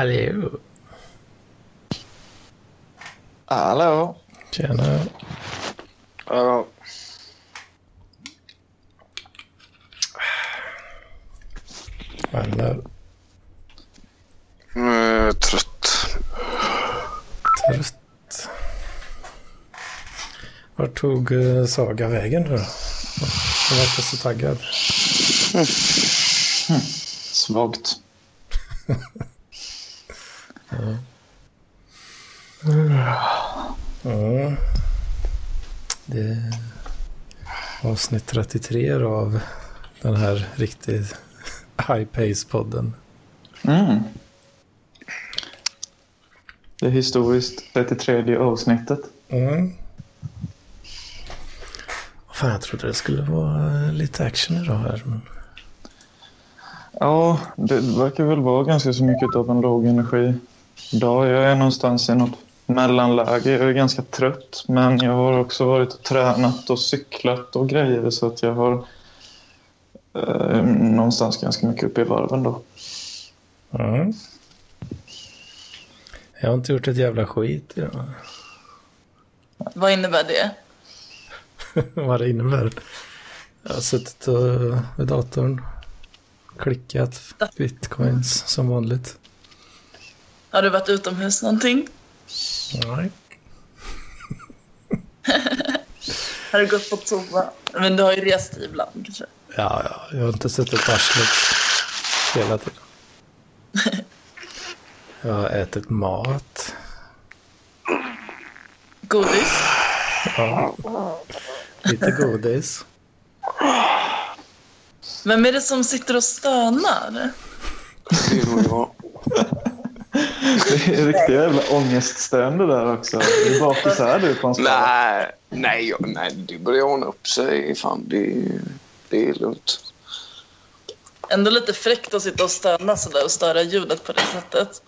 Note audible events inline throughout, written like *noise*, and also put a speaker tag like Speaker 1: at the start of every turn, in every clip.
Speaker 1: Hallå.
Speaker 2: Hallå.
Speaker 1: Tjena.
Speaker 3: Ja,
Speaker 1: Alla
Speaker 3: eh, trött.
Speaker 1: trött. Vart tog eh, Saga vägen nu då? Jag verkar så taggad. *laughs*
Speaker 2: Svagt.
Speaker 1: Ja. Det är avsnitt 33 då av den här riktigt high pace-podden.
Speaker 2: Mm. Det är historiskt 33 avsnittet.
Speaker 1: Mm. Fan, jag trodde det skulle vara lite action idag här. Men...
Speaker 2: Ja, det verkar väl vara ganska så mycket av en låg energi idag. Jag är någonstans i något mellanläge. Jag är ganska trött, men jag har också varit och tränat och cyklat och grejer så att jag har eh, någonstans ganska mycket uppe i varven då.
Speaker 1: Mm. Jag har inte gjort ett jävla skit idag.
Speaker 4: Vad innebär det? *laughs*
Speaker 1: Vad det innebär. Jag har suttit vid datorn. Klickat bitcoins som vanligt.
Speaker 4: Har du varit utomhus någonting?
Speaker 1: Nej.
Speaker 4: Har du gått på toa? Men du har ju rest ibland kanske?
Speaker 1: Ja, ja, jag har inte suttit på arslet hela tiden. Jag har ätit mat.
Speaker 4: Godis?
Speaker 1: Ja. Lite godis.
Speaker 4: Vem är det som sitter och stönar?
Speaker 3: Det är nog jag. *laughs*
Speaker 2: Det är riktiga jävla ångeststön det där också. Det är bakis här du konstant.
Speaker 3: Nej, nej, nej, det börjar ordna upp sig. Fan, det, det är lugnt.
Speaker 4: Ändå lite fräckt att sitta och stöna sådär och störa ljudet på det sättet.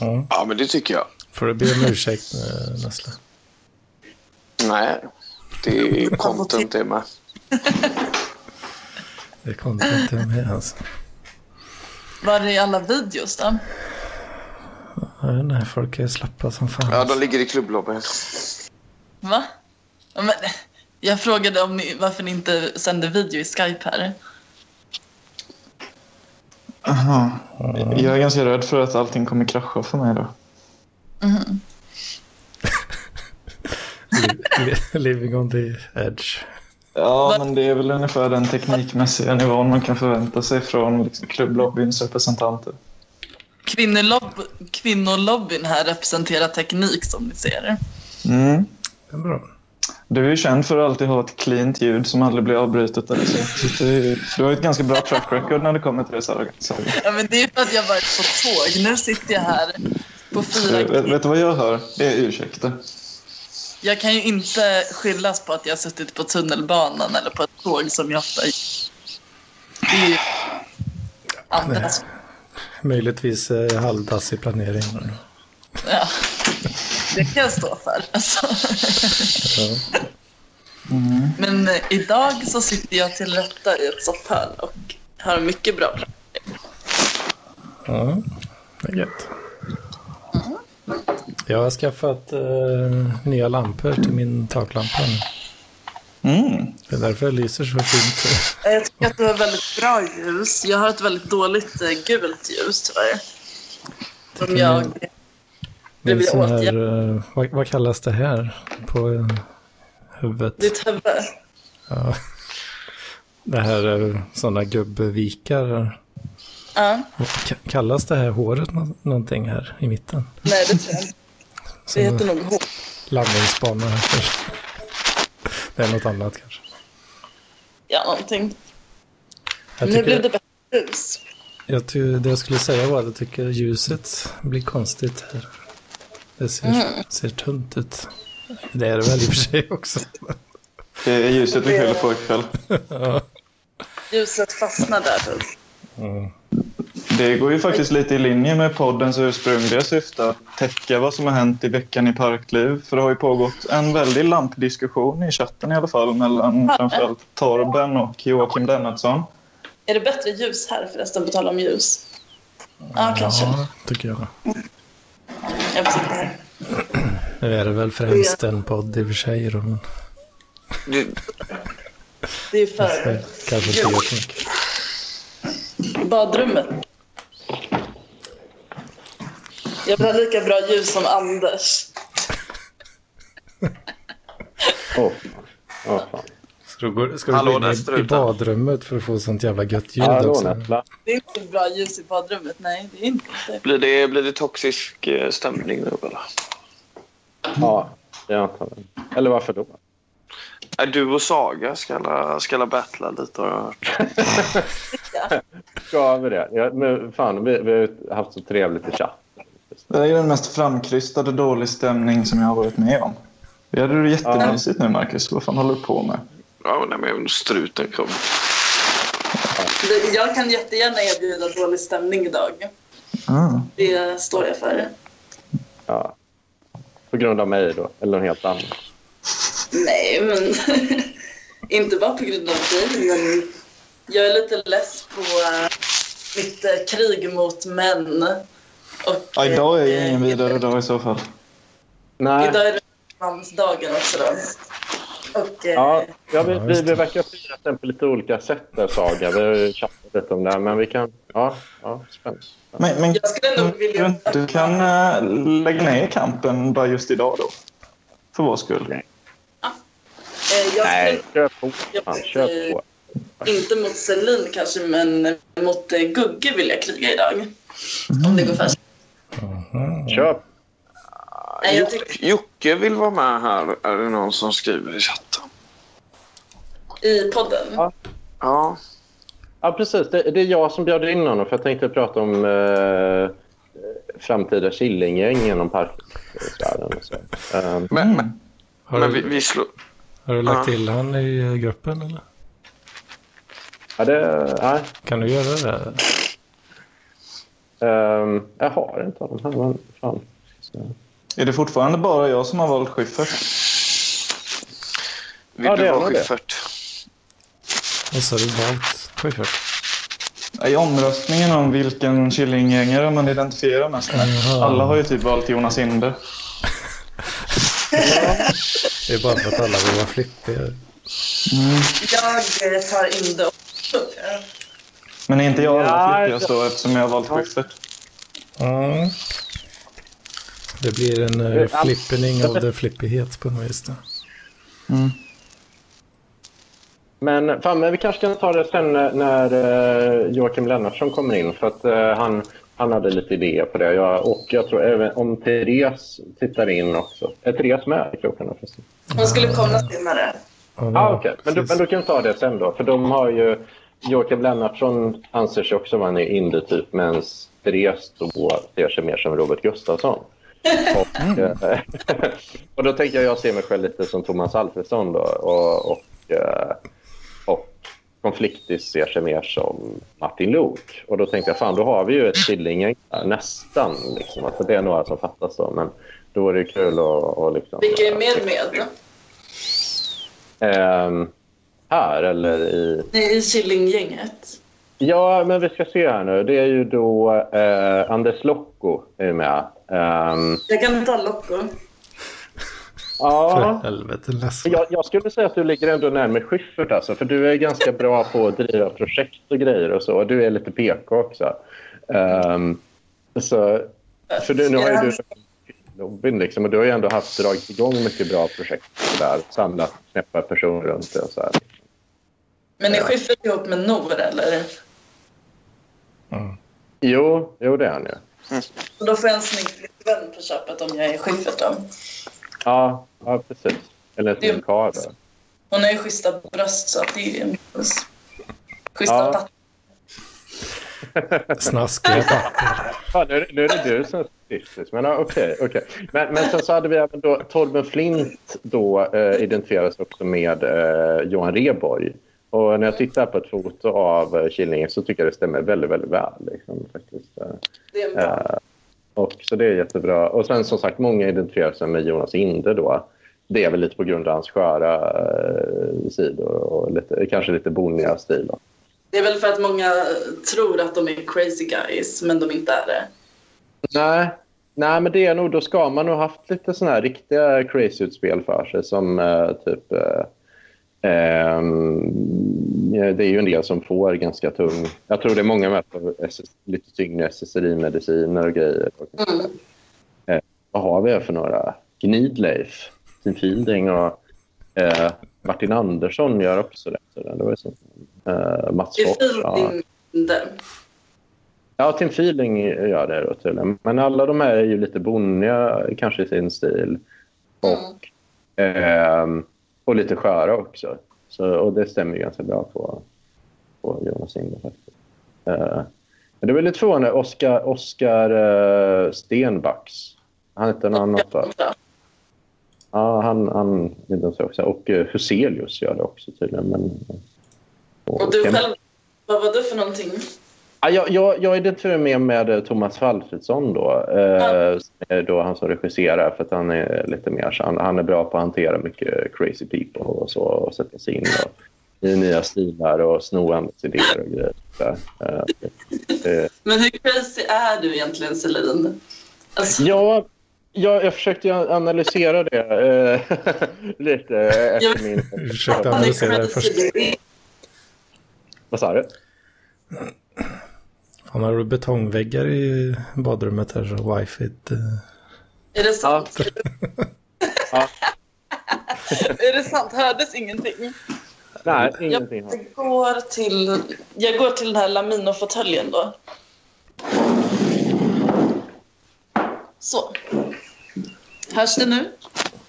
Speaker 1: Ja.
Speaker 3: Ja, men det tycker jag.
Speaker 1: Får du be om ursäkt eh, Nessla?
Speaker 3: Nej, det är *laughs* content det med.
Speaker 1: Det kom inte med alltså.
Speaker 4: Var är alla videos då?
Speaker 1: Inte, folk är slappa som fan.
Speaker 3: Ja, de ligger i klubblobbyn.
Speaker 4: Va? Ja, Men, jag frågade om ni, varför ni inte sände video i Skype här.
Speaker 2: Aha. Jag är ganska rädd för att allting kommer krascha för mig då. *laughs*
Speaker 1: Li- Living on the edge.
Speaker 2: Ja, men det är väl ungefär den teknikmässiga nivån man kan förvänta sig från liksom, klubblobbyns representanter.
Speaker 4: Kvinnolobb, kvinnolobbyn här representerar teknik som ni ser.
Speaker 2: Mm.
Speaker 1: Det är bra.
Speaker 2: Du är ju känd för att alltid ha ett cleant ljud som aldrig blir avbrutet. Eller så. Så Du har ju ett ganska bra track record när det kommer till det. Saga.
Speaker 4: Ja, men det är för att jag varit på tåg. Nu sitter jag här på fyra
Speaker 2: Du, vet, vet du vad jag hör? Det är ursäkter.
Speaker 4: Jag kan ju inte skyllas på att jag har suttit på tunnelbanan eller på ett tåg som jag ofta Det är ju andras...
Speaker 1: Möjligtvis eh, halvdassig planering.
Speaker 4: Ja. Det kan jag stå för. Alltså.
Speaker 1: Ja.
Speaker 4: Men eh, idag så sitter jag till rätta i ett softhörn och har mycket bra plan.
Speaker 1: ja, det är gött. Jag har skaffat eh, nya lampor till min taklampa nu.
Speaker 2: Mm.
Speaker 1: Det är därför jag lyser så fint.
Speaker 4: Jag tycker att du har väldigt bra ljus. Jag har ett väldigt dåligt eh, gult ljus tyvärr. Som jag...
Speaker 1: Det är
Speaker 4: blir
Speaker 1: sån
Speaker 4: åtgärd.
Speaker 1: här, eh, vad, vad kallas det här på eh, huvudet?
Speaker 4: Ditt huvud.
Speaker 1: Ja. Det här eh, sådana gubbvikar.
Speaker 4: Ja.
Speaker 1: Ka- Kallas det här håret nå- någonting här i mitten?
Speaker 4: Nej, det tror jag inte. Det heter nog hår.
Speaker 1: landningsbana här kanske. Det är något annat kanske.
Speaker 4: Ja, någonting.
Speaker 1: Jag
Speaker 4: Nu blev
Speaker 1: tycker,
Speaker 4: det bättre ljus.
Speaker 1: jag ty, det jag skulle säga var att jag tycker ljuset blir konstigt här. Det ser,
Speaker 4: Mm.
Speaker 1: ser tunt ut. Det är det väl i och för sig också.
Speaker 2: Det är ljuset vi skyller på ikväll. *laughs*
Speaker 1: ja.
Speaker 4: Ljuset fastnar där. typ.
Speaker 1: Mm.
Speaker 2: Det går ju faktiskt lite i linje med poddens ursprungliga syfte att täcka vad som har hänt i veckan i Parkliv. För det har ju pågått en väldig lampdiskussion i chatten i alla fall mellan framförallt Torben och Joakim Lennartsson.
Speaker 4: Är det bättre ljus här förresten, på tal om ljus? Ja, kanske.
Speaker 1: Ja, tycker jag.
Speaker 4: Jag vet inte.
Speaker 1: Nu är det väl främst en podd i och för sig. Då, men
Speaker 3: Det,
Speaker 4: är för
Speaker 1: kanske inte gör så mycket.
Speaker 4: badrummet. Jag vill ha lika bra ljus som Anders.
Speaker 5: Åh, Åh, fan.
Speaker 1: Ska du, gå, ska du
Speaker 3: Hallå,
Speaker 1: gå in i, i badrummet för att få sånt jävla gött ljud
Speaker 5: Hallå,
Speaker 1: också?
Speaker 5: Nässla.
Speaker 4: Det är inte bra ljus i badrummet. Nej, det är inte det.
Speaker 3: blir, det, blir det toxisk eh, stämning nu eller?
Speaker 5: Ja, jag antar det. Eller varför då?
Speaker 3: Är du och Saga ska ska la battla lite har jag hört. *laughs*
Speaker 5: Ska vi det? Ja, men fan, vi, vi har haft så trevligt i chatt.
Speaker 2: Det är den mest framkrystade dålig stämning som jag har varit med om. Vi hade det jättemysigt nu, Marcus. Vad fan håller du på med?
Speaker 3: Ja, nej, men struten kom.
Speaker 4: Jag kan jättegärna erbjuda dålig stämning idag.
Speaker 2: Ah.
Speaker 4: Det står jag för.
Speaker 5: Ja. På grund av mig då, eller något helt annat.
Speaker 4: Nej, men *laughs* inte bara på grund av dig, men jag är lite less på äh, mitt äh, krig mot män. Och,
Speaker 2: Ja, idag är ju
Speaker 4: eh,
Speaker 2: ingen vidare dag i så fall.
Speaker 5: Nej,
Speaker 4: Idag är det mansdagen också då. Och, eh,
Speaker 5: ja, ja, vi,
Speaker 1: Ja,
Speaker 5: vi, vi verkar fira den på lite olika sätt där, Saga. Vi har ju *laughs* chattat lite om det här, men vi kan... Ja, ja spännande.
Speaker 2: Men, men
Speaker 4: Jag skulle nog vilja-
Speaker 2: du inte kan äh, lägga ner kampen bara just idag då? För vår skull.
Speaker 4: eh, jag
Speaker 5: Nej, kör på. Fan, kör på.
Speaker 4: inte mot Celine kanske, men mot Gugge vill jag kriga idag. Om det går fast.
Speaker 5: Kör på.
Speaker 4: Nej, tycker
Speaker 3: Jocke vill vara med här, är det någon som skriver i chatten.
Speaker 4: i podden.
Speaker 5: Ja.
Speaker 3: Ja,
Speaker 5: Ja, precis. Det, det är jag som bjöd in honom för jag tänkte prata om eh, framtida Killinggäng genom parksfären. Um,
Speaker 3: men, men,
Speaker 1: Har,
Speaker 3: men vi,
Speaker 1: du,
Speaker 3: vi slår...
Speaker 1: har du lagt
Speaker 3: Ja.
Speaker 1: till han i gruppen eller?
Speaker 5: ja, det, nej.
Speaker 1: Kan du göra det?
Speaker 5: Ehm, jag har inte honom här, men fan. Så.
Speaker 2: Är det fortfarande bara jag som har valt Schyffert?
Speaker 3: Vill
Speaker 5: Ja,
Speaker 3: du
Speaker 5: det.
Speaker 3: Schyffert?
Speaker 1: Och så har du valt Schyffert.
Speaker 2: I omröstningen om vilken Killinggängare man identifierar mest med.
Speaker 1: Jaha.
Speaker 2: Alla har ju typ valt Jonas Inde.
Speaker 1: Det är bara för att alla vill vara flippiga.
Speaker 4: Jag eh, tar in det också.
Speaker 2: Men är inte jag
Speaker 5: Ja,
Speaker 2: flippigast då eftersom jag har valt Schyffert?
Speaker 1: Mm. Det blir en uh, flippening av det flippighet på något vis. då.
Speaker 5: Men, fan, men vi kanske kan ta det sen när, eh, Joakim Lennartsson kommer in. För att eh, han, han hade lite idéer på det. Jag, och jag tror även om Therese tittar in också. Är Therese med i förresten?
Speaker 4: Hon skulle komma senare.
Speaker 1: Ja,
Speaker 5: Ah, okej. Men, då, men då kan vi ta det sen då. För de har ju... Joakim Lennartsson anser sig också vara en indie-typ medan Therese då ser sig mer som Robert Gustafsson. Och, eh, *laughs* och då tänker jag jag ser mig själv lite som Thomas Alfredsson då. Och, och, eh, och Konfliktis ser sig mer som Martin Luuk. Och då tänkte jag fan då har vi ju ett Killinggäng där, nästan. Liksom. Alltså, det är några som fattas då. Men då är det kul att... liksom,
Speaker 4: Vilka är mer med?
Speaker 5: Ehm, här eller i...
Speaker 4: Ni i Killinggänget.
Speaker 5: Ja, men vi ska se här nu. Det är ju då eh, Anders Locko är med. Ehm,
Speaker 4: Jag kan ta Locko.
Speaker 5: ja, *laughs*
Speaker 1: För helvete
Speaker 5: jag, jag skulle säga att du ligger ändå närmare Schyffert alltså, för du är ganska bra på att driva projekt och grejer och så. Du är lite PK också. Ehm, så, för du, nu har ju du liksom, och du har ju ändå haft dragit igång mycket bra projekt där, samlat knäppa personer runt det och så här.
Speaker 4: Men är Schyffert ihop med Nor eller?
Speaker 5: Jo, jo det är han ju.
Speaker 4: Och då får jag en snygg flickvän på köpet om jag är Schyffert då.
Speaker 5: Ja, ja precis. Eller en snygg karl.
Speaker 4: Hon har ju schyssta bröst så att det är en plus. Schyssta
Speaker 5: Ja. *laughs*
Speaker 1: Snaskiga papper.
Speaker 5: Nu, är det- nu är det du som är statistisk. Men ja, okej. okej. Men, men sen så hade vi även då Torben Flint då eh, identifieras också med eh, Johan Reborg. Och när jag tittar på ett foto av eh, Killinge så tycker jag det stämmer väldigt, väldigt väl. Liksom, faktiskt. Eh,
Speaker 4: Det är bra.
Speaker 5: Eh, och, så det är jättebra. Och sen som sagt, många identifierar sig med Jonas Inde då. Det är väl lite på grund av hans sköra eh, sidor och lite, kanske lite boniga stil. Då.
Speaker 4: Det är väl för att många tror att de är crazy guys, men de inte är det.
Speaker 5: Nej, nej, men det är nog, då ska man nog haft lite såna här riktiga crazy-utspel för sig som eh, typ... Eh, det är ju en del som får ganska tung... Jag tror det är många med på lite tyngre SSRI-mediciner och grejer.
Speaker 4: Mm.
Speaker 5: Eh, vad har vi för några? Gnidleif, Tim Fielding och eh, Martin Andersson gör också det. Det var så. Eh, Mats Fox. Ja. Ja, Tim Feeling gör det då tydligen. Men alla de här är ju lite bonniga kanske i sin stil. Och, ehm, och lite sköra också. Så, och det stämmer ju ganska bra på, på Jonas Ingvar faktiskt. Eh, men det var lite förvånande. Oskar, Oskar eh, Stenbacks. Han hette något annat va? Ja, han, han också. Och uh, Huselius gör det också tydligen. Men,
Speaker 4: Och du
Speaker 5: Ken-
Speaker 4: själv, vad var du för någonting?
Speaker 5: Ja, jag, jag, jag identifierar mer med eh, Thomas Walfridsson då. Eh, som är då han som regisserar för att han är lite mer så han, han är bra på att hantera mycket crazy people och så och sätta sig in då, i nya stilar och sno andras idéer och grejer. Så, eh, eh,
Speaker 4: Men hur crazy är du egentligen, Celine? Alltså,
Speaker 5: ja, jag, jag försökte analysera det eh, *laughs* lite
Speaker 4: Jag-
Speaker 5: efter min...
Speaker 1: Vi försökte analysera det först.
Speaker 5: Vad sa du?
Speaker 1: Fan, har betongväggar i badrummet här så wifit... eh,
Speaker 4: Är det sant? *laughs*
Speaker 5: Ja.
Speaker 4: är det sant? Hördes ingenting?
Speaker 5: Nej, ingenting.
Speaker 4: Jag går till, jag går till den här Lamino-fåtöljen då. Så. Hörs det nu?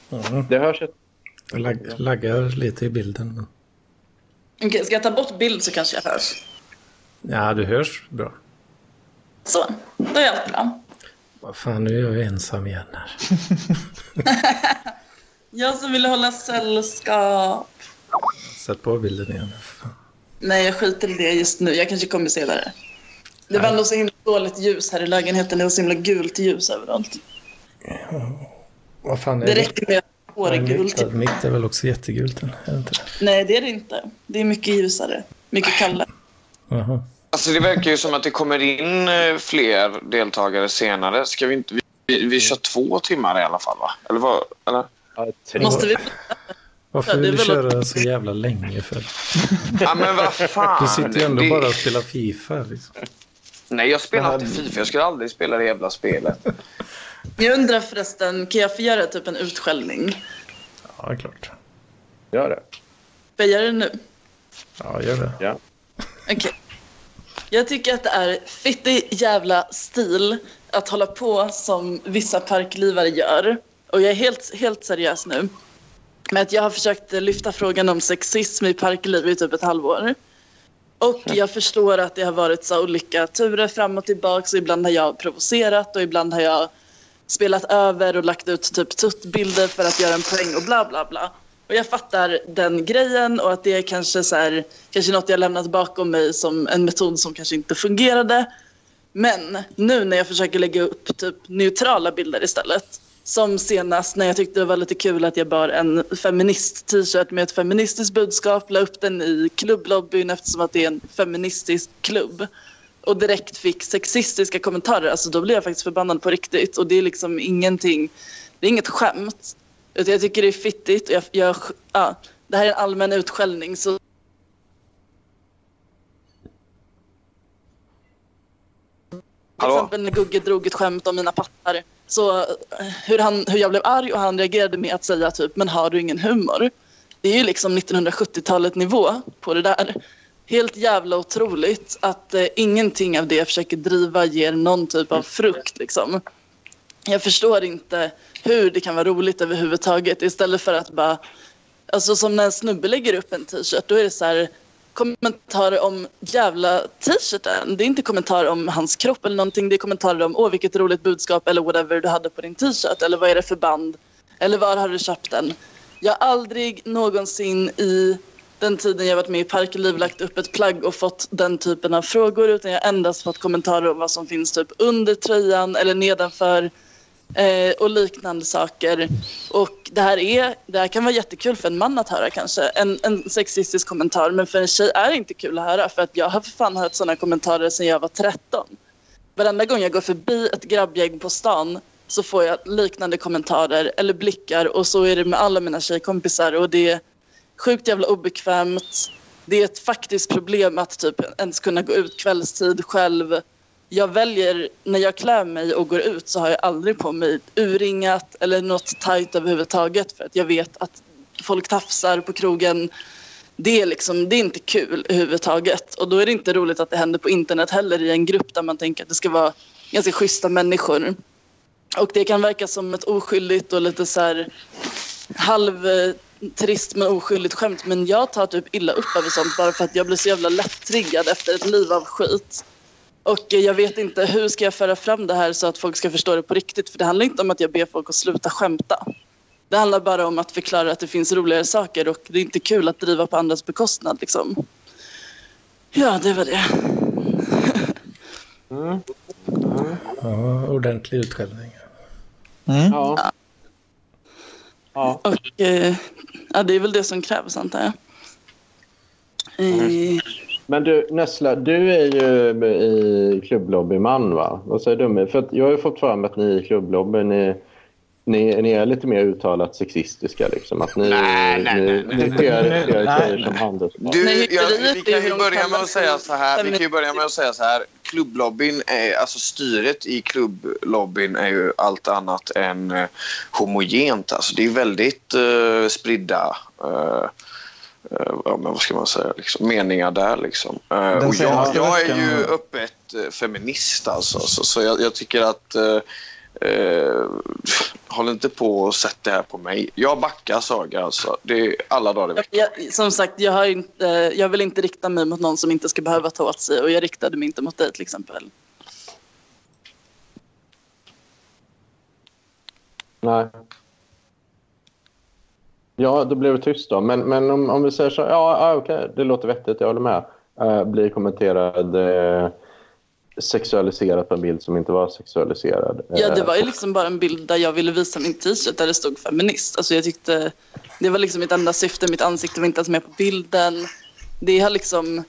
Speaker 1: mm,
Speaker 5: Det hörs ett...
Speaker 1: det lag, laggar lite i bilden.
Speaker 4: Okej, ska jag ta bort bild så kanske jag hörs.
Speaker 1: Ja, du hörs bra.
Speaker 4: Så, då är allt bra.
Speaker 1: Vad fan, nu är jag ensam igen här. *laughs*
Speaker 4: Jag som ville hålla sällskap.
Speaker 1: Sätt på bilden igen.
Speaker 4: Nej, jag skiter i det just nu. Jag kanske kommer senare. Det var ändå så himla dåligt ljus här i lägenheten. Det var så himla gult ljus överallt.
Speaker 1: Vad fan är
Speaker 4: Det
Speaker 1: det?
Speaker 4: räcker med att håret är gult.
Speaker 1: mitt, mitt är väl också jättegult? eller? Är det inte det?
Speaker 4: Nej, det är det inte. Det är mycket ljusare. Mycket kallare.
Speaker 1: Jaha.
Speaker 3: Alltså det verkar ju som att det kommer in eh, fler deltagare senare. Ska vi inte... Vi, vi, kör två timmar i alla fall, va? Eller vad? Eller?
Speaker 5: Ja,
Speaker 4: Måste vi...
Speaker 1: Varför vill du köra så jävla länge för?
Speaker 3: Ja, men vad fan.
Speaker 1: Du sitter ju ändå
Speaker 3: Det-
Speaker 1: bara och spelar Fifa. Liksom.
Speaker 3: Nej, jag spelar alltid Fifa. Jag skulle aldrig spela det jävla spelet.
Speaker 4: Jag undrar förresten, kan jag få göra typ en utskällning?
Speaker 1: Ja, klart.
Speaker 5: Gör det.
Speaker 4: Får jag göra det nu?
Speaker 1: Ja, gör det.
Speaker 5: Ja.
Speaker 4: Okej. Jag tycker att det är fittig jävla stil att hålla på som vissa parklivare gör. Och jag är helt, helt seriös nu. Med att jag har försökt lyfta frågan om sexism i parkliv i typ ett halvår. Och jag förstår att det har varit så olika turer fram och tillbaka. Så ibland har jag provocerat och ibland har jag spelat över och lagt ut typ tuttbilder för att göra en poäng och bla bla bla. Och jag fattar den grejen och att det är kanske så här, kanske något jag lämnat bakom mig som en metod som kanske inte fungerade. Men nu när jag försöker lägga upp typ neutrala bilder istället. Som senast när jag tyckte det var lite kul att jag bar en feminist-t-shirt med ett feministiskt budskap. La upp den i klubblobbyn eftersom att det är en feministisk klubb. Och direkt fick sexistiska kommentarer. Alltså då blev jag faktiskt förbannad på riktigt. Och det är liksom ingenting, det är inget skämt. Utan jag tycker det är fittigt. Och jag, jag, ja, det här är en allmän utskällning. Så Till
Speaker 3: Hallå?
Speaker 4: exempel när Gugge drog ett skämt om mina pattar. Så eh, hur, han, hur jag blev arg och han reagerade med att säga typ “men har du ingen humor?” Det är ju liksom 1970-talet nivå på det där. Helt jävla otroligt att eh, ingenting av det jag försöker driva ger någon typ av frukt liksom. Jag förstår inte hur det kan vara roligt överhuvudtaget istället för att bara Alltså som när en snubbe lägger upp en t-shirt, då är det så här kommentarer om jävla t-shirten. Det är inte kommentarer om hans kropp eller någonting. Det är kommentarer om åh vilket roligt budskap eller whatever du hade på din t-shirt. Eller vad är det för band? Eller var har du köpt den? Jag har aldrig någonsin i den tiden jag varit med i Parkliv lagt upp ett plagg och fått den typen av frågor utan jag har endast fått kommentarer om vad som finns typ under tröjan eller nedanför eh, och liknande saker. Och det här, är, det här kan vara jättekul för en man att höra kanske, en, en sexistisk kommentar. Men för en tjej är det inte kul att höra för att jag har för fan hört sådana kommentarer sedan jag var 13. Varenda gång jag går förbi ett grabbgäng på stan så får jag liknande kommentarer eller blickar och så är det med alla mina tjejkompisar och det är sjukt jävla obekvämt. Det är ett faktiskt problem att typ ens kunna gå ut kvällstid själv. Jag väljer, när jag klär mig och går ut så har jag aldrig på mig urringat eller något tajt överhuvudtaget för att jag vet att folk tafsar på krogen. Det är, liksom, det är inte kul överhuvudtaget och då är det inte roligt att det händer på internet heller i en grupp där man tänker att det ska vara ganska schyssta människor. Och det kan verka som ett oskyldigt och lite så här halvtrist men oskyldigt skämt. Men jag tar typ illa upp över sånt bara för att jag blir så jävla lätt-triggad efter ett liv av skit. Och jag vet inte hur ska jag föra fram det här så att folk ska förstå det på riktigt. För det handlar inte om att jag ber folk att sluta skämta. Det handlar bara om att förklara att det finns roligare saker och det är inte kul att driva på andras bekostnad liksom. Ja, det var det.
Speaker 5: Mm.
Speaker 1: Ja, ordentlig utskällning.
Speaker 2: Mm.
Speaker 5: Ja. Ja.
Speaker 4: Och eh, ja, det är väl det som krävs antar jag. Eh,
Speaker 5: Men du, Nessla, du är ju i klubblobbyman, va? Vad säger du? För att jag har ju fått fram att ni i klubblobbyn ni, ni, ni är lite mer uttalat sexistiska. Liksom. Att ni,
Speaker 3: Nej, nej,
Speaker 5: ni,
Speaker 3: nej,
Speaker 5: ni
Speaker 3: nej,
Speaker 5: tjejer som handelsvaror.
Speaker 3: Du, jag, vi kan ju börja med att säga så här. Vi kan ju börja med att säga så här. Klubblobbyn, är, alltså styret i klubblobbyn är ju allt annat än eh, homogent. Alltså det är väldigt eh, spridda eh, eh, ja, men vad ska man säga, liksom, meningar där. Liksom. Eh, och jag, jag är ju öppet eh, feminist alltså, så, så jag, jag tycker att eh, eh, håll inte på och sätt det här på mig. Jag backar Saga alltså. Det är alla dagar i veckan.
Speaker 4: jag, som sagt, jag, har inte, jag vill inte rikta mig mot någon som inte ska behöva ta åt sig och jag riktade mig inte mot dig till exempel.
Speaker 5: Nej. Ja, då blir det tyst då. Men, men om, om vi säger så, ja, ja okej, det låter vettigt, jag håller med. Uh, blir kommenterad uh, sexualiserat på en bild som inte var sexualiserad.
Speaker 4: Ja, det
Speaker 5: Eh,
Speaker 4: var ju liksom bara en bild där jag ville visa min t-shirt där det stod feminist. Alltså jag tyckte, det var liksom mitt enda syfte, mitt ansikte var inte ens med på bilden. Det har liksom,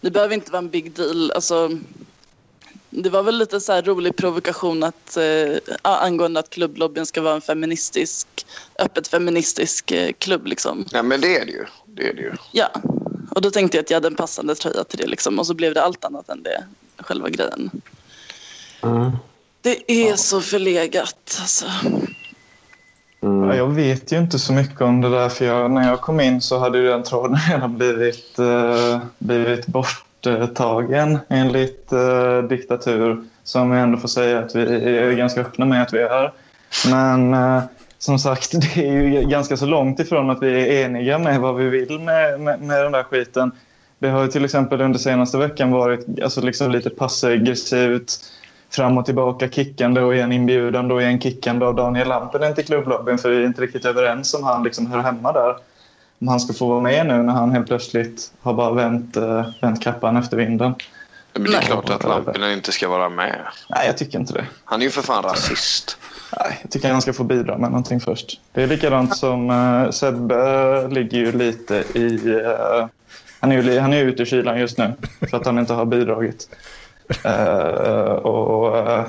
Speaker 4: det behöver inte vara en big deal. Alltså, det var väl lite så här rolig provokation att, eh, angående att klubblobbyn ska vara en feministisk, öppet feministisk eh, klubb liksom.
Speaker 3: Nej, men det är det ju. Det är det ju.
Speaker 4: Ja, och då tänkte jag att jag hade en passande tröja till det liksom och så blev det allt annat än det, själva grejen.
Speaker 5: mm,
Speaker 4: Det är så förlegat alltså.
Speaker 5: mm.
Speaker 2: Ja, jag vet ju inte så mycket om det där för jag, när jag kom in så hade ju den tråden *laughs* redan blivit, eh, blivit borttagen enligt eh, diktatur som jag ändå får säga att vi är ganska öppna med att vi är. Men eh, som sagt, *laughs* det är ju ganska så långt ifrån att vi är eniga med vad vi vill med, med, med den där skiten. Det har ju till exempel under senaste veckan varit alltså liksom lite passaggressivt fram och tillbaka kickande och en inbjudan då en kickande av Daniel Lampinen till klubblobbyn för vi är inte riktigt överens om han liksom hör hemma där. Om han ska få vara med nu när han helt plötsligt har bara vänt, eh, vänt kappan efter vinden.
Speaker 3: Men det är
Speaker 4: Nej.
Speaker 3: klart att Lampinen inte ska vara med.
Speaker 2: Nej, jag tycker inte det.
Speaker 3: Han är ju för fan rasist.
Speaker 2: Nej, jag tycker han ska få bidra med någonting först. Det är likadant som uh, Sebbe ligger ju lite i... eh, han är ju han är ju ute i kylan just nu för att han inte har bidragit. Eh, och eh,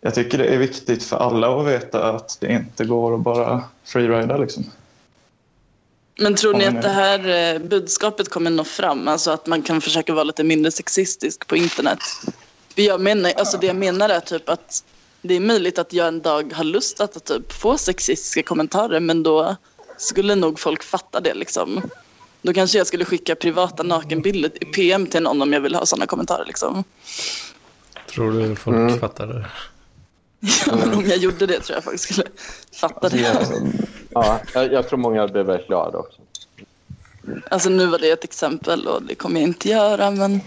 Speaker 2: Jag tycker det är viktigt för alla att veta att det inte går att bara freerida liksom.
Speaker 4: Men tror ni att det här eh, budskapet kommer nå fram? Alltså att man kan försöka vara lite mindre sexistisk på internet? Jag menar, alltså det jag menar är typ att det är möjligt att jag en dag har lust att typ få sexistiska kommentarer men då skulle nog folk fatta det liksom. Då kanske jag skulle skicka privata nakenbilder i PM till någon om jag vill ha sådana kommentarer liksom.
Speaker 1: Tror du folk
Speaker 5: Mm.
Speaker 1: fattar det?
Speaker 4: Ja, men om jag gjorde det tror jag folk skulle fatta det.
Speaker 5: Ja, jag, jag tror många blir väldigt glada också.
Speaker 4: Alltså nu var det ett exempel och det kommer jag inte göra men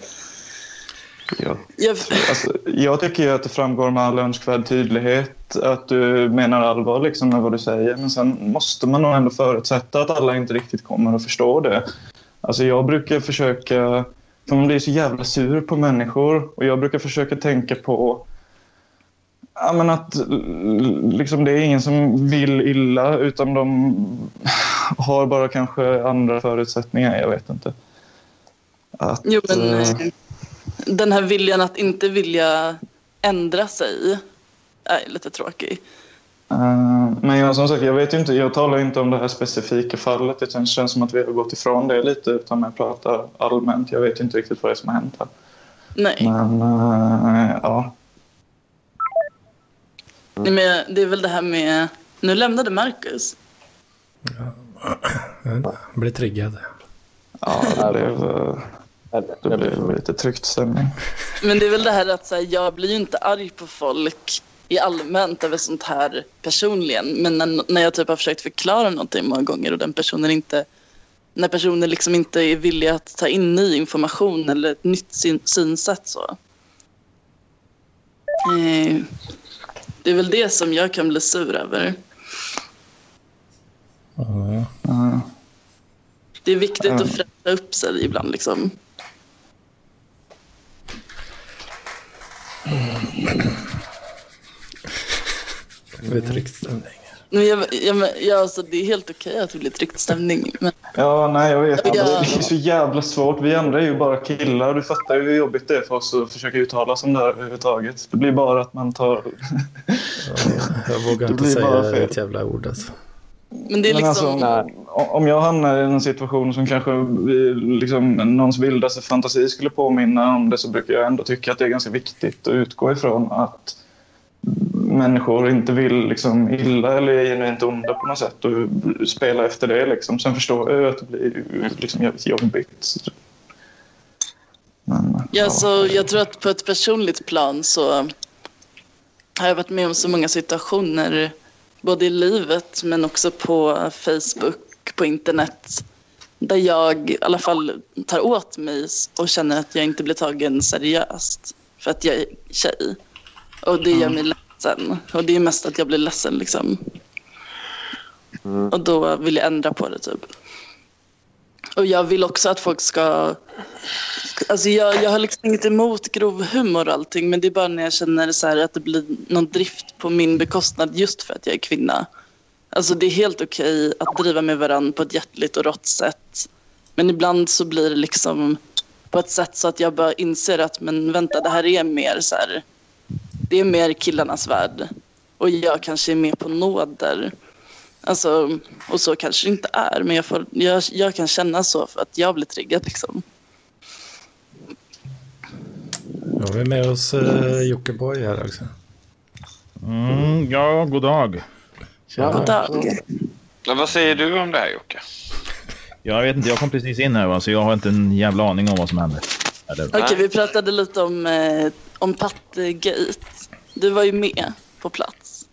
Speaker 2: Ja.
Speaker 4: jag,
Speaker 2: Alltså, jag tycker ju att det framgår med all önskvärd tydlighet att du menar allvar liksom med vad du säger. Men sen måste man nog ändå förutsätta att alla inte riktigt kommer att förstå det. Alltså jag brukar försöka... För man blir så jävla sur på människor. Och jag brukar försöka tänka på Ja, men att liksom, det är ingen som vill illa utan de har bara kanske andra förutsättningar. Jag vet inte. Att,
Speaker 4: Jo, men
Speaker 2: eh,
Speaker 4: eh, den här viljan att inte vilja ändra sig är lite tråkig.
Speaker 2: Eh, Men jag, som sagt, jag vet inte, jag talar inte om det här specifika fallet utan det känns som att vi har gått ifrån det lite utan jag pratar allmänt. Jag vet inte riktigt vad det är som har hänt här.
Speaker 4: Nej,
Speaker 2: Men eh, ja,
Speaker 4: Nej, men det är väl det här med... Nu lämnade Marcus.
Speaker 1: Jag blir triggad.
Speaker 2: ja det blev,
Speaker 5: Det
Speaker 2: blev lite tryckt stämning.
Speaker 4: Men det är väl det här att så här, jag blir ju inte arg på folk i allmänt över sånt här personligen. Men när, när jag typ har försökt förklara någonting många gånger och den personen inte... När personen liksom inte är villig att ta in ny information eller ett nytt syn, synsätt så. Eh, det är väl det som jag kan bli sur över.
Speaker 2: Eh,
Speaker 4: Det är viktigt
Speaker 2: Mm.
Speaker 4: att fräscha upp sig ibland liksom.
Speaker 1: Det blir tryckt stämning.
Speaker 4: Men jag, jag, men- ja, alltså, det är helt okej att det blir tryckt stämning. Men
Speaker 2: Ja, nej jag vet.
Speaker 4: Ja.
Speaker 2: Det är så jävla svårt. Vi andra är ju bara killar. Du fattar ju hur jobbigt det är för oss att försöka uttala det här överhuvudtaget. Det blir bara att man tar...
Speaker 1: Ja, jag vågar *laughs*
Speaker 2: Det
Speaker 1: inte
Speaker 2: blir bara
Speaker 1: säga
Speaker 2: fel.
Speaker 1: ett jävla ord alltså.
Speaker 4: Men det är
Speaker 2: Men
Speaker 4: liksom...
Speaker 2: alltså, om jag hamnar i en situation som kanske vi- liksom, någons vildaste fantasi skulle påminna om det så brukar jag ändå tycka att det är ganska viktigt att utgå ifrån att människor inte vill liksom, illa eller är genuint onda på något sätt och spela efter det. Liksom. Sen förstår jag att det blir liksom, jävligt jobbigt. Men,
Speaker 4: Ja, så jag tror att på ett personligt plan så har jag varit med om så många situationer både i livet men också på Facebook, på internet där jag i alla fall tar åt mig och känner att jag inte blir tagen seriöst för att jag är tjej. Och det gör mig ledsen. Och det är mest att jag blir ledsen liksom. Och då vill jag ändra på det typ. Och jag vill också att folk ska Alltså jag, jag har liksom inget emot grov humor och allting men det är bara när jag känner så att det blir någon drift på min bekostnad just för att jag är kvinna. Alltså det är helt okej att driva med varandra på ett hjärtligt och rått sätt. Men ibland så blir det liksom på ett sätt så att jag bara inser att men vänta det här är mer så här. Det är mer killarnas värld. Och jag kanske är med på nåder. Alltså, och så kanske det inte är men jag, får, jag, jag kan känna så för att jag blir triggad liksom.
Speaker 1: Nu har vi med oss eh, Jockiboi här också.
Speaker 6: Mm, ja, god dag.
Speaker 1: Tjena.
Speaker 4: God dag.
Speaker 3: Ja, vad säger du om det här Jocke? *laughs*
Speaker 6: Jag vet inte, jag kom precis in här va, så jag har inte en jävla aning om vad som händer.
Speaker 4: Okej, vi pratade lite om, eh, om Pattegate. Du var ju med på plats.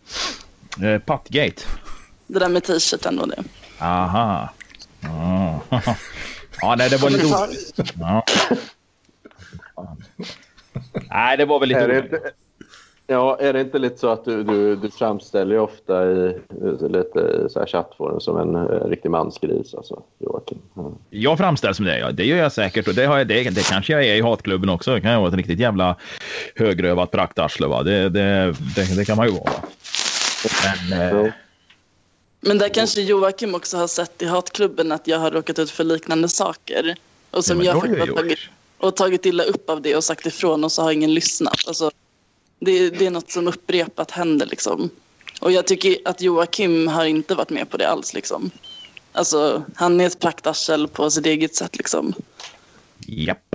Speaker 6: eh, Pattgate.
Speaker 4: Det där med t-shirten och det.
Speaker 6: Aha. Ja, *laughs* ja nej, det var lite. Fan. Nej, det var väl lite
Speaker 5: Är det, ja, är det inte lite så att du, du, du framställer ju ofta i lite så här chattforum som en eh, riktig mansgris, alltså, Joakim? Mm.
Speaker 6: Jag framställs som det, ja. Det gör jag säkert. Och det, har jag, det, det kanske jag är i hatklubben också. Det kan jag vara ett riktigt jävla högrövat praktarsle. Va? Det, det, det, det kan man ju vara. va. Men, eh.
Speaker 4: Men där kanske Joakim också har sett i hatklubben att jag har råkat ut för liknande saker. Och som
Speaker 6: Ja,
Speaker 4: jag
Speaker 6: har jag
Speaker 4: tagit, och tagit illa upp av det och sagt ifrån och så har ingen lyssnat. Alltså, det, det är något som upprepat händer liksom. Och jag tycker att Joakim har inte varit med på det alls liksom. Alltså, han är ett praktarsel på sitt eget sätt liksom.
Speaker 6: japp.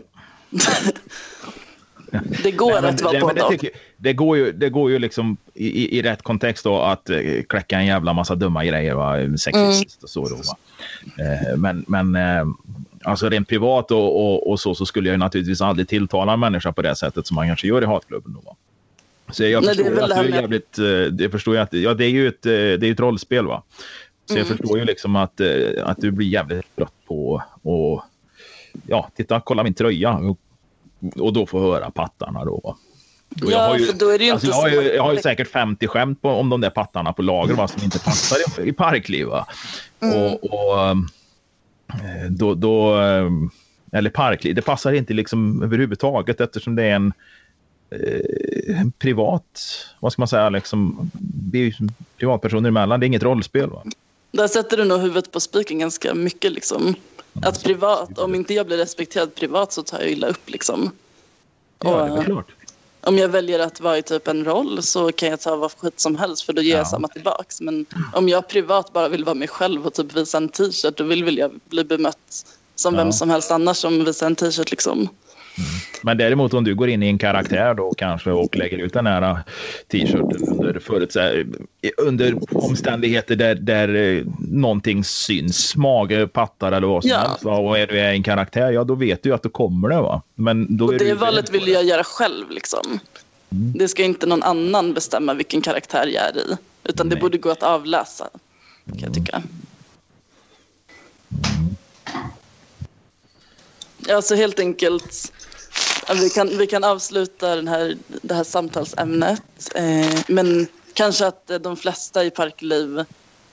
Speaker 4: Det går
Speaker 6: Nej, men
Speaker 4: att vara
Speaker 6: men
Speaker 4: både
Speaker 6: det, det, går ju, det går ju liksom i, i, rätt kontext då att eh, kläcka en jävla massa dumma grejer. Va? Sexist och så. Då, va? Eh, men men eh, alltså rent privat och, och, och så, så skulle jag naturligtvis aldrig tilltala en människa på det sättet som man kanske gör i hatklubben. Då, va? Så jag
Speaker 4: Nej,
Speaker 6: förstår ju att du är jävligt... eh, Jag förstår ju att, ja, det är ju ett, eh, det är ett rollspel. va. Så jag
Speaker 4: Mm.
Speaker 6: förstår ju liksom att, eh, att du blir jävligt trött på och ja, titta, kolla min tröja. Och, och då få höra pattarna då. va. Och jag
Speaker 4: Ja,
Speaker 6: har ju-
Speaker 4: för då är det ju
Speaker 6: Alltså
Speaker 4: inte
Speaker 6: jag, har ju, jag har ju säkert 50 skämt på, om de där pattarna på lager va, som inte passar i, i parkliv. Va?
Speaker 4: Mm.
Speaker 6: Och, och då, då, eller parkliv, det passar inte liksom överhuvudtaget eftersom det är en eh, privat, vad ska man säga, liksom, vi är ju privatpersoner emellan, det är inget rollspel. Va?
Speaker 4: Där sätter du nog huvudet på spiken ganska mycket. Liksom. Att privat, om inte jag blir respekterad privat så tar jag illa upp. Liksom.
Speaker 6: Ja, det är
Speaker 4: Och,
Speaker 6: klart.
Speaker 4: om jag väljer att vara i typ en roll så kan jag ta vad skit som helst för då ger
Speaker 6: Ja.
Speaker 4: jag samma tillbaks. Men om jag privat bara vill vara mig själv och typ visa en t-shirt då vill väl jag bli bemött som
Speaker 6: Ja.
Speaker 4: vem som helst annars som visar en t-shirt. Liksom.
Speaker 6: Men däremot om du går in i en karaktär då kanske och lägger ut den här t-shirten under, förutsä- under omständigheter där, där eh, någonting syns, mage, pattar eller vad som
Speaker 4: Ja.
Speaker 6: helst. Och är du en karaktär, ja då vet du att då kommer det. va. Men då
Speaker 4: Och
Speaker 6: är
Speaker 4: det valet vill jag göra själv. Liksom. Det ska inte någon annan bestämma vilken karaktär jag är i. Utan det
Speaker 6: Nej.
Speaker 4: borde gå att avläsa, kan jag tycka. Alltså helt enkelt, Alltså, vi kan, vi kan avsluta den här, det här samtalsämnet. Eh, men kanske att eh, de flesta i Parkliv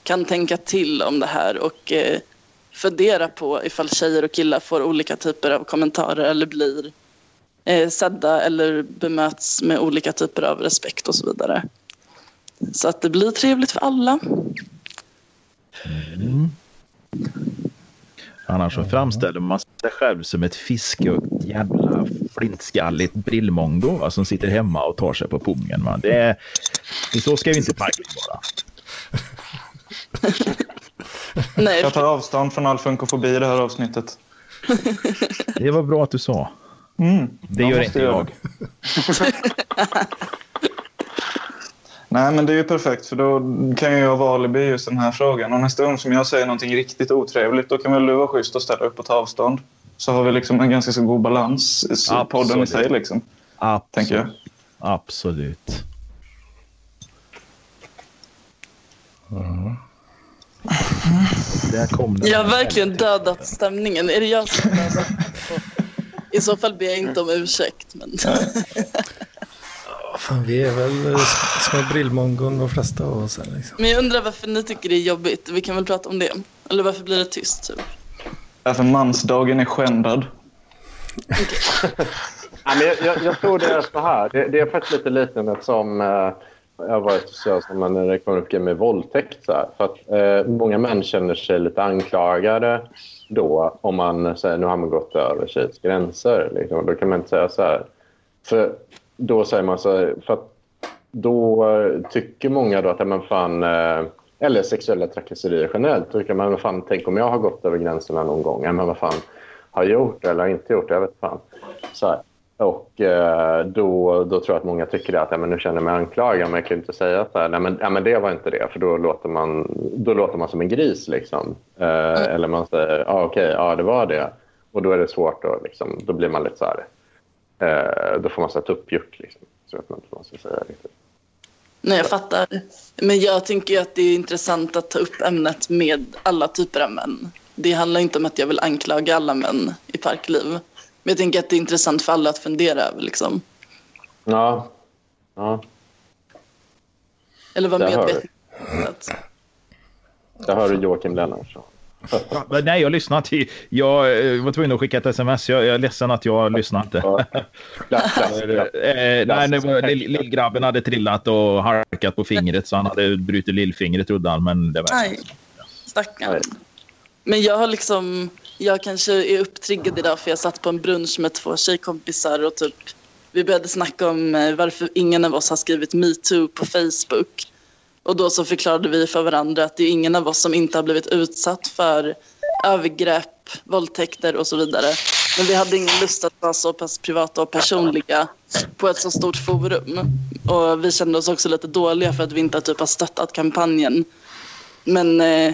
Speaker 4: kan tänka till om det här och eh, fundera på ifall tjejer och killar får olika typer av kommentarer eller blir eh, sedda eller bemöts med olika typer av respekt och så vidare. Så att det blir trevligt för alla. Mm.
Speaker 6: Annars så framställer man sig själv som ett fiske och jävla flintskalligt brillmongo va, som sitter hemma och tar sig på pungen. Va. Det är, så ska ju inte parken vara. *laughs*
Speaker 4: Nej,
Speaker 2: Jag tar avstånd från all funkofobi i det här avsnittet.
Speaker 6: Det var bra att du sa.
Speaker 2: Mm,
Speaker 6: Det gör inte jag.
Speaker 2: Nej, men det är ju perfekt för då kan jag vara alibi i just den här frågan. Och nästa gång som jag säger någonting riktigt otrevligt då kan väl du vara schysst och ställa upp och ta avstånd. Så har vi liksom en ganska så god balans i s- podden i
Speaker 6: Absolut.
Speaker 2: sig liksom. Tänker jag.
Speaker 6: Absolut. Där kom den.
Speaker 4: jag har verkligen dödat stämningen. Är det jag som har dödat? I så fall ber jag inte om ursäkt. Men...
Speaker 1: Fan, vi är väl små brillmongon de flesta av oss. här, Liksom.
Speaker 4: men jag undrar varför ni tycker det är jobbigt. Vi kan väl prata om det. Eller varför blir det tyst? Typ?
Speaker 2: Därför mansdagen är skändad. *laughs*
Speaker 5: Ja, men jag, jag, jag tror det är så här. Det, det är faktiskt lite liknande som eh, jag har varit så som när det kommer upp grejer med våldtäkt. Så här. För att, eh, många män känner sig lite anklagade då om man säger nu har man gått över tjejs gränser. Liksom. Då kan man inte säga så här. För då säger man så här, för att då eh, tycker många då att ja, men fan, eh, eller sexuella trakasserier generellt, då tycker man, men fan, tänk om jag har gått över gränserna någon gång. Men vad fan, har jag gjort det eller har inte gjort det? Jag vet fan. Så här. Och eh, då, då tror jag att många tycker att ja, men nu känner jag mig anklagad, men jag kan inte säga att nej, men, ja, men det var inte det, för då låter man, då låter man som en gris. Liksom. Eh, Eller man säger, ja okej, ja det var det. Och då är det svårt, då, liksom, då blir man lite så här, eh, då får man sätta upp juck. Liksom. Så vet man inte vad man ska säga riktigt.
Speaker 4: Nej, jag fattar. Men jag tänker att det är intressant att ta upp ämnet med alla typer av män. Det handlar inte om att jag vill anklaga alla män i parkliv. Men jag tänker att det är intressant för alla att fundera över. Liksom.
Speaker 5: Ja, ja.
Speaker 4: Eller vara
Speaker 5: Det hör
Speaker 4: medveten.
Speaker 5: Där har du Joakim Lennartsson.
Speaker 6: Ja, men Nej, jag lyssnade inte. Jag eh, var tvungen att skicka ett sms. Jag, jag är ledsen att jag lyssnade inte. *laughs* Eh, nej, det var, lillgrabben hade trillat och halkat på fingret så han hade brutit lillfingret trodde han. Men det var...
Speaker 4: Nej, stackarn. Men jag har liksom, jag kanske är upptriggad idag för jag satt på en brunch med två tjejkompisar och typ vi började snacka om eh, varför ingen av oss har skrivit metoo på Facebook. Och då så förklarade vi för varandra att det är ingen av oss som inte har blivit utsatt för övergrepp, våldtäkter och så vidare. Men vi hade ingen lust att vara så pass privata och personliga på ett så stort forum. Och vi kände oss också lite dåliga för att vi inte typ har stöttat kampanjen. Men eh,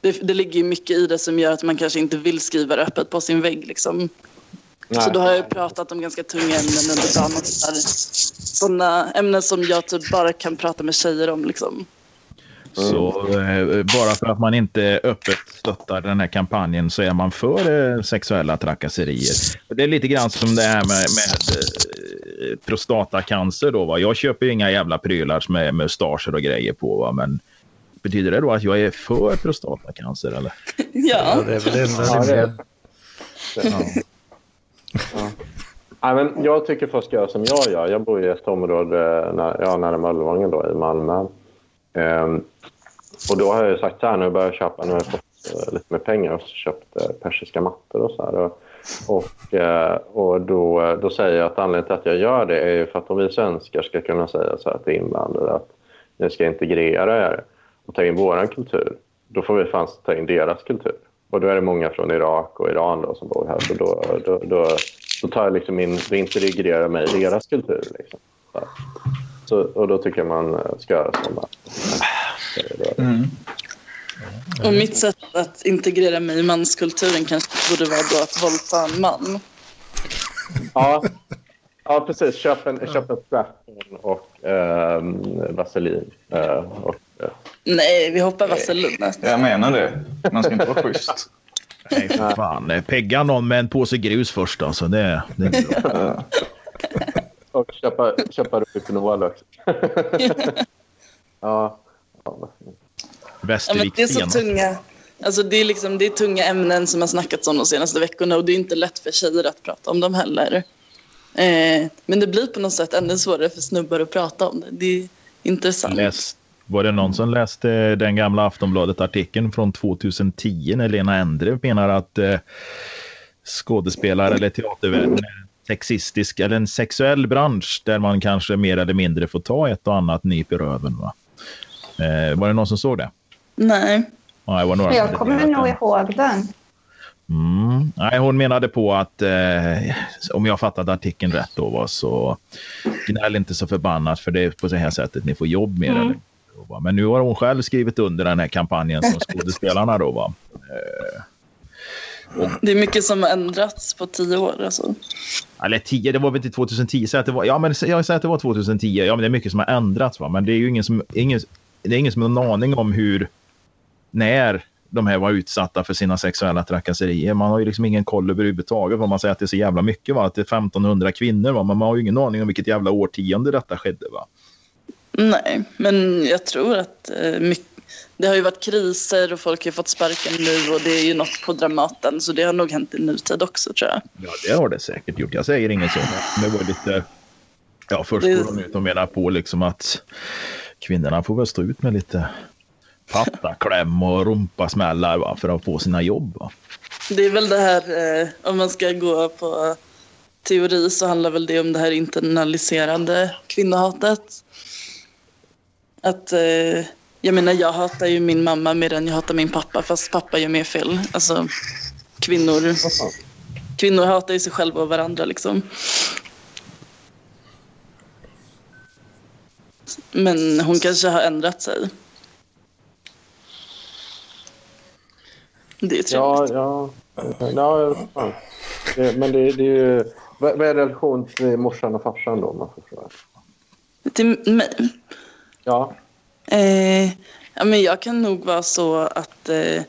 Speaker 4: det, det ligger ju mycket i det som gör att man kanske inte vill skriva det öppet på sin vägg. Liksom. Så
Speaker 5: Nej.
Speaker 4: då har jag pratat om ganska tunga ämnen under dagen. och. Sådana ämnen som jag typ bara kan prata med tjejer om. Liksom.
Speaker 6: Så eh, bara för att man inte öppet stöttar den här kampanjen så är man för eh, sexuella trakasserier. Det är lite grann som det här med, med eh, prostatacancer. Då, va? Jag köper ju inga jävla prylar med mustascher och grejer på. Va? Men betyder det då att jag är för prostatacancer? Eller? *laughs*
Speaker 1: Ja,
Speaker 4: Ja,
Speaker 1: det är väl det enda
Speaker 5: Ja, är-.
Speaker 6: Ja.
Speaker 5: Nej, men jag tycker folk ska göra som jag gör. Jag bor i ett område eh, när, ja, nära Möllevången då, i Malmö. Ehm, och då har jag sagt så här, nu börjar jag köpa, nu har jag fått eh, lite mer pengar och så köpt eh, persiska mattor och så här. Och, och, och då, då säger jag att anledningen till att jag gör det är ju för att om vi svenskar ska kunna säga så här till invandrare att ni ska integrera er och ta in vår kultur, då får vi fan ta in deras kultur. Och då är det många från Irak och Iran då som bor här. Så då, då, då, då tar jag liksom in, då integrerar mig i deras kultur. Liksom. Så, så, och då tycker jag man ska göra som
Speaker 2: Mm.
Speaker 4: Och mitt sätt att integrera mig i manskulturen kanske borde vara då att våldta en man.
Speaker 5: Ja, ja precis. Köp en, köp en strap-on och eh, vaselin. Eh, och.
Speaker 4: Nej, vi hoppar vaselinet.
Speaker 2: Jag menar det. Man ska inte vara schysst.
Speaker 6: Nej, för fan. Pegga någon med en påse grus först alltså. Det, det är bra.
Speaker 5: och köpa, köpa Rohypnol också. *laughs* ja. fint.
Speaker 4: Ja, men
Speaker 6: Västervik
Speaker 4: det är så tunga, alltså det är liksom, det är tunga ämnen som har snackats om de senaste veckorna och det är inte lätt för tjejer att prata om dem heller. Eh, men det blir på något sätt ännu svårare för snubbar att prata om det. Det är intressant.
Speaker 6: Läs, var det någon som läste den gamla Aftonbladet-artikeln från 2010 när Lena Endre menar att eh, skådespelare eller teatervärlden är en sexistisk eller en sexuell bransch där man kanske mer eller mindre får ta ett och annat nyp i röven. Va? Eh, var det någon som såg det?
Speaker 4: Nej.
Speaker 6: Ja, det var några
Speaker 7: Jag kommer nog ihåg den.
Speaker 6: Mm. Nej, hon menade på att eh, om jag fattade artikeln rätt då var så gnäll inte så förbannat för det är på det här sättet ni får jobb mer.
Speaker 7: Mm.
Speaker 6: Va. Men nu har hon själv skrivit under den här kampanjen som *laughs* skådespelarna då va.
Speaker 4: Det är mycket som har ändrats på tio år. Alltså.
Speaker 6: Eller 10, det var väl inte 2010. Så att det var, ja, men jag säger att det var 2010. Ja, men det är mycket som har ändrats. Va? Men det är ju ingen som, ingen, det är ingen som har en aning om hur, när de här var utsatta för sina sexuella trakasserier. Man har ju liksom ingen koll överhuvudtaget. Vad man säger att det är så jävla mycket. Va? Att det är 1500 kvinnor. Va? Men man har ju ingen aning om vilket jävla årtionde detta skedde. Va?
Speaker 4: Nej, men jag tror att eh, mycket, det har ju varit kriser och folk har fått sparken nu och det är ju något på Dramaten så det har nog hänt i nutid också tror jag.
Speaker 6: Ja, det har det säkert gjort. Jag säger inget så. Men det var lite... Ja, först
Speaker 4: Det-
Speaker 6: går de ut och menar på liksom att kvinnorna får väl stå ut med lite pattakläm och rumpasmällar va, för att få sina jobb. Va?
Speaker 4: Det är väl det här, eh, om man ska gå på teori så handlar väl det om det här internaliserade kvinnohatet. Att, eh, jag menar jag hatar ju min mamma mer än jag hatar min pappa fast pappa gör mer fel. Alltså kvinnor, kvinnor hatar ju sig själva och varandra liksom. Men hon kanske har ändrat sig. Det är trevligt.
Speaker 5: Ja, ja. ja men det, det är ju... Vad är relation till morsan och farsan då? Man får fråga?
Speaker 4: Till mig?
Speaker 5: Ja.
Speaker 4: Eh, ja, men jag kan nog vara så att eh,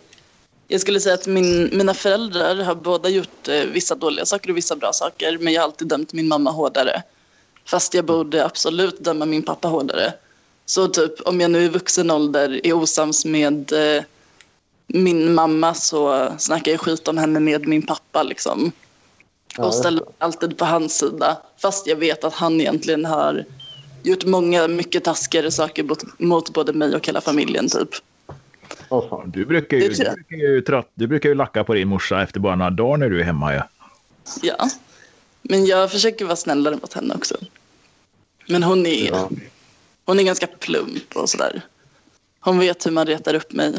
Speaker 4: jag skulle säga att min, mina föräldrar har båda gjort eh, vissa dåliga saker och vissa bra saker men jag har alltid dömt min mamma hårdare. Fast jag borde absolut döma min pappa hårdare. Så typ om jag nu i vuxen ålder är osams med eh, min mamma så snackar jag skit om henne med min pappa liksom. Och ställer alltid på hans sida. Fast jag vet att han egentligen har gjort många mycket taskigare saker mot, mot både mig och hela familjen typ.
Speaker 5: Fan.
Speaker 6: Du brukar ju, du brukar ju, trött, du brukar ju lacka på din morsa efter bara några dagar när du är hemma. Ja.
Speaker 4: Ja. Men jag försöker vara snällare mot henne också. Men hon är,
Speaker 5: Ja.
Speaker 4: hon är ganska plump och sådär. Hon vet hur man retar upp mig.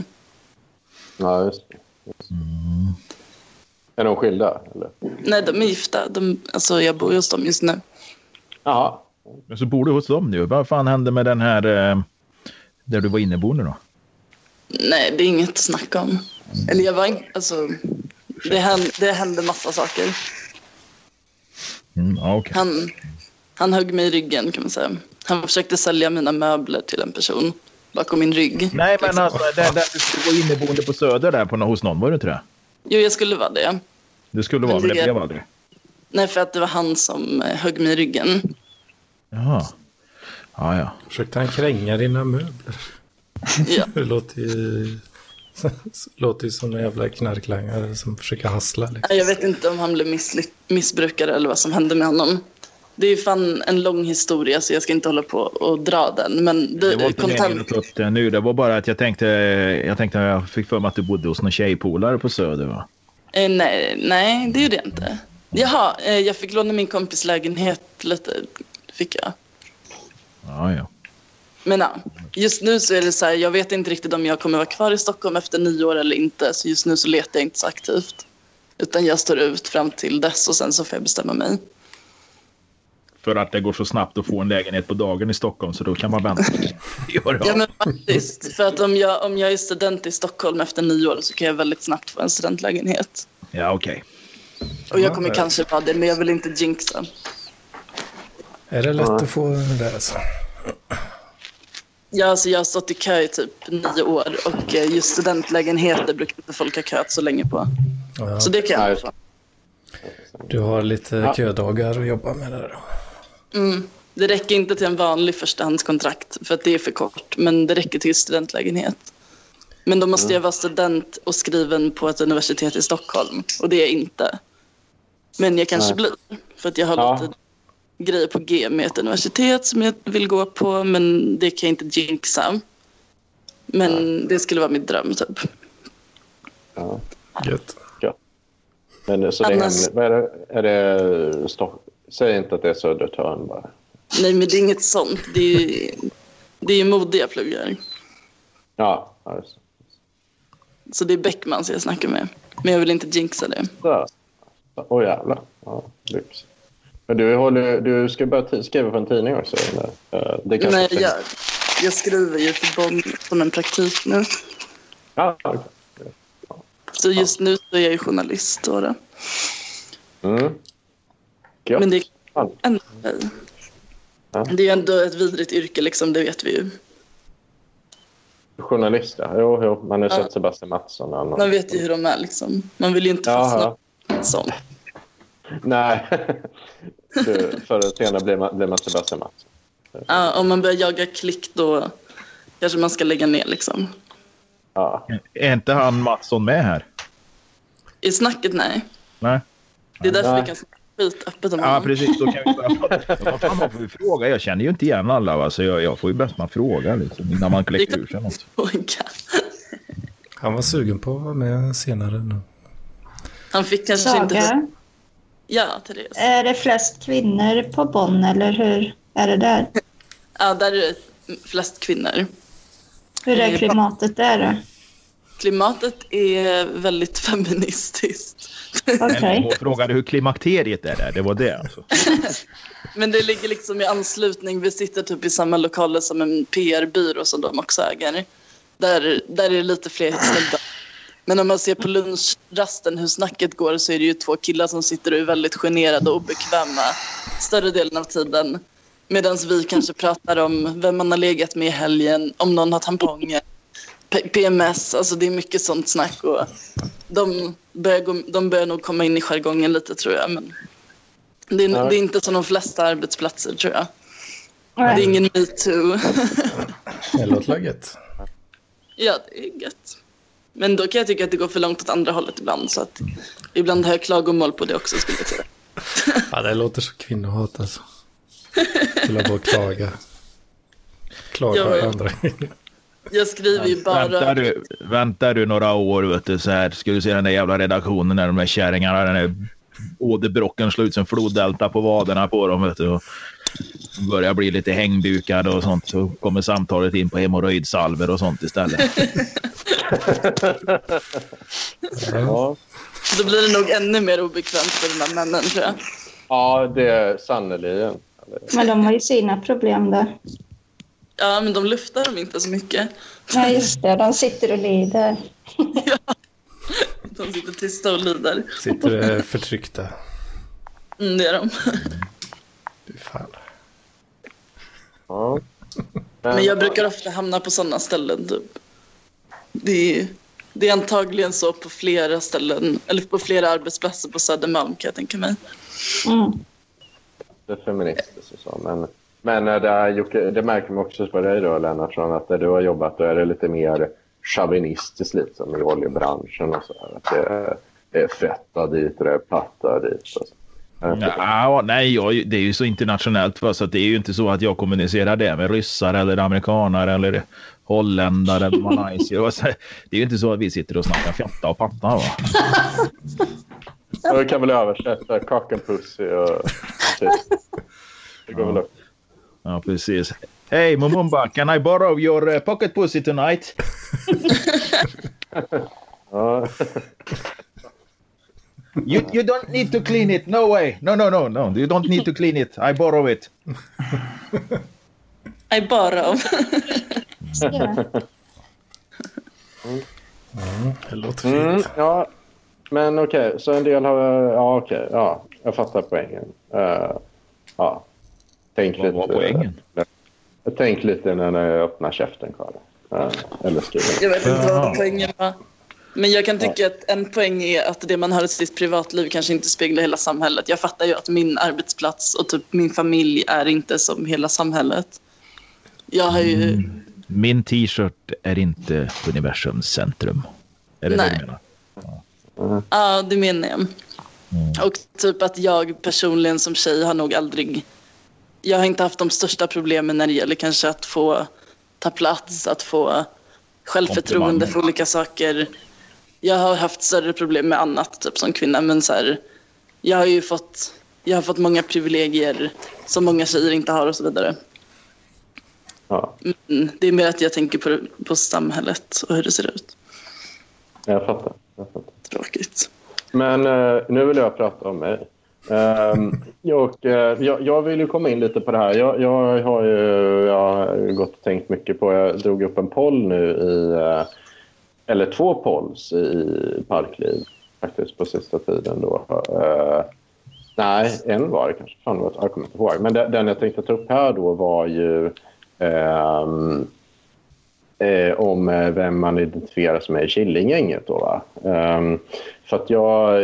Speaker 5: ja, just det. Just det. Är de skilda? Eller?
Speaker 4: Nej, de är gifta. De, alltså, jag bor hos dem just nu.
Speaker 5: Jaha.
Speaker 6: Men så bor du hos dem nu. Vad fan hände med den här eh, där du var inneboende då?
Speaker 4: Nej, det är inget att snacka om. Eller jag var inte, alltså, det hände, det hände massa saker.
Speaker 6: Mm, okej.
Speaker 4: Han, han högg mig i ryggen kan man säga. Han försökte sälja mina möbler till en person bakom min rygg.
Speaker 6: Nej, men alltså där, där du skulle vara inneboende på Söder där på, hos någon, var det inte det?
Speaker 4: Jo, jag skulle vara det.
Speaker 6: Det skulle vara, men det
Speaker 4: det-
Speaker 6: blev aldrig.
Speaker 4: Nej, för att det var han som eh, högg mig i ryggen.
Speaker 6: Jaha. Ja, ja.
Speaker 1: Försökte han kränga dina möbler?
Speaker 4: Ja. *laughs*
Speaker 1: Det låter ju *laughs* Låter ju som en jävla knarklangare som försöker hassla. Liksom.
Speaker 4: Jag vet inte om han blev missbrukare eller vad som hände med honom. Det är fan en lång historia så jag ska inte hålla på och dra den. Men
Speaker 6: Det var
Speaker 4: det,
Speaker 6: inte meningen att
Speaker 4: kontant,
Speaker 6: ta upp det nu. Det var bara att jag tänkte, jag tänkte jag fick för mig att du bodde hos någon tjejpolare på Söder va?
Speaker 4: eh, nej, nej, det gjorde jag inte. Jaha, eh, jag fick låna min kompis lägenhet lite. Fick jag.
Speaker 6: Ja, ja.
Speaker 4: Men ja, just nu så är det så här, jag vet inte riktigt om jag kommer vara kvar i Stockholm efter nio år eller inte. Så just nu så letar jag inte så aktivt. Utan jag står ut fram till dess och sen så får jag bestämma mig.
Speaker 6: För att det går så snabbt att få en lägenhet på dagen i Stockholm så då kan man vänta. *laughs* ja,
Speaker 4: Ja men faktiskt. För att om jag, om jag är student i Stockholm efter nio år så kan jag väldigt snabbt få en studentlägenhet.
Speaker 6: ja okej.
Speaker 4: Och jag kommer kanske vara det, men jag vill inte jinxa.
Speaker 1: Är det lätt
Speaker 5: Ja.
Speaker 1: att få det där alltså?
Speaker 4: Ja, alltså jag har stått i kö i typ nio år och eh, just studentlägenheter brukar inte folk ha köat så länge på.
Speaker 1: Ja,
Speaker 4: Så det kan jag få.
Speaker 1: du har lite
Speaker 5: Ja.
Speaker 1: ködagar att jobba med där. då.
Speaker 4: Mm. Det räcker inte till en vanlig förstahandskontrakt för att det är för kort, men det räcker till studentlägenhet. Men då måste jag vara student och skriven på ett universitet i Stockholm och det är jag inte. Men jag kanske
Speaker 5: Nej.
Speaker 4: blir, för att jag har
Speaker 5: Ja.
Speaker 4: lite grejer på G med ett universitet som jag vill gå på, men det kan jag inte jinxa. Men det skulle vara min dröm typ.
Speaker 5: Ja.
Speaker 1: Gött.
Speaker 5: Men så det är,
Speaker 4: Annars-
Speaker 5: hem, vad är det? Är det Stock, säg inte att det är Södertörn bara.
Speaker 4: Nej, men det är inget sånt. Det är ju, det är ju mode jag pluggar.
Speaker 5: Ja, alltså.
Speaker 4: Så det är Beckmans jag snackar med. Men jag vill inte jinxa det.
Speaker 5: Åh jävlar. Ja, lyx. Du, håller, du ska börja skriva på en tidning också? Eller? Eh, Det kanske
Speaker 4: Nej, jag, jag skriver ju för Bonn som en praktik nu.
Speaker 5: Ja, okej.
Speaker 4: Så just nu så är jag ju journalist. Då, då.
Speaker 5: Mm. Gött.
Speaker 4: Men det är ändå okej.
Speaker 5: Ja.
Speaker 4: Det är ändå ett vidrigt yrke, liksom, det vet vi ju.
Speaker 5: Journalist, ja. Jo, jo. Man har
Speaker 4: Ja.
Speaker 5: sett Sebastian Mattsson.
Speaker 4: Man vet ju hur de är. Liksom. Man vill ju inte
Speaker 5: Jaha.
Speaker 4: fastna i en sån.
Speaker 5: Nej. Du, förr eller senare blir man, blir man Sebastian Mattsson.
Speaker 4: Ja, om man börjar jaga klick då kanske man ska lägga ner. Liksom.
Speaker 5: Ja.
Speaker 6: Är inte han Mattsson med här?
Speaker 4: I snacket, nej.
Speaker 6: Nej.
Speaker 4: Det är därför
Speaker 5: Nej.
Speaker 4: vi kan snacka skit öppet om
Speaker 6: Ja,
Speaker 4: honom.
Speaker 6: precis. Då kan vi börja prata. *laughs* Vad fan man får vi fråga? Jag känner ju inte igen alla. Va? Så jag, jag får ju bäst man fråga liksom, innan man kläcker ur sig något.
Speaker 4: Fråga.
Speaker 1: Han var sugen på att vara med senare nu.
Speaker 4: Han fick kanske inte... Ja, Therese.
Speaker 7: är det flest kvinnor på Bonn eller hur är det där?
Speaker 4: Ja, där är det flest kvinnor.
Speaker 7: Hur är
Speaker 4: Eh,
Speaker 7: klimatet där då?
Speaker 4: Klimatet är väldigt feministiskt.
Speaker 7: Okej.
Speaker 6: Hon frågade hur klimakteriet är där. Det var det. Alltså. *laughs*
Speaker 4: Men det ligger liksom i anslutning. Vi sitter typ i samma lokaler som en PR-byrå som de också äger. Där, där är det lite fler *clears throat* snubbar. Men om man ser på lunchrasten hur snacket går så är det ju två killar som sitter och är väldigt generade och obekväma större delen av tiden. Medan vi kanske pratar om vem man har legat med i helgen, om någon har tamponger, PMS, alltså det är mycket sånt snack. Och de, börjar gå, de börjar nog komma in i jargongen lite tror jag. Men det är,
Speaker 5: Ja.
Speaker 4: det är inte som de flesta arbetsplatser tror jag. Det är ingen metoo.
Speaker 1: Det låter
Speaker 4: ja, det är gött. Men då kan jag tycka att det går för långt åt andra hållet ibland. Så att ibland har jag klagomål på det också skulle jag säga. *laughs*
Speaker 1: Ja, det låter så kvinnohat alltså. Till att bara klaga. Klaga
Speaker 4: Ja,
Speaker 1: på
Speaker 4: ja.
Speaker 1: andra.
Speaker 4: Jag skriver ju bara...
Speaker 6: Väntar, du, väntar du några år vet du, så här, ska du se den där jävla redaktionen när de där kärringarna, den där åderbråcken slår ut som floddelta på vaderna på dem. Vet du, och börjar bli lite hängdukade och sånt så kommer samtalet in på hemorrojdsalver och sånt istället.
Speaker 5: Ja.
Speaker 4: Då blir det nog ännu mer obekvämt för de här männen tror jag.
Speaker 5: ja, det är sannerligen.
Speaker 7: Men de har ju sina problem där.
Speaker 4: Ja, men de luftar dem inte så mycket.
Speaker 7: Nej, just det. De sitter och lider. *laughs*
Speaker 4: De sitter tysta och lider.
Speaker 1: Sitter förtryckta.
Speaker 4: Mm, det är de.
Speaker 1: Fy fan.
Speaker 5: Ja.
Speaker 4: Men jag brukar ofta hamna på sådana ställen. Typ. Det, är, det är antagligen så på flera ställen, eller på flera arbetsplatser på Södermalm kan jag tänka mig.
Speaker 7: Mm.
Speaker 5: Det är feministiskt och så. Men, men eh, det, är, Jocke, det märker man också på dig då, Lennartsson, att där du har jobbat då är det lite mer chauvinistiskt lite som i oljebranschen och så här. Att det är fetta dit och det är platta dit. Och så.
Speaker 6: Ja, nej, jag, det är ju så internationellt för så att det är ju inte så att jag kommunicerar det med ryssar eller amerikaner eller holländare eller malaysier. *laughs* Det är ju inte så att vi sitter och snackar fjatta och patta. Va?
Speaker 5: Jag kan väl översätta cock and pussy och... Det går väl upp.
Speaker 6: Ja, precis. Hey Mumumba, can I borrow your uh, pocket pussy tonight? *laughs*
Speaker 5: Ja. *laughs*
Speaker 6: You, you don't need to clean it. No way. No, no, no, no. You don't need to clean it. I borrow it.
Speaker 4: I borrow.
Speaker 1: Det låter
Speaker 5: Mm,
Speaker 1: fint.
Speaker 5: ja, men okej. Så en del har... Ja, okej. Ja, jag fattar poängen. Uh, ja. Tänk
Speaker 6: Vad
Speaker 5: lite...
Speaker 6: var poängen?
Speaker 5: Jag tänk lite när jag öppnar käften, Karin. Uh, eller skriver.
Speaker 4: Jag vet inte vad poängen var. Men jag kan tycka att en poäng är att det man har i sitt privatliv kanske inte speglar hela samhället. Jag fattar ju att min arbetsplats och typ min familj är inte som hela samhället. Jag har ju...
Speaker 6: Min t-shirt är inte universums centrum. Är det
Speaker 4: Nej.
Speaker 6: det du menar?
Speaker 4: Ja, det menar jag. Och typ att jag personligen som tjej har nog aldrig... Jag har inte haft de största problemen när det gäller kanske att få ta plats, att få självförtroende för olika saker. Jag har haft större problem med annat typ som kvinna, men så här, jag har ju fått, jag har fått många privilegier som många tjejer inte har och så vidare.
Speaker 5: Ja,
Speaker 4: Mm, det är mer att jag tänker på, på samhället och hur det ser ut.
Speaker 5: jag fattar. Jag fattar.
Speaker 4: Tråkigt.
Speaker 5: Men eh, nu vill jag prata om mig. Ehm, *laughs* och, eh, jag, jag vill ju komma in lite på det här. Jag, jag har ju jag har gått och tänkt mycket på... Jag drog upp en poll nu i... eh, eller två polls i Parkliv faktiskt på sista tiden. Då. Uh, nej, en var det kanske. Fan, jag kommer inte ihåg. Men den, den jag tänkte ta upp här då var ju... um, eh, om eh, vem man identifierar som är i Killinggänget. Då, va? Ehm, för att jag,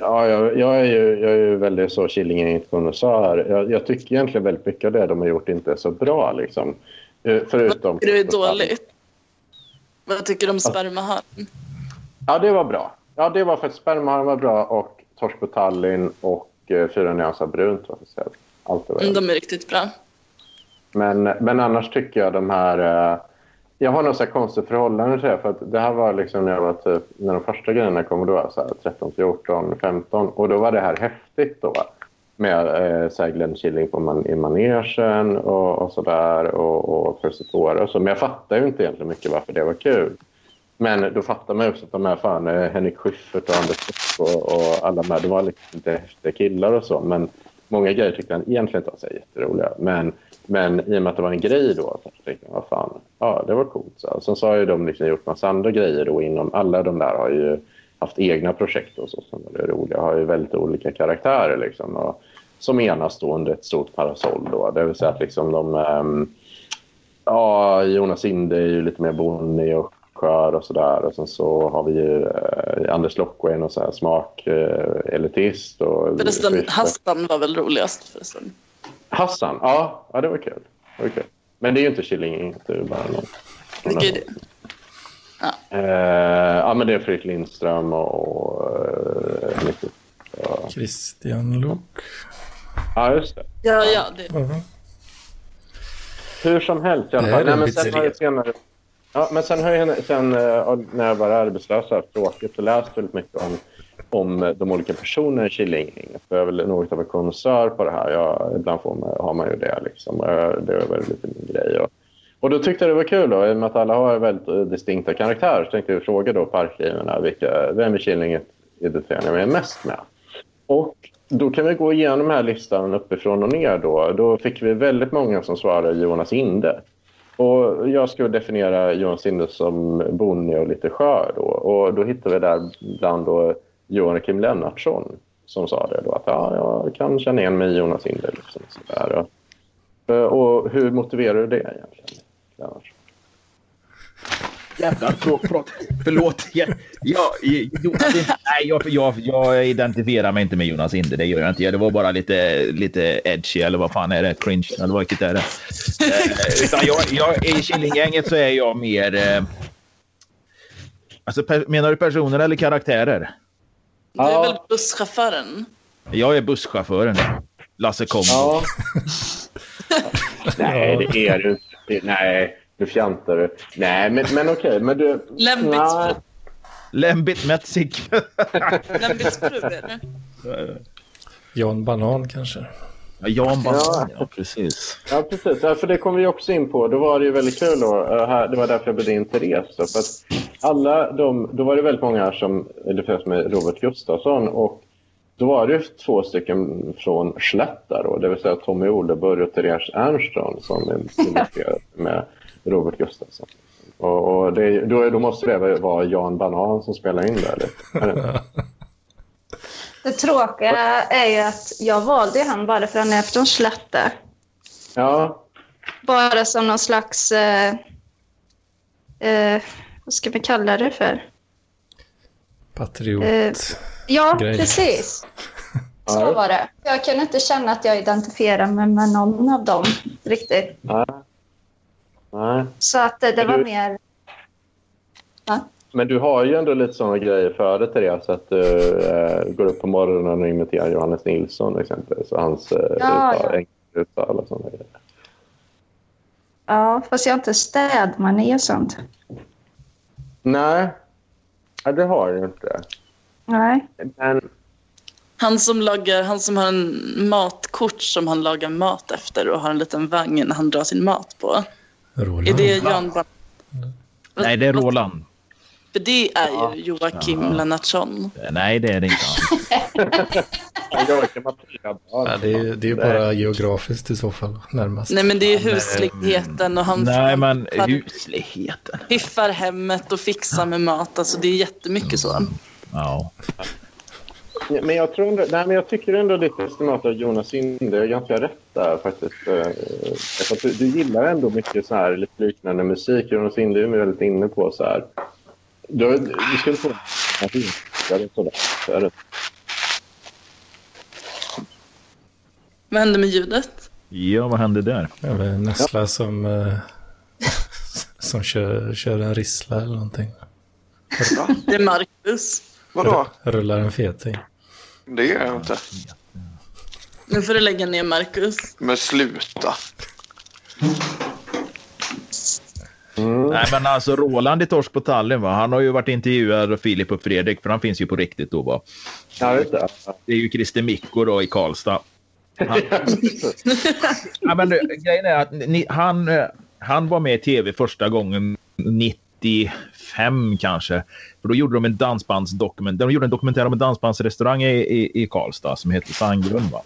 Speaker 5: ja, jag, jag, är ju, jag är ju väldigt så Killinggänget-konnässör. Jag, jag tycker egentligen väldigt mycket av det de har gjort inte är så bra. Liksom. Eh, Förutom...
Speaker 4: Vad tycker du är dåligt? Vad tycker du om spermaharm?
Speaker 5: Ja, det var bra. Ja, det var för att Spermaharm var bra och Torsk på Tallinn och eh, Fyra nyanser brunt var speciellt. Allt det var
Speaker 4: Mm, De är riktigt bra.
Speaker 5: Men, men annars tycker jag de här... Eh, jag har något så här konstigt förhållande till det. För att det här var liksom när jag var typ, när de första grejerna kom, då var jag så här 13, 14, 15. Och då var det här häftigt då. Med eh, så här Glenn Killing på man, i manegen och, och så där. Och, och Persetora och så. Men jag fattar ju inte egentligen mycket varför det var kul. Men då fattar man också att de här fan, eh, Henrik Schyffert och Anders och, och alla de här, de var liksom inte häftiga killar och så. Men många grejer tyckte han egentligen inte var så jätteroliga. Men, men i och med att det var en grej då så tänkte jag, vad fan, ja det var coolt. Så. Sen så har ju de liksom gjort massa andra grejer då inom, alla de där har ju haft egna projekt och så som är roliga. Har ju väldigt olika karaktärer liksom. Och, som enas då under ett stort parasoll då. Det vill säga att liksom de, ehm, ja Jonas Inde är ju lite mer bonnig och skör och sådär. Och sen så har vi ju eh, Anders Locke, en så här smak eh, elitist. Och
Speaker 4: Förresten. Hassan var väl roligast förresten.
Speaker 5: Hassan, ja, ja det var kul. Det var kul. Men det är ju inte Killing, det är bara någon. någon
Speaker 4: Vilka det?
Speaker 5: Eh, ja, men det är Fredrik Lindström och... Eh, mycket. Ja.
Speaker 1: Christian Luuk.
Speaker 5: ja, just det.
Speaker 4: Ja, ja. Det.
Speaker 1: Mhm.
Speaker 5: Hur som helst i alla fall. Nej,
Speaker 1: en
Speaker 5: men sen har jag senare... Ja, men sen har jag sen, eh, när jag var arbetslös här, tråkigt, och läst väldigt mycket om, om de olika personerna i Killinggänget. För jag är väl något av en konnässör på det här. Jag, ibland får man, har man ju det. Liksom. Och jag- Det är väl lite min grej. Och, och då tyckte jag det var kul, då, i och med att alla har väldigt eh, distinkta karaktärer, så tänkte jag fråga då parklivarna vilka, vem i Killinggänget identifierar ni mig mest med? Och då kan vi gå igenom den här listan uppifrån och ner. Då, då fick vi väldigt många som svarade Jonas Inde. Och jag skulle definiera Jonas Inde som bonnig och lite skör. Då. Och då hittade vi där bland då Joakim Lennartsson som sa det. Då, att ja, jag kan känna igen mig i Jonas Inde. Liksom, sådär. Och, och hur motiverar du det egentligen? Lennartsson?
Speaker 6: Jävlar, förlåt. förlåt. förlåt. Jag, jag, Jonas, Inde- nej, jag, jag, jag identifierar mig inte med Jonas Inde. Det gör jag inte. Det var bara lite, lite edgy eller vad fan är det? Cringe eller vilket är det? Eh, utan jag, jag, I Killinggänget så är jag mer... Eh, Alltså, per, menar du personer eller karaktärer?
Speaker 4: Du är väl busschauffören?
Speaker 6: Jag är busschauffören. Lasse Kombo.
Speaker 5: Ja. *laughs* Nej, det är du inte. Det- Nej, nu fjantar du. Nej, men, men okej. Men du...
Speaker 6: Metzig.
Speaker 4: Lembits fru är det.
Speaker 1: Jan Banan kanske.
Speaker 6: Ja, Jan Banan,
Speaker 5: Ja.
Speaker 6: ja. precis.
Speaker 5: Ja, precis. Ja, för det kom vi också in på. Då var det ju väldigt kul. Då. Det var därför jag bjöd in Therese. Då, för att alla de, då var det väldigt många här som eller med Robert Gustafsson. Och då var det ju två stycken från Slätta, då, det vill säga Tommy Oleborg och Therese Ernström som är *laughs* illustrerade med Robert Gustafsson. Och, och det, då, då måste det vara Jan Banan som spelar in där. Det? *laughs*
Speaker 7: Det tråkiga är ju att jag valde han bara för han är från Slätte.
Speaker 5: Ja,
Speaker 7: Bara som någon slags... Eh, eh, vad ska vi kalla det för?
Speaker 1: Patriot.
Speaker 7: Eh, Ja,
Speaker 1: Grej.
Speaker 7: precis. *laughs* Så
Speaker 5: Ja.
Speaker 7: var det. Jag kunde inte känna att jag identifierade mig med någon av dem riktigt.
Speaker 5: nej. nej.
Speaker 7: Så att det, det
Speaker 5: Men
Speaker 7: var
Speaker 5: du-
Speaker 7: mer...
Speaker 5: Men du har ju ändå lite sådana grejer för dig, Therese, att du eh, går upp på morgonen och imiterar Johannes Nilsson exempelvis och hans eh,
Speaker 7: Ja,
Speaker 5: uttal,
Speaker 7: ja.
Speaker 5: enkla uttal och sådana grejer.
Speaker 7: Ja, fast jag har inte städmani och sånt.
Speaker 5: Nej, ja, det har du inte.
Speaker 7: Nej.
Speaker 5: Men
Speaker 4: Han som, lagar, han som har en matkort som han lagar mat efter och har en liten vagn han drar sin mat på.
Speaker 1: Roland.
Speaker 4: Är det Jan Ban-
Speaker 6: Nej, det är Roland.
Speaker 4: För det är ju Joakim Lennartsson.
Speaker 6: Nej, det är det inte.
Speaker 1: Ja, det, är, det är ju bara geografiskt i så fall närmast.
Speaker 4: Nej men det är husligheten och han
Speaker 6: Nej, men husligheten.
Speaker 4: piffar hemmet och fixar med mat. Alltså det är jättemycket så.
Speaker 6: Ja.
Speaker 5: Ja, Men jag, tror ändå, nej, men jag tycker ändå lite estimat av Jonas Inde är ganska rätt där faktiskt. Eh, Du, du gillar ändå mycket så här lite liknande musik. Jonas Inde är ju väldigt inne på så här. Du, du skulle få är det.
Speaker 4: Vad hände med ljudet?
Speaker 6: ja, vad hände där?
Speaker 1: Eller Nessla som, eh, *laughs* som kör, kör en rissla eller någonting.
Speaker 4: Det är Marcus.
Speaker 3: Vadå?
Speaker 1: Rullar en feting.
Speaker 3: Det gör jag inte.
Speaker 4: Nu får du lägga ner Marcus.
Speaker 3: Men sluta.
Speaker 6: Nej, men alltså Roland i Torsk på Tallinn, va? han har ju varit intervjuad av Filip och Fredrik, för han finns ju på riktigt då. Va?
Speaker 5: Ja, det.
Speaker 6: Det är ju Christer Mikko då i Karlstad. Han, *laughs* ja, men, det- grejen är att ni, han, eh, han var med i tv första gången 95 kanske. För då gjorde de en dansbandsdokument. De gjorde en dokumentär om en dansbandsrestaurang i, i, i Karlstad som heter Sandgrund. Va?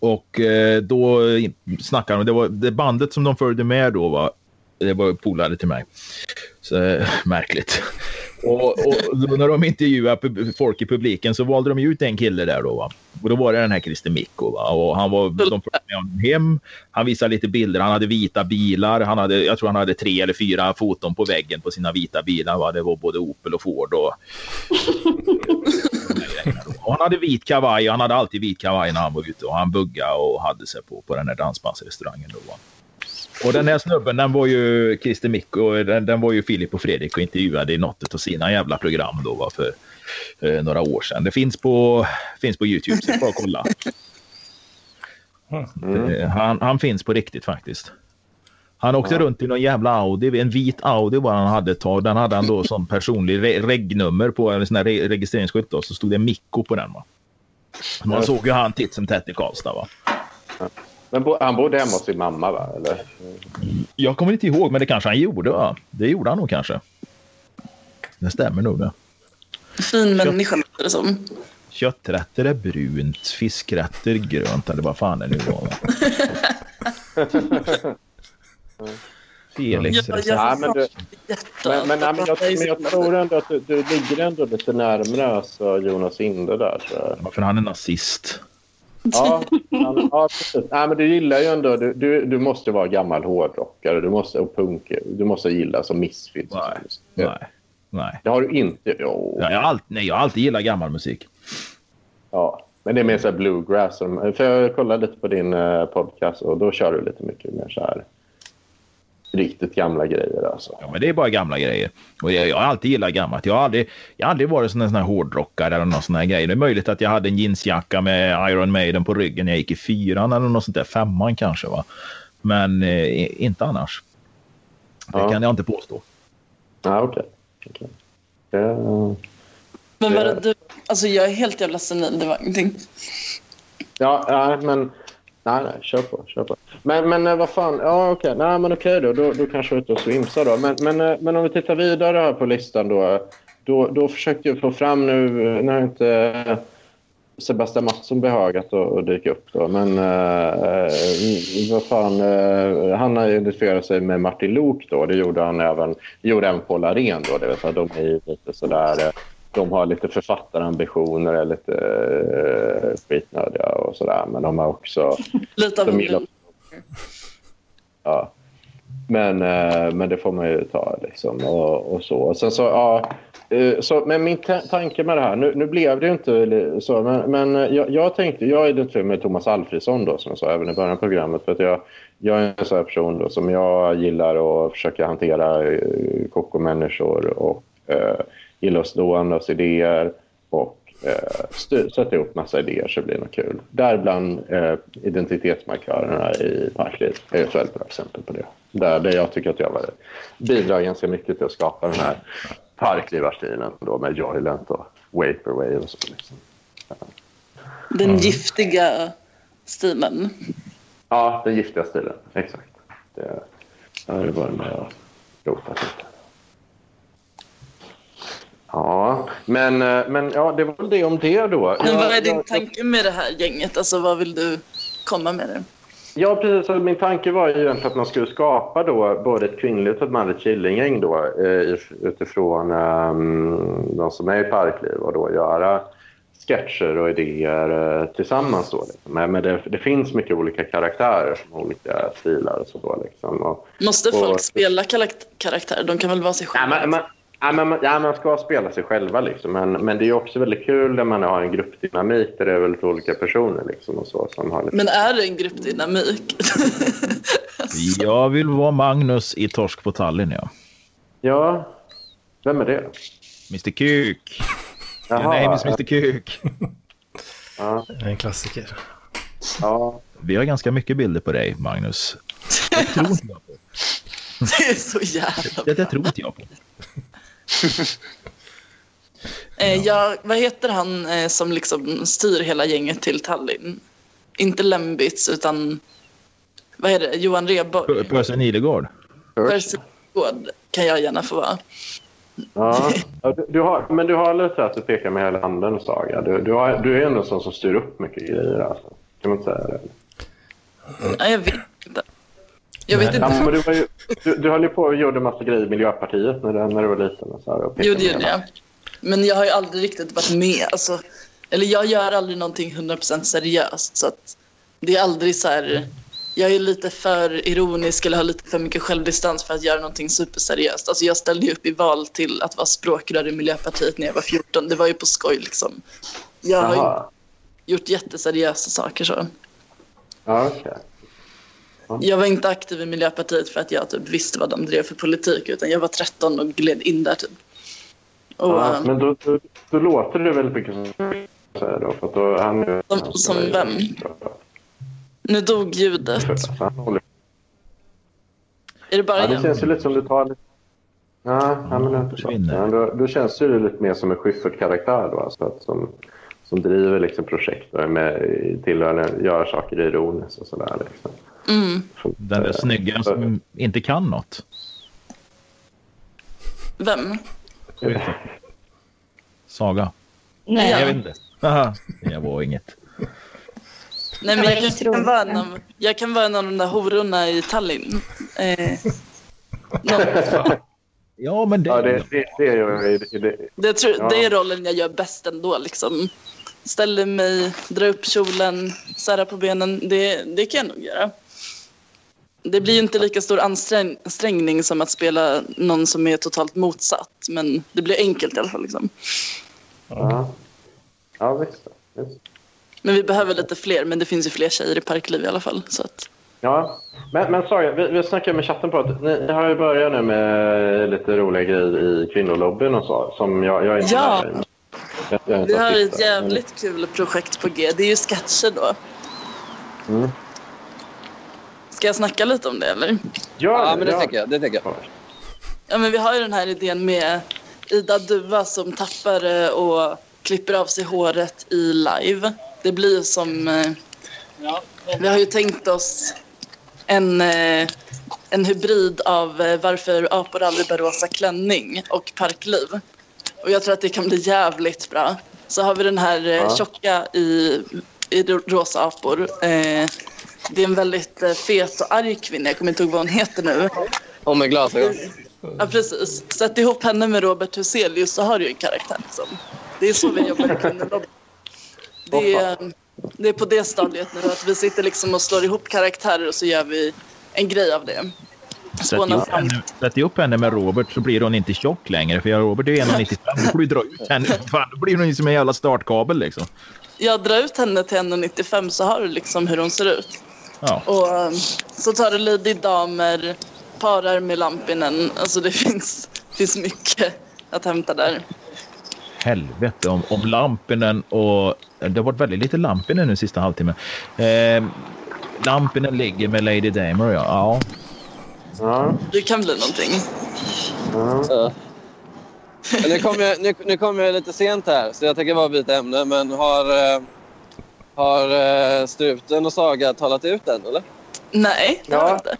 Speaker 6: Och eh, då snackade de, det var det bandet som de följde med då var, det var polare till mig. Så, eh, märkligt. Och, och när de intervjuade folk i publiken så valde de ju ut en kille där då. Va? Och då var det den här Christer Mikko. Va? Och han var, de följde med honom hem. Han visade lite bilder. Han hade vita bilar. Han hade, jag tror han hade tre eller fyra foton på väggen på sina vita bilar. Va? Det var både Opel och Ford. Och... och han hade vit kavaj. Han hade alltid vit kavaj när han var ute. Och han buggade och hade sig på, på den här dansbandsrestaurangen. Då, va? Och den här snubben, den var ju Christer Mikko, den, den var ju Filip och Fredrik och intervjuade i något av sina jävla program då va, för eh, några år sedan. Det finns på, finns på YouTube, så det bara kolla. Eh, han, han finns på riktigt faktiskt. Han åkte runt i någon jävla Audi, en vit Audi var han hade ett tag. Den hade han då som personlig re regnummer på, en sån här re registreringsskylt då, så stod det Mikko på den va. Man såg ju han titt som tätt i Karlstad va.
Speaker 5: Men bo, han bodde hemma hos sin mamma, va? Eller?
Speaker 6: Jag kommer inte ihåg, men det kanske han gjorde. Va? Det gjorde han nog kanske. Det stämmer nog det.
Speaker 4: Fin människa låter det som.
Speaker 6: Kötträtter är brunt, fiskrätter grönt eller vad fan det nu var. va? *laughs* Felix
Speaker 4: Ja,
Speaker 5: Ja, men du-
Speaker 4: Hjärta.
Speaker 5: Men, men, nej, men, jag, men jag tror ändå att du, du ligger ändå lite närmare alltså, Jonas Inde där. Så.
Speaker 6: Varför han är nazist.
Speaker 5: Ja, *laughs* ja, precis. Nej, men du gillar ju ändå... Du, du, du måste vara gammal hårdrockare du måste, och punk. Du måste gilla som Misfits. och
Speaker 6: Nej. Nej. Nej.
Speaker 5: Det har du inte. Jo.
Speaker 6: Ja, jag, har alltid, nej, jag har alltid gillat gammal musik.
Speaker 5: Ja. Men det är mer så bluegrass. För jag kollade lite på din eh, podcast och då kör du lite mycket mer så här riktigt gamla grejer alltså.
Speaker 6: Ja, men det är bara gamla grejer. Och jag, jag har alltid gillat gammalt. Jag har aldrig, jag har aldrig varit sån en sån här hårdrockare eller någon sån här grej. Det är möjligt att jag hade en jeansjacka med Iron Maiden på ryggen när jag gick i fyran eller något sånt där. Femman kanske va. Men eh, inte annars. Det
Speaker 5: Ja.
Speaker 6: kan jag inte påstå.
Speaker 5: Ja, okej. Okej. Eh,
Speaker 4: Men vadå
Speaker 5: Eh.
Speaker 4: du? Alltså jag är helt jävla senil, det var ingenting.
Speaker 5: Ja, ja, men... Nej, nej, kör på. Kör på. Men, men eh, vad fan, ja okej, nej men okej då, då, då kanske jag är ute och svimsar. då. Men, men, eh, men om vi tittar vidare här på listan då. Då, då försökte jag få fram nu, eh, när har inte Sebastian Mattsson behagat att dyka upp då. Men eh, vad fan, eh, han har identifierat sig med Martin Lok då. Det gjorde han även, gjorde även Paul Arén då. Det vill säga, de är ju lite sådär, eh, de har lite författarambitioner, är lite eh, skitnödiga och sådär. Men de har också *laughs*
Speaker 4: Lite av
Speaker 5: gillar... Ja. Men, eh, men det får man ju ta liksom och, och så. Och sen så, ja, eh, så, men min ta- tanke med det här, nu, nu blev det ju inte så, men, men eh, jag, jag tänkte, jag identifierar mig med Thomas Alfredsson då som jag sa även i början av programmet för att jag, jag är en sån här person då som jag gillar att försöka hantera eh, koko-människor och eh, gillar att slå andras idéer och eh, sätta ihop massa idéer så det blir något kul. Däribland eh, identitetsmarkörerna i Parkliv är ett väldigt bra exempel på det. Där, där jag tycker att jag var, bidrar ganska mycket till att skapa den här parklivarstilen då med Joylent och Vaporwave och så. Liksom.
Speaker 4: Den giftiga stilen.
Speaker 5: Ja, den giftiga stilen. Exakt. Det, jag har varit med och rotat lite. Ja, men, eh, men ja, det var väl det om det då.
Speaker 4: Men vad är din
Speaker 5: jag-
Speaker 4: tanke med det här gänget? Alltså vad vill du komma med det?
Speaker 5: Ja, precis. Så min tanke var ju egentligen att man skulle skapa då både ett kvinnligt och ett manligt killinggäng då, eh, utifrån um, de som är i Parkliv och då göra sketcher och idéer eh, tillsammans. Då, liksom. Men, men det, det finns mycket olika karaktärer som har olika stilar och så. Då, liksom. och,
Speaker 4: Måste
Speaker 5: Och-
Speaker 4: folk spela karakt- karaktär? De kan väl vara sig själva?
Speaker 5: man, man, ja, men, man- ja, man ska spela sig själva, liksom. men, men det är också väldigt kul när man har en gruppdynamik där det är väldigt olika personer. Liksom, och så, som har lite...
Speaker 4: Men är det en gruppdynamik? *laughs*
Speaker 6: Jag vill vara Magnus i Torsk på Tallinn, ja.
Speaker 5: Ja, vem är det?
Speaker 6: Mr Kuk.
Speaker 5: Jaha,
Speaker 6: Your name is Mr Kuk. *laughs*
Speaker 5: ja,
Speaker 1: En klassiker.
Speaker 5: ja.
Speaker 6: Vi har ganska mycket bilder på dig, Magnus. Det tror inte jag på. *laughs*
Speaker 4: det är så jävla
Speaker 6: Det, det tror inte jag på. *laughs*
Speaker 4: Eh, ja, vad heter han eh, som liksom styr hela gänget till Tallinn? Inte Lembits, utan vad är det? Johan Rheborg.
Speaker 6: Percy Nilegård.
Speaker 4: Percy Gård kan jag gärna få vara.
Speaker 5: Ja, *laughs* ja, du har, men du har lite att du pekar med hela handen, Saga. Du, du, har, du är ändå en sån som styr upp mycket grejer. Alltså. Kan man inte säga det?
Speaker 4: Nej, jag vet inte. Jag vet
Speaker 5: Ja,
Speaker 4: inte.
Speaker 5: men du, var ju, du, du höll ju på och gjorde en massa grejer i Miljöpartiet när, du- när du var liten. Och så här, och
Speaker 4: Jo, det gjorde jag. Men jag har ju aldrig riktigt varit med. Alltså, eller jag gör aldrig någonting 100% seriöst. Så att det är aldrig så här... Jag är lite för ironisk eller har lite för mycket självdistans för att göra någonting superseriöst. Alltså jag ställde ju upp i val till att vara språkrör i Miljöpartiet när jag var 14. Det var ju på skoj liksom. Jag har ju
Speaker 5: Jaha.
Speaker 4: gjort jätteseriösa saker så.
Speaker 5: Ja, okej.
Speaker 4: Jag var inte aktiv i Miljöpartiet för att jag typ visste vad de drev för politik utan jag var 13 och gled in där typ. Och,
Speaker 5: Ja,
Speaker 4: äh,
Speaker 5: men då, då, då låter det väldigt mycket som säger då, för att då, han,
Speaker 4: Som- som vem? nu dog ljudet. Är det bara
Speaker 5: Ja, det
Speaker 4: jag?
Speaker 5: känns ju lite som du tar lite... Ja, ja men det är inte så.
Speaker 6: Försvinner.
Speaker 5: Ja, då, då känns det ju lite mer som en Schyffert-karaktär då, alltså att som, som driver liksom projekt och är med tillhör, gör saker ironiskt och sådär. Liksom.
Speaker 4: Mm.
Speaker 6: Den där snygga som inte kan något.
Speaker 4: Vem?
Speaker 6: Jag vet inte. Saga.
Speaker 7: Nej,
Speaker 6: Jag vet inte. Aha, jag var inget.
Speaker 4: Nej, men
Speaker 7: Ja,
Speaker 4: jag, kan vara en av, jag kan vara en av de där hororna i Tallinn. Eh,
Speaker 6: Ja, men det...
Speaker 5: Ja, det, det, det. Det, det,
Speaker 4: det, tror,
Speaker 5: Ja.
Speaker 4: det är rollen jag gör bäst ändå. Liksom. Ställer mig, drar upp kjolen, särar på benen. Det, det kan jag nog göra. Det blir ju inte lika stor ansträng- ansträngning som att spela någon som är totalt motsatt. Men det blir enkelt i alla fall. Liksom.
Speaker 5: ja. ja, visst. visst.
Speaker 4: Men vi behöver lite fler. Men det finns ju fler tjejer i Parkliv i alla fall. Så att,
Speaker 5: Ja, men, men sorry, vi, vi snackade med chatten på att ni, ni har ju börjat nu med lite roliga grejer i kvinnolobbyn och så, som jag, jag är inte
Speaker 4: Ja.
Speaker 5: Jag, jag inte
Speaker 4: Vi har ett jävligt kul projekt på G. Det är ju sketcher då.
Speaker 5: Mm.
Speaker 4: Ska jag snacka lite om det eller?
Speaker 5: Gör
Speaker 8: Ja, men det
Speaker 5: gör
Speaker 8: tycker jag. Det tycker jag.
Speaker 4: Ja, men vi har ju den här idén med Ida Duva som tappar det och klipper av sig håret i live. Det blir som... Eh, vi har ju tänkt oss en, eh, en hybrid av eh, varför apor aldrig bär rosa klänning och parkliv. Och jag tror att det kan bli jävligt bra. Så har vi den här eh,
Speaker 5: Ja.
Speaker 4: tjocka i, i ro- rosa apor. Eh, det är en väldigt eh, fet och arg kvinna, jag kommer inte ihåg vad hon heter nu.
Speaker 8: Och med glasögon.
Speaker 4: Ja, precis. Sätt ihop henne med Robert Huselius så har du ju en karaktär. Liksom. Det är så vi jobbar i kvinnolobbyn. Det är, det är på det stadiet nu att vi sitter liksom och slår ihop karaktärer och så gör vi en grej av det.
Speaker 6: Sätt ihop, henne, sätt ihop henne med Robert så blir hon inte tjock längre. För jag Robert är 1,95. Då får du dra ut henne. *laughs* Fan, då blir hon ju som en jävla startkabel liksom.
Speaker 4: Jag drar ut henne till 1,95 så har du liksom hur hon ser ut.
Speaker 6: Ja.
Speaker 4: Och um, så tar du Lady Damer, parar med Lampinen. Alltså det *laughs* finns, finns mycket att hämta där.
Speaker 6: Helvete om, om Lampinen och... Det har varit väldigt lite Lampinen nu sista halvtimmen. Eh, Lampinen ligger med Lady Damer ja. ja.
Speaker 4: Det kan bli någonting.
Speaker 5: ja.
Speaker 8: Nu kommer jag, nu, nu kommer jag lite sent här, så jag tänker bara byta ämne. Men har, eh, har eh, struten och Saga talat ut än, eller?
Speaker 4: Nej, det har jag inte.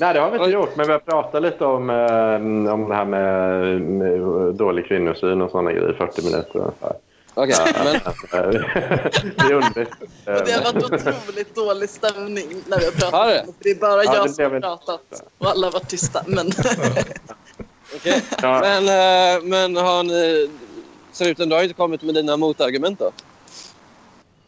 Speaker 5: Nej, det har vi inte gjort, men vi har pratat lite om, eh, om det här med, med dålig kvinnosyn och sådana grejer i 40 minuter ungefär.
Speaker 8: Okej, men *laughs*
Speaker 5: Eh, det är underligt.
Speaker 4: Och det har varit otroligt dålig stämning när vi har pratat.
Speaker 8: Har det?
Speaker 4: om Det är bara
Speaker 5: Ja,
Speaker 4: jag som har pratat och alla har varit tysta. Men *laughs*
Speaker 8: Okej.
Speaker 5: Ja.
Speaker 8: Men, eh, men har ni... Struten, du har inte kommit med dina motargument då?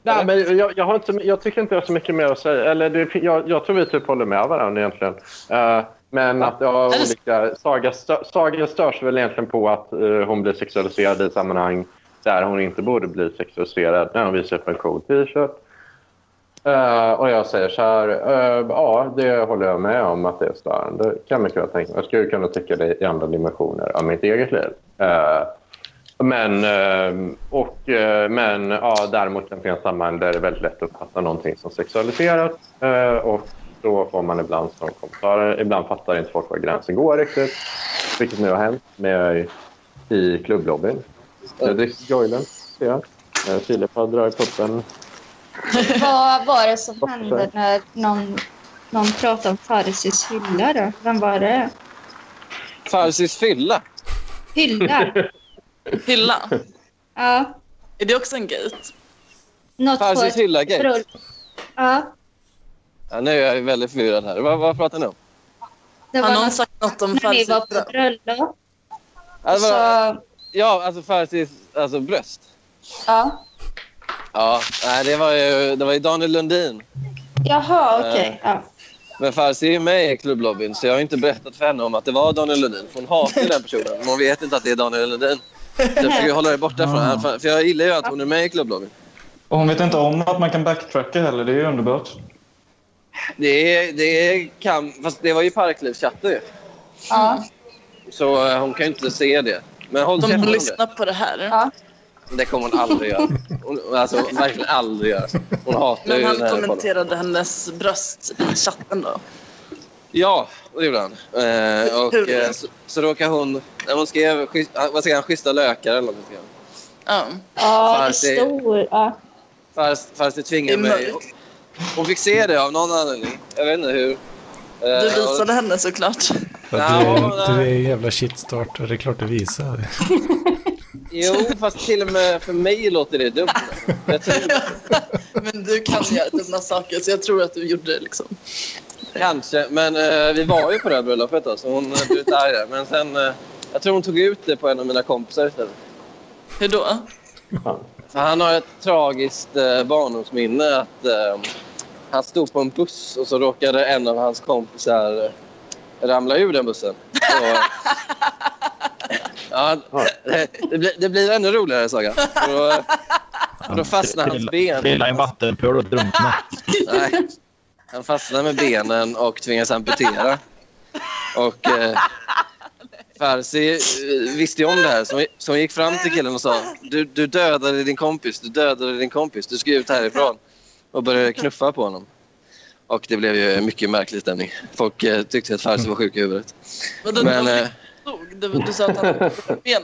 Speaker 5: Nej, men jag, jag, har inte, jag tycker inte jag har så mycket mer att säga. Eller det, jag, jag tror vi typ håller med varandra egentligen. Eh, men att
Speaker 4: det-
Speaker 5: olika... Saga, stö, Saga störs väl egentligen på att eh, hon blir sexualiserad i sammanhang där hon inte borde bli sexualiserad när hon visar upp en cool t-shirt. Eh, och jag säger så här, ja det håller jag med om att det är störande. kan mycket väl tänka. Jag skulle kunna tycka det i andra dimensioner av mitt eget liv. Men, eh, och, eh, men ja, däremot kan det finnas sammanhang där det är väldigt lätt att uppfatta någonting som sexualiserat. Eh, och då får man ibland som kommentarer. Ibland fattar inte folk var gränsen går riktigt. Vilket nu har hänt med i klubblobbyn. Jag dricker joilen, ser jag. Filip har dragit upp en
Speaker 7: Vad var det som hände när någon, någon pratade om Farisis hylla då? Vem var det?
Speaker 8: Farsis fylla?
Speaker 7: Hylla? *laughs*
Speaker 4: hylla,
Speaker 7: Ja.
Speaker 4: är det också en gate?
Speaker 7: Något
Speaker 8: Farsis
Speaker 7: på-
Speaker 8: hylla-gate?
Speaker 7: Ja.
Speaker 8: Ja, nu är jag väldigt förvirrad här. Vad, vad pratar ni om?
Speaker 7: Det
Speaker 4: Har
Speaker 7: var
Speaker 4: någon
Speaker 7: något
Speaker 4: sagt något om
Speaker 7: när vi var på bröllop.
Speaker 8: Alltså,
Speaker 7: Så,
Speaker 8: Ja, alltså Farsis alltså bröst.
Speaker 7: ja.
Speaker 8: Ja, nej, det var ju, det var ju Daniel Lundin.
Speaker 7: Jaha, okej. Ja.
Speaker 8: Men Farsi är ju med i klubblobbyn så jag har inte berättat för henne om att det var Daniel Lundin. Hon hatar den personen. Men hon vet inte att det är Daniel Lundin. Jag försöker hålla det borta från henne. För för jag gillar ju att hon är med i klubblobbyn.
Speaker 2: Och hon vet inte om att man kan backtracka heller. Det är ju underbart.
Speaker 8: Det, är, det kan... Fast det var ju Parklivschatten ju.
Speaker 7: Ja.
Speaker 8: Så eh, hon kan ju inte se det. Men håll
Speaker 4: De
Speaker 8: käften om det.
Speaker 4: lyssnar på det här.
Speaker 7: Ja.
Speaker 8: Det kommer hon aldrig göra. Hon, alltså verkligen aldrig göra. Hon hatar
Speaker 4: Men
Speaker 8: ju
Speaker 4: han
Speaker 8: den här podden.
Speaker 4: kommenterade hennes bröst i chatten då.
Speaker 8: Ja, det gjorde han. Eh, och,
Speaker 4: Hur?
Speaker 8: eh, så, så råkade hon... När hon skrev ah, vad säger han, schyssta lökar eller något. hon.
Speaker 4: Ja.
Speaker 7: Ja, det är
Speaker 8: Farsi.
Speaker 7: stor. Ja.
Speaker 8: Det
Speaker 4: Det
Speaker 8: tvingade mig... Hon fick se det av någon anledning. Jag vet inte hur. Eh,
Speaker 4: Du
Speaker 8: och-
Speaker 4: visade henne såklart.
Speaker 1: Att du, är, du är en jävla shitstarter, det är klart du visar. *laughs*
Speaker 8: Jo, fast till och med för mig låter det dumt. Tror, *laughs*
Speaker 4: Men du kan göra dumma saker så jag tror att du gjorde det liksom.
Speaker 8: kanske, men eh, vi var ju på det här bröllopet då, så hon eh, blev lite arg. Men sen, eh, jag tror hon tog ut det på en av mina kompisar istället.
Speaker 4: Hur då?
Speaker 8: För han har ett tragiskt eh, barndomsminne att eh, han stod på en buss och så råkade en av hans kompisar eh, ramla ur den bussen. Och, *laughs* ja, det, det, blir, det blir ännu roligare, Saga. För då, för då fastnar hans ben.
Speaker 6: Trilla i en vattenpöl och drunkna.
Speaker 8: Nej. Han fastnade med benen och tvingades amputera. Och eh, Farsi eh, visste ju om det här så hon- så hon gick fram till killen och sa du, du dödade din kompis, du dödade din kompis, du ska ut härifrån. Och började knuffa på honom. Och det blev ju mycket märklig stämning. Folk eh, tyckte att Farsi var sjuk i huvudet. Men, eh,
Speaker 4: dog? Du, du sa att han hade *laughs* benen.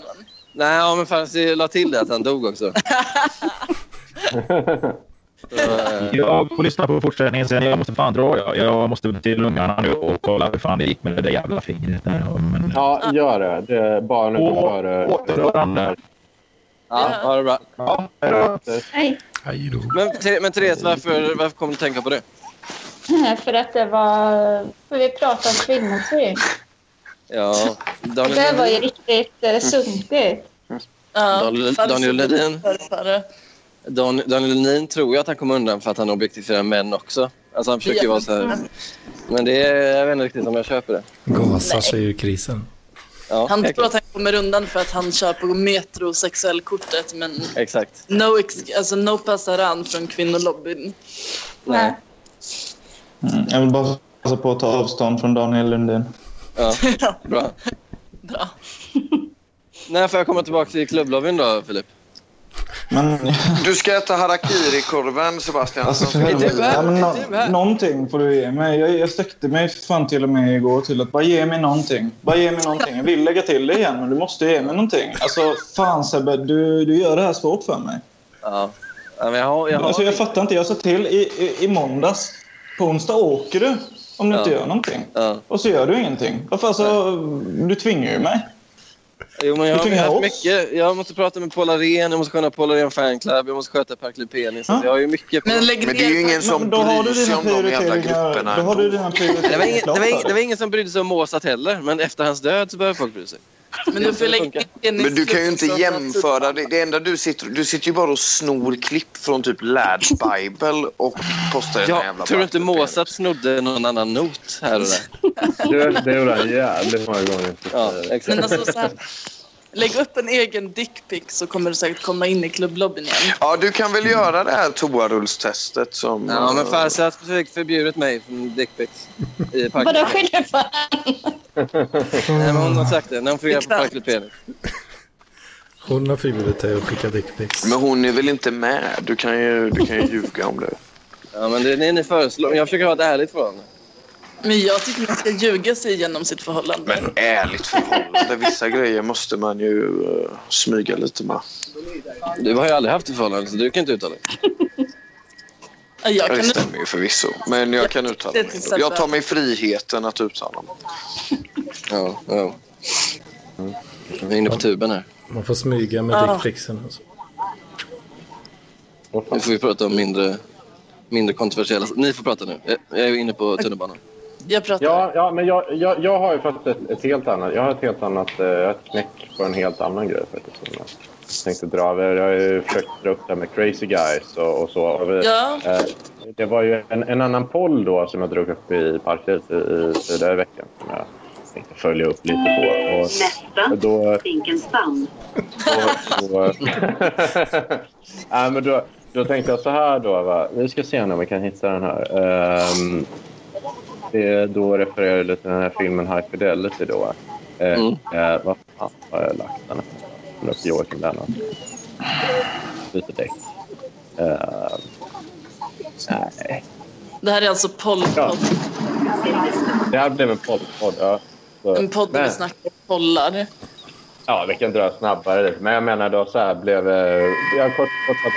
Speaker 8: nej, ja, men Farsi la till det att han dog också. *laughs* Så, eh,
Speaker 6: Jag får lyssna på fortsättningen sen. Jag måste fan dra. Jag, jag måste till lungarna nu och kolla hur fan det gick med det där jävla fingret. Där. Men...
Speaker 5: Ja, gör det. det är barnet
Speaker 6: På
Speaker 5: före...
Speaker 6: återhörande.
Speaker 8: ja, ha det bra.
Speaker 6: Ja, hej
Speaker 1: Hej då.
Speaker 8: Men, men Therese, varför, varför kom du att tänka på det? *laughs*
Speaker 7: för att det var... För vi pratade om kvinnosyn.
Speaker 8: Ja, Daniel,
Speaker 7: Det var ju riktigt eh, sunkigt.
Speaker 4: Ja,
Speaker 8: Daniel- Daniel Ledin. Daniel Lenin tror jag att han kommer undan för att han objektifierar män också. Alltså han försöker ju vara så här. Men det är, jag vet inte riktigt om jag köper det.
Speaker 1: Gasar sig ur krisen.
Speaker 8: Ja,
Speaker 4: Han tror att han kommer undan för att han kör på metrosexuellkortet men
Speaker 8: exakt.
Speaker 4: no, ex- alltså no passaran från kvinnolobbyn.
Speaker 8: Nej.
Speaker 2: Mm, jag vill bara passa på att ta avstånd från Daniel Lundin.
Speaker 8: Ja, bra.
Speaker 4: Bra.
Speaker 8: När får jag komma tillbaka till klubblobbyn då, Filip?
Speaker 2: Men
Speaker 3: Du ska äta harakiri-korven, Sebastian.
Speaker 2: alltså för
Speaker 8: Är du här?
Speaker 2: Ja, men
Speaker 8: Är du här?
Speaker 2: nå- någonting får du ge mig. Jag, jag sträckte mig fan till och med igår till att bara ge mig någonting. Bara ge mig någonting. Jag vill lägga till det igen men du måste ge mig någonting. Alltså fan Sebbe, du, du gör det här svårt för mig.
Speaker 8: Ja. ja men jag har, jag har...
Speaker 2: Alltså jag fattar inte. Jag sa till i, i, i måndags. På onsdag åker du om du
Speaker 8: Ja.
Speaker 2: inte gör någonting.
Speaker 8: Ja.
Speaker 2: Och så gör du ingenting. Varför alltså? Du tvingar ju mig.
Speaker 8: Jo, men jag har haft mycket. Jag måste prata med Paul Arén, jag måste sköta Paul Arén fanclub, jag måste sköta Park Penis. Så
Speaker 2: Ja.
Speaker 8: jag har ju mycket på...
Speaker 4: Men lägg
Speaker 3: Men det är ju ingen som bryr sig om de jävla grupperna.
Speaker 2: Då har du dina
Speaker 8: Det var, ingen,
Speaker 2: prioriteringar
Speaker 8: det, var ingen,
Speaker 2: för
Speaker 8: det var ingen som brydde sig om Måsat heller, men efter hans död så börjar folk bry sig.
Speaker 4: Men du
Speaker 3: Men du kan ju inte jämföra. Det, det enda du sitter Du sitter ju bara och snor klipp från typ Lads Bible och postar den
Speaker 8: Ja,
Speaker 3: jävla
Speaker 8: tror du inte. Måsat snodde någon annan not här och där?
Speaker 5: Det, det gjorde han jävligt många gånger.
Speaker 8: Ja,
Speaker 4: Men
Speaker 8: exakt.
Speaker 4: alltså så här, lägg upp en egen dickpic så kommer du säkert komma in i klubblobbyn igen.
Speaker 3: Ja, du kan väl göra det här toarullstestet som...
Speaker 8: Ja, men Farsi har förbjudit mig från dickpics i
Speaker 7: Vadå
Speaker 8: Park
Speaker 7: skyller på
Speaker 8: Nej, men hon har sagt det. När hon fungerar på
Speaker 4: Exakt.
Speaker 8: Park Penis.
Speaker 1: Hon har förbjudit dig att skicka dickpics.
Speaker 3: Men hon är väl inte med? Du kan ju, du kan ju ljuga om det.
Speaker 8: Ja, men det är det ni föreslår. Jag försöker ha ett ärligt förhållande.
Speaker 4: Men jag tycker man ska ljuga sig igenom sitt förhållande.
Speaker 3: Men ärligt förhållande. Vissa grejer måste man ju uh, smyga lite med.
Speaker 8: Du har ju aldrig haft ett förhållande, så du kan inte uttala dig.
Speaker 4: Ja, jag
Speaker 3: Ja,
Speaker 4: kan
Speaker 3: det stämmer ju förvisso. Men jag kan uttala
Speaker 4: Det
Speaker 3: mig. Jag tar mig friheten att uttala mig.
Speaker 8: Ja, ja. Jag är inne på tuben här.
Speaker 1: Man får smyga med dickpicsen. Alltså.
Speaker 8: Nu får vi prata om mindre, mindre kontroversiella... Ni får prata nu. Jag- Jag är inne på tunnelbanan.
Speaker 4: Jag pratar.
Speaker 5: Ja, ja men jag, jag, jag har ju faktiskt ett, ett helt annat... Jag har ett helt annat... eh, knäck på en helt annan grej faktiskt. Som jag tänkte dra över. Jag har ju försökt dra upp det här med Crazy Guys och, och så. Och vi,
Speaker 4: Ja.
Speaker 5: eh, det var ju en, en annan poll då som jag drog upp i Parklivet i, i, i veckan som jag tänkte följa upp lite på. Och,
Speaker 9: Nästa,
Speaker 5: då,
Speaker 9: Zinkensdamm. *laughs*
Speaker 5: men då, då tänkte jag så här då. Va? Vi ska se om vi kan hitta den här. Ehm, det då refererar jag lite till den här filmen High Fidelity då. Eh,
Speaker 8: Mm.
Speaker 5: eh, vad fan har jag lagt den? Den upp Joakim Lennart. Lite däck. Nej.
Speaker 4: Det här är alltså pollpodd.
Speaker 5: Det här blev en podd. podd ja. Så-
Speaker 4: En podd där vi snackar pollar.
Speaker 5: Ja, vi kan dra snabbare. Men jag menar då så här blev... eh, Jag har kort kort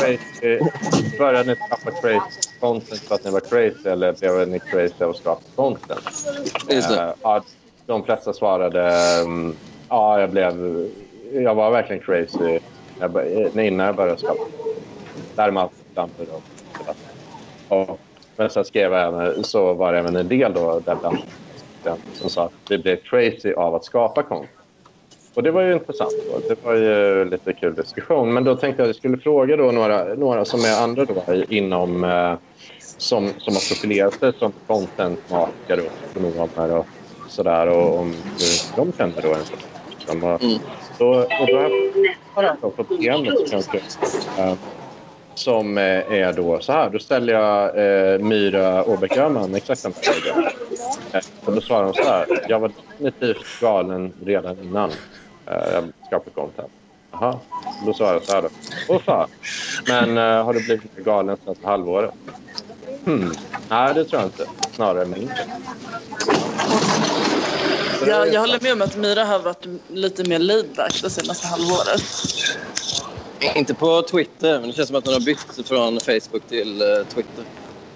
Speaker 5: crazy, Började ni skapa crazy content för att ni var crazy eller blev ni crazy av att skapa content?
Speaker 8: Just det.
Speaker 5: Eh, ja, de flesta svarade mm, ja, jag blev... Jag var verkligen crazy jag innan jag började skapa. Däremot lampor och, och Men sen skrev jag så var det även en del då där bland den som sa att vi blev crazy av att skapa konst. Och det var ju intressant. Då. Det var ju lite kul diskussion. Men då tänkte jag att jag skulle fråga då några, några som är andra då inom eh, som, som har profilerat sig som contentmakare och ekonomer och sådär och om hur de känner då. Som, och,
Speaker 8: Mm.
Speaker 5: då, och då har jag fått igenom kanske. Som eh, är då så här. Då ställer jag eh, Myra Åbäck Öhman exakt samma fråga. Eh, och då svarar hon så här. Jag var definitivt galen redan innan eh, jag skapade content. Jaha. Då svarar jag så här då. Åh fan. Men eh, har du blivit galen senaste halvåret? Hmm. Nej, det tror jag inte. Snarare mindre.
Speaker 4: Jag, jag håller med om att Myra har varit lite mer laidback det senaste halvåret.
Speaker 8: Inte på Twitter, men det känns som att hon har bytt från Facebook till eh, Twitter.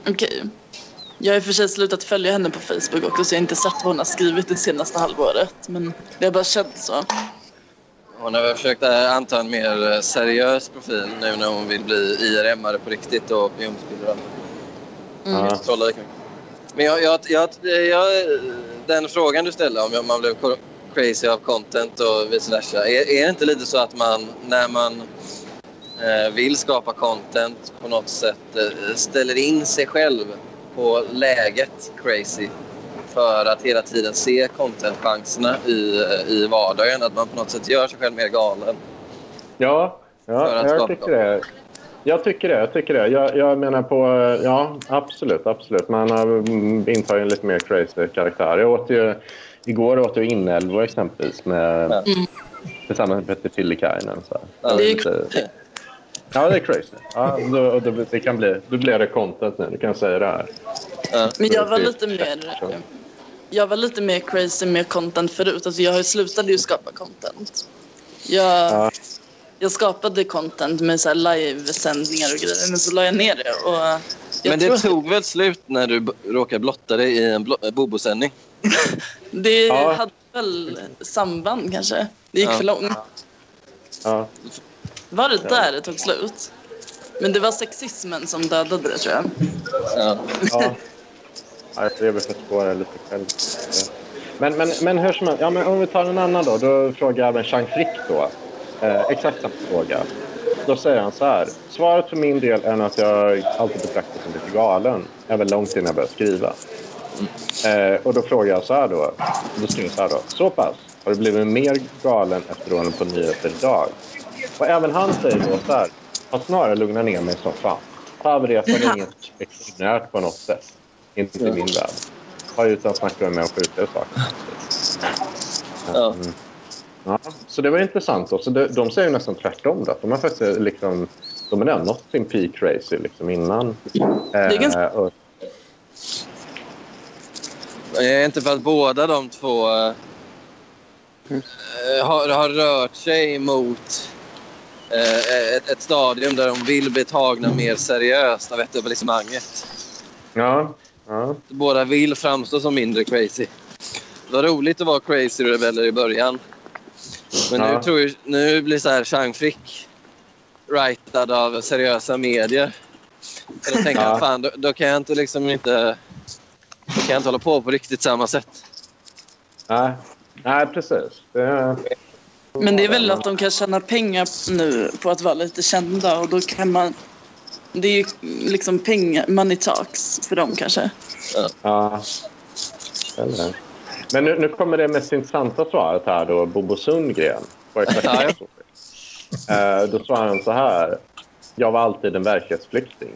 Speaker 4: Okej. Jag har i och för sig slutat följa henne på Facebook också så jag har inte sett vad hon har skrivit det senaste halvåret. Men det har bara känts så.
Speaker 8: Hon har väl försökt eh, anta en mer eh, seriös profil nu när hon vill bli IRM-are på riktigt och opinionsbildare.
Speaker 4: Mm.
Speaker 5: Ja.
Speaker 8: Men jag, jag, jag, jag, den frågan du ställde om man blev crazy av content och vice versa. Är, är det inte lite så att man när man eh, vill skapa content på något sätt eh, ställer in sig själv på läget crazy för att hela tiden se content-chanserna i, eh, i vardagen? Att man på något sätt gör sig själv mer galen.
Speaker 5: Ja, ja jag tycker det. Jag tycker det. Jag, tycker det. Jag, jag menar på... Ja, absolut. absolut. Man har mm, intagit en lite mer crazy karaktär. Jag åt ju... Igår åt jag inälvor exempelvis med,
Speaker 8: Ja.
Speaker 5: tillsammans med Petter Tillikainen.
Speaker 8: Ja,
Speaker 4: Det är
Speaker 5: lite- Ja, det är crazy. Ja, då, då, det kan bli, då blir det content nu. Du kan säga det här.
Speaker 8: Ja.
Speaker 4: Men jag var lite mer... Jag var lite mer crazy med content förut. Alltså jag slutade ju skapa content. Jag,
Speaker 5: Ja.
Speaker 4: jag skapade content med så här livesändningar och grejer, men så la jag ner det. Och jag
Speaker 8: Men det
Speaker 4: att
Speaker 8: tog väl slut när du råkade blotta dig i en blo- Bobo-sändning? *laughs*
Speaker 4: det
Speaker 5: Ja.
Speaker 4: hade väl samband kanske. Det gick
Speaker 8: Ja.
Speaker 4: för långt.
Speaker 5: Ja.
Speaker 4: Var det där det tog slut? Men det var sexismen som dödade det tror jag.
Speaker 8: Ja.
Speaker 5: Ja. Ja, jag lever för att spåra lite själv. Men, men, men hur som helst, ja, men om vi tar en annan då. Då frågar även Chang Frick då. Eh, exakt samma fråga. Då säger han så här. Svaret för min del är att jag alltid betraktas som lite galen. Även långt innan jag började skriva. Eh, och då frågar jag så här då. Då skriver jag så här då. Så pass. Har du blivit mer galen efter åren på nyheter idag? Och även han säger då så här. Har snarare lugnat ner mig som fan. Havresan är inget extraordinärt på något sätt. Inte i min värld. Har ju utan snacka med om sjukare saker.
Speaker 8: Ja.
Speaker 5: Mm. Ja, så det var intressant. Då. Så de, de säger ju nästan tvärtom. Då. De har faktiskt liksom, de har nått sin peak crazy liksom innan.
Speaker 4: är ganska-
Speaker 5: Eh, och,
Speaker 8: Är inte för att båda de två eh, eh, har, har rört sig mot eh, ett, ett stadium där de vill bli tagna mer seriöst av etablissemanget.
Speaker 5: ja, ja,
Speaker 8: Båda vill framstå som mindre crazy. Det var roligt att vara crazy rebeller i början. Men
Speaker 5: Ja.
Speaker 8: nu, tror jag, nu blir så här Chang Frick writad av seriösa medier. Så då tänker
Speaker 5: Ja.
Speaker 8: jag, fan, då, då kan jag inte liksom inte... Då kan jag inte hålla på på riktigt samma sätt.
Speaker 5: nej, nej, precis. Det,
Speaker 4: Men det är väl att de kan tjäna pengar nu på att vara lite kända och då kan man... Det är ju liksom pengar, money talks för dem kanske.
Speaker 5: ja. Eller. Men nu, nu kommer det mest intressanta svaret här då. Bobo Sundgren. Eh, då svarar han så här. Jag var alltid en verklighetsflykting.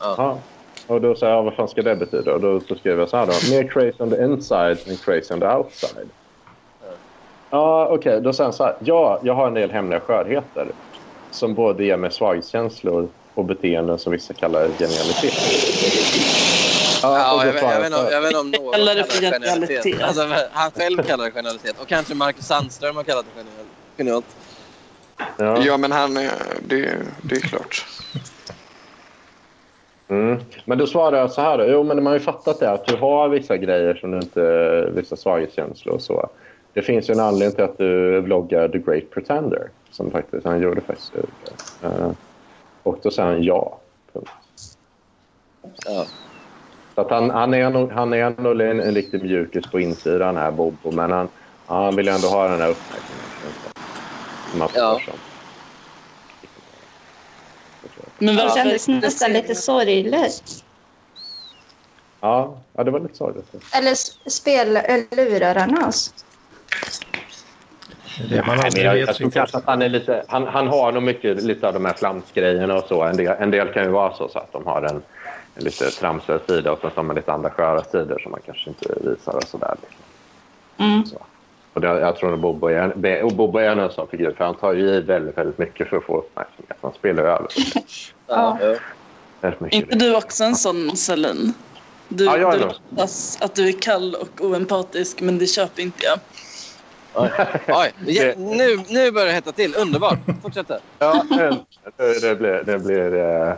Speaker 8: Ja.
Speaker 5: Och då sa jag, vad fan ska det betyda? Och då skrev jag så här då. Mer crazy on the inside än crazy on the outside. Ja, okej. Då sa han så här. Ja, jag har en del hemliga skörheter. Som både ger mig svaghetskänslor och beteenden som vissa kallar genialitet.
Speaker 8: Ja,
Speaker 5: då
Speaker 8: jag, jag, vet jag vet inte om någon
Speaker 4: Kallar det för
Speaker 8: genialitet. Alltså, han själv kallar det genialitet. Och kanske Marcus Sandström har kallat det genial- genialt.
Speaker 5: ja.
Speaker 3: Ja, men han... Det, det är klart.
Speaker 5: Mm. Men då svarar jag så här. Då. Jo, men man har ju fattat det att du har vissa grejer som du inte... Vissa svaghetskänslor och så. Det finns ju en anledning till att du vloggar The Great Pretender. Som faktiskt han gjorde faktiskt. Uh, och då säger han ja. Punkt.
Speaker 8: Ja.
Speaker 5: Så att han, han är nog, han är nog en, en riktig mjukis på insidan här, Bobo. Men han, han vill ju ändå ha den här uppmärksamheten. Som han
Speaker 8: Ja.
Speaker 5: får som.
Speaker 4: Men
Speaker 7: Det kändes nästan lite sorgligt.
Speaker 5: Ja, ja, det var lite sorgligt.
Speaker 7: Eller s- spel, eller lurar han oss?
Speaker 1: Det man
Speaker 5: Nej,
Speaker 1: aldrig
Speaker 5: jag,
Speaker 1: vet
Speaker 5: jag tror kanske att han är lite... Han, han har nog mycket lite av de här flamsgrejerna och så. En del, en del kan ju vara så, så att de har en, en lite tramsigare sida och sen så har man lite andra sköra sidor som man kanske inte visar och sådär.
Speaker 7: Mm.
Speaker 5: Så. Och det, jag tror att Bobo är, och Bobo är en sån figur, för han tar ju i väldigt, väldigt mycket för att få uppmärksamhet. Han spelar ju över *laughs*
Speaker 8: Ja.
Speaker 4: inte du också en sån Celine? Du,
Speaker 5: Ja, jag är
Speaker 4: du låtsas att du är kall och oempatisk, men det köper inte jag.
Speaker 8: Oj, ja, nu, nu börjar det hetta till. Underbart. Fortsätt.
Speaker 5: Ja, det, det blir, det blir eh,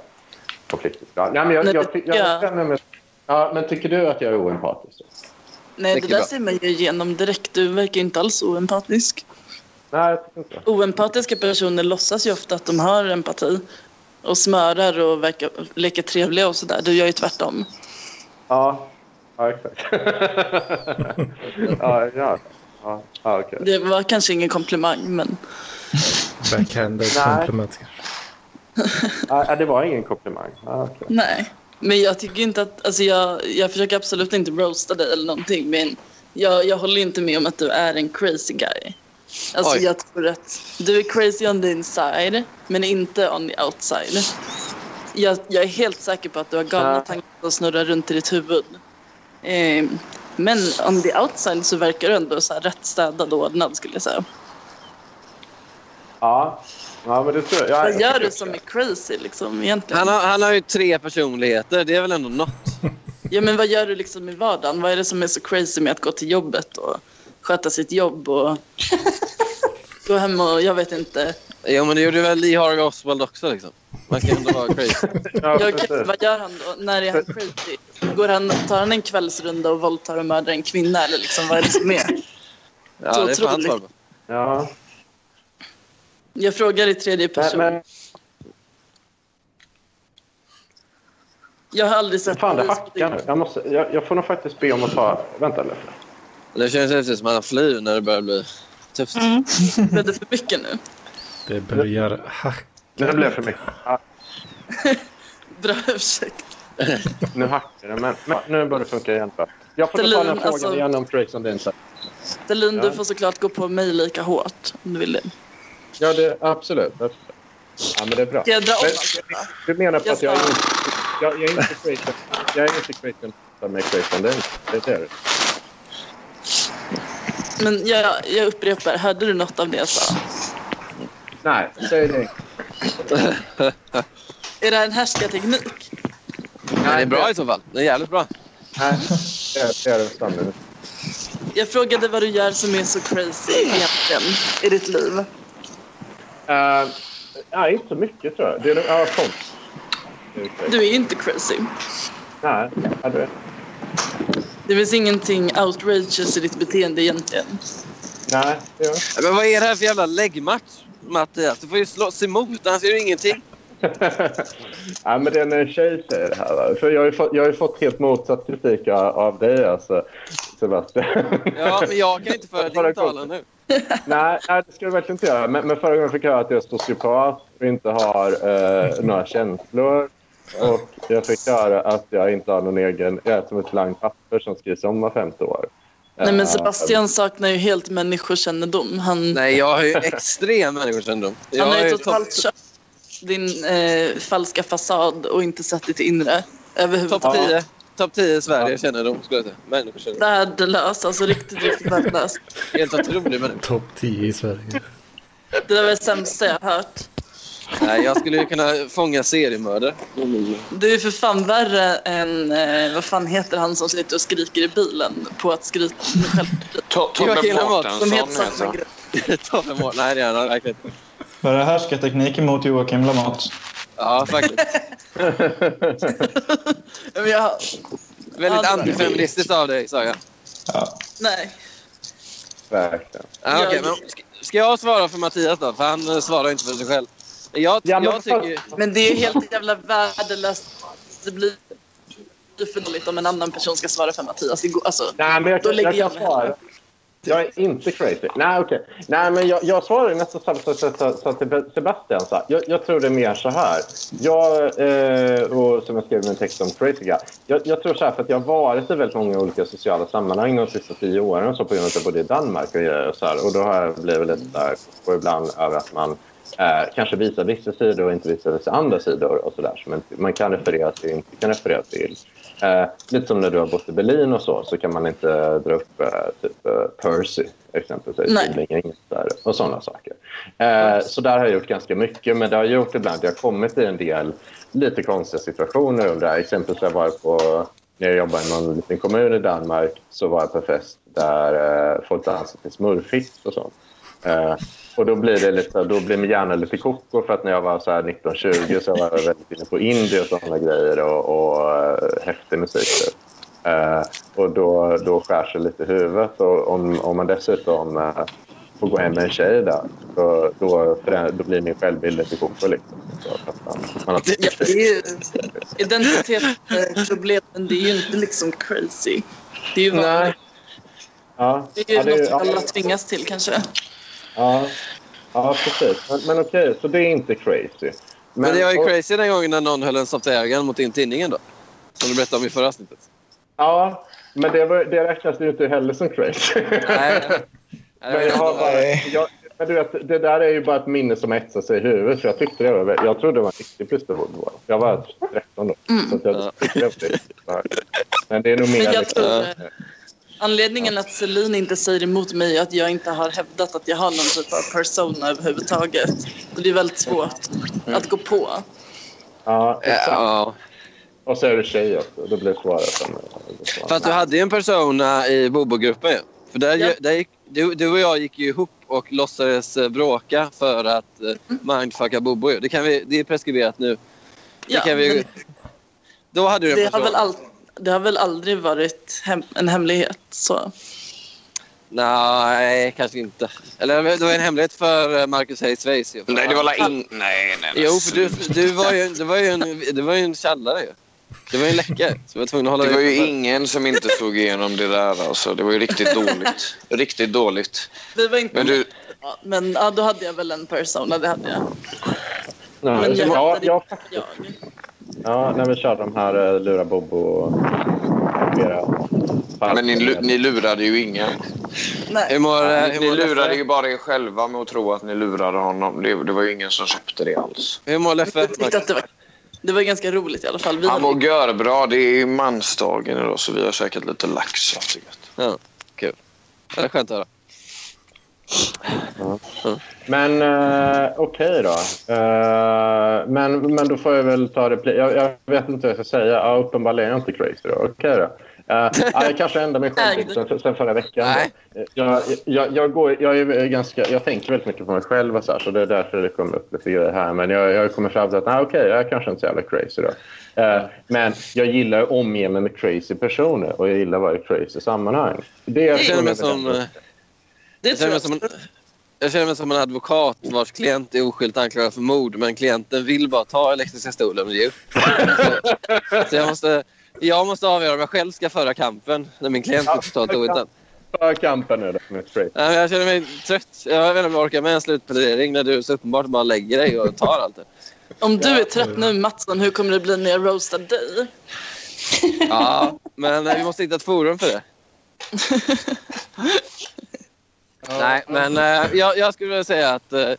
Speaker 5: konfliktigt. Ja, nej, men jag, jag,
Speaker 4: det
Speaker 5: jag,
Speaker 4: tycker jag.
Speaker 5: känner mig... Ja, men tycker du att jag är oempatisk?
Speaker 4: Nej, det
Speaker 8: Mycket
Speaker 4: där
Speaker 8: bra.
Speaker 4: ser man ju igenom direkt. Du verkar inte alls oempatisk.
Speaker 5: Nej, inte.
Speaker 4: Oempatiska personer låtsas ju ofta att de har empati och smörar och verkar leka trevliga och sådär. Du gör ju tvärtom.
Speaker 5: Ja, ja exakt. *laughs* ja, ja. Ja okej.
Speaker 4: Det var kanske ingen komplimang, men
Speaker 1: Backhanded
Speaker 5: Nej.
Speaker 1: compliment.
Speaker 5: Ja, *laughs* det var ingen komplimang. Ja, okej.
Speaker 4: nej. Men jag tycker inte att, alltså jag, jag försöker absolut inte roasta dig eller någonting, men jag, jag håller inte med om att du är en crazy guy. Alltså
Speaker 8: Oj.
Speaker 4: jag tror att du är crazy on the inside, men inte on the outside. Jag, jag är helt säker på att du har galna
Speaker 5: Ja.
Speaker 4: tankar som snurrar runt i ditt huvud. Eh, men on the outside så verkar du ändå så här rätt städad och ordnad skulle jag säga.
Speaker 5: Ja. ja, men det tror jag. Ja,
Speaker 4: Vad
Speaker 5: jag
Speaker 4: gör du som är crazy liksom egentligen?
Speaker 8: Han har, han har ju tre personligheter. Det är väl ändå något. *laughs*
Speaker 4: Ja men vad gör du liksom i vardagen? Vad är det som är så crazy med att gå till jobbet och sköta sitt jobb och *laughs* gå hem och jag vet inte.
Speaker 8: Jo, men det gjorde väl Lee Harvey Oswald också. Liksom. Man kan ändå vara crazy. *laughs*
Speaker 5: Ja,
Speaker 4: vad gör han då? När är han crazy? Går han, tar han en kvällsrunda och våldtar och mördar en kvinna eller liksom vad är det som är?
Speaker 8: Ja,
Speaker 4: Så
Speaker 8: det han
Speaker 4: otroligt.
Speaker 8: på.
Speaker 5: Ja.
Speaker 4: Jag frågar i tredje person.
Speaker 5: Men, men
Speaker 4: Jag har aldrig sett
Speaker 5: fan, det hackar nu. Jag, måste, jag, jag får nog faktiskt be om att ta... Vänta lite.
Speaker 8: Det känns lite som att han flyr när det börjar bli tufft.
Speaker 7: Mm.
Speaker 4: Blev det för mycket nu?
Speaker 1: Det börjar hacka.
Speaker 5: Nu blev det för mycket. Ja, *laughs*
Speaker 4: Bra ursäkt.
Speaker 5: nu hackar det, men, men nu börjar det funka igen. Jag får nog ta den här
Speaker 4: Stalin,
Speaker 5: frågan
Speaker 4: alltså-
Speaker 5: igen om Crazy on the inside.
Speaker 4: Du
Speaker 5: Ja.
Speaker 4: får såklart gå på mig lika hårt om du vill det.
Speaker 5: Ja, det, absolut. Ja, men det är bra.
Speaker 4: Ska jag dra om
Speaker 5: Men-? Du menar på
Speaker 4: Jag
Speaker 5: att jag är inte, jag, jag är inte crazy. Jag är inte crazy on the inside. Det är det.
Speaker 4: Men jag, jag upprepar, hörde du något av det jag sa?
Speaker 5: Nej, säg det.
Speaker 4: Är det här en härskarteknik?
Speaker 8: Men det är bra i så fall. Det är jävligt bra.
Speaker 5: Nej, det är, det är det standard.
Speaker 4: Jag frågade vad du gör som är så crazy egentligen i ditt liv.
Speaker 5: Uh, nej, inte så mycket tror jag. Det är, ja, är okej.
Speaker 4: Du är inte crazy.
Speaker 5: Nej, ja, det,
Speaker 4: Det finns ingenting outrageous i ditt beteende egentligen.
Speaker 5: nej, det gör
Speaker 8: Ja, Men vad är det här för jävla läggmatch, Mattias? Du får ju slåss emot. Han ser ju ingenting. *laughs*
Speaker 5: ja, men det är en tjej säger det här. Va? För jag har, ju fått, jag har ju fått helt motsatt kritik av, dig, alltså, Sebastian.
Speaker 8: Ja, men jag kan inte föra *laughs* din talan nu. *laughs*
Speaker 5: nej, nej, det ska du verkligen inte göra. Men, men förra gången fick jag höra att jag är sociopat och inte har eh, några känslor. Och jag fick höra att jag inte har någon egen... Jag är som ett blankt papper som skrivs om var femte år.
Speaker 4: Nej men
Speaker 5: Eh,
Speaker 4: Sebastian saknar ju helt människokännedom. Han,
Speaker 8: Nej, jag har ju extrem människokännedom. Jag
Speaker 4: han har ju totalt
Speaker 8: topp
Speaker 4: köpt din eh, falska fasad och inte sett ditt inre
Speaker 8: top
Speaker 4: överhuvudtaget.
Speaker 8: 10. Top 10 i Sverige kännedom, skulle jag säga. Människokännedom.
Speaker 4: Värdelös, alltså riktigt, riktigt värdelös.
Speaker 8: Helt otrolig människa.
Speaker 1: Topp 10 i Sverige.
Speaker 4: Det var det sämsta jag har hört.
Speaker 8: Nej, jag skulle ju kunna fånga seriemördare.
Speaker 4: Du är för fan värre än, eh, vad fan heter han som sitter och skriker i bilen på att skrika
Speaker 3: Tobbe Mårtensson
Speaker 4: heter
Speaker 3: han. *laughs*
Speaker 8: Tobbe Mård. Nej, det är han verkligen inte.
Speaker 2: Var det härskarteknik emot Joakim Lamotte?
Speaker 8: Ja, faktiskt. *laughs*
Speaker 4: Jag,
Speaker 8: Väldigt
Speaker 4: Ja,
Speaker 8: antifeministiskt av dig, sa jag.
Speaker 2: Ja.
Speaker 4: nej.
Speaker 5: Verkligen.
Speaker 8: Ja, okej, men ska- ska jag svara för Mattias då? För han eh, svarar inte för sig själv. Jag,
Speaker 5: Ja, men
Speaker 8: jag tycker...
Speaker 4: Men det är helt jävla värdelöst. Det blir för dåligt om en annan person ska svara för Mattias. Det går, alltså,
Speaker 5: Nej, men jag
Speaker 4: Då lägger
Speaker 5: jag
Speaker 4: jag mig
Speaker 5: svara. Jag är inte crazy. Nej, okej. Nej, men jag, jag svarar nästan samma sak som Sebastian sa. Jag, jag tror det är mer så här. Jag, eh, och som jag skrev i min text om crazy guy. Jag, jag tror så här, för att jag har varit i väldigt många olika sociala sammanhang de sista tio åren så på grund av att jag bodde i Danmark och grejer och så här. Och då har jag blivit lite där och ibland över att man eh, kanske visar vissa sidor och inte visar vissa andra sidor och så där inte- man kan referera till och inte kan referera till. Eh, lite som när du har bott i Berlin och så, så kan man inte dra upp eh, typ eh, Percy exempelvis. Där, och sådana saker. Eh, så där har jag gjort ganska mycket, men det har gjort ibland jag har kommit i en del lite konstiga situationer det här. Exempelvis jag varit på, när jag jobbade i någon liten kommun i Danmark, så var jag på fest där eh, folk dansade till smurfigt och sånt. Eh, och då blir, det lite, då blir min hjärna lite koko för att när jag var så här 19-20 så var jag väldigt inne på indie och sådana grejer och, och uh, häftig musik. Eh, och då, då skär sig lite huvudet och om, om man dessutom eh, får gå hem med en tjej där så då, då blir min självbild lite koko. Liksom. Man, man har
Speaker 4: Ja, det är ju, identitetsproblemen, det är ju inte liksom crazy. Det är ju vanligt.
Speaker 5: Ja,
Speaker 4: Det är ju
Speaker 5: ja, det-
Speaker 4: något
Speaker 5: ja.
Speaker 4: alla tvingas till kanske.
Speaker 5: Ja, ja precis. Men, men okej, så det är inte crazy.
Speaker 8: Men det var ju
Speaker 5: och-
Speaker 8: crazy den gången när någon höll en soft ägaren mot in tidningen då. Som du berättade om i förra avsnittet.
Speaker 5: Ja, men det, var, det räknas ju inte heller som crazy.
Speaker 8: Nej. *laughs*
Speaker 5: men, jag har bara, jag, men du vet, det där är ju bara ett minne som etsar sig i huvudet. För jag, tyckte det var, jag trodde det var en riktig plystervård. Jag var 13 då. Så att jag tyckte det var riktigt. Men det är nog mer...
Speaker 4: Men jag tror anledningen att Celine inte säger emot mig är att jag inte har hävdat att jag har någon typ av persona överhuvudtaget. Och det är väldigt svårt att gå på.
Speaker 5: Ja, exakt.
Speaker 8: Ja.
Speaker 5: Och så är du tjej också. Då blir det svårare. Som,
Speaker 8: Fast du hade ju en persona i Bobo-gruppen ju. För där,
Speaker 4: Ja.
Speaker 8: där gick, du, du och jag gick ju ihop och låtsades eh, bråka för att eh, mindfucka Bobo. Det, kan vi, det är preskriberat nu.
Speaker 4: Ja,
Speaker 8: det kan vi,
Speaker 4: men
Speaker 8: då hade du en
Speaker 4: det, har
Speaker 8: persona.
Speaker 4: väl all, det har väl aldrig varit hem, en hemlighet. Så.
Speaker 8: Nej, kanske inte. Eller det var en hemlighet för eh, Marcus Hayes Weiss.
Speaker 3: Nej, det var la in... Nej, nej, nej.
Speaker 8: Jo, för du, du var ju, det var ju en, det var ju en källare ju. Det var ju en läcka. Så jag var tvungen att hålla
Speaker 3: Det var ju ingen som inte slog igenom det där. Alltså. Det var ju riktigt dåligt. Riktigt dåligt.
Speaker 4: Det var inte
Speaker 3: Men du,
Speaker 4: Ja, men ja, då hade jag väl en persona, det hade jag.
Speaker 5: Nej,
Speaker 4: Men jag
Speaker 5: ja,
Speaker 4: hittade
Speaker 5: ja,
Speaker 4: jag.
Speaker 5: Ja, när vi körde de här uh, Lura Bobo och flera
Speaker 3: men ni, ni lurade ju ingen.
Speaker 8: Hur
Speaker 4: Nej.
Speaker 8: mår, eh, hur
Speaker 3: Ni lurade ju bara er själva med att tro att ni lurade honom. Det, det var ju ingen som köpte det alls.
Speaker 8: Hur mår Leffe?
Speaker 4: Det var, ganska roligt i alla fall. Vi
Speaker 3: Han mår görbra. Det är ju mansdagen idag så vi har käkat lite lax.
Speaker 8: Ja, kul. Det är skönt att höra.
Speaker 5: Men uh, okej då. Eh, men, men då får jag väl ta det... Jag, jag vet inte vad jag ska säga. Ja, uppenbarligen är jag inte crazy då. Okej då. Uh, ja, jag kanske ändrar mig själv sen, sen förra veckan. Jag, jag, jag, går, jag, är ganska, jag tänker väldigt mycket på mig själv och så, här, så det är därför det kommer upp lite grejer här. Men jag, jag kommer fram till att nej, okej, jag är kanske inte så jävla crazy då. Eh, men jag gillar att omge mig med crazy personer och jag gillar att vara i crazy sammanhang. Det
Speaker 8: Jag känner mig som, eh,
Speaker 4: det
Speaker 8: jag
Speaker 4: tror
Speaker 8: känner mig
Speaker 4: jag
Speaker 8: som en, jag känner mig som en advokat vars klient är oskyldigt anklagad för mord men klienten vill bara ta elektriska stolen. Ju. Så, så jag, måste, jag måste avgöra om jag själv ska föra kampen när min klient är totalt ointressant.
Speaker 5: för kampen nu då
Speaker 8: Jag känner mig trött. Jag vet inte om jag orkar med en slutplädering när du så uppenbart bara lägger dig och tar allt det.
Speaker 4: Om du är trött nu Mattsson, hur kommer det bli när jag roastar dig?
Speaker 8: Ja, men eh, vi måste hitta ett forum för det. *laughs* Nej, men eh, jag, jag skulle vilja säga att eh,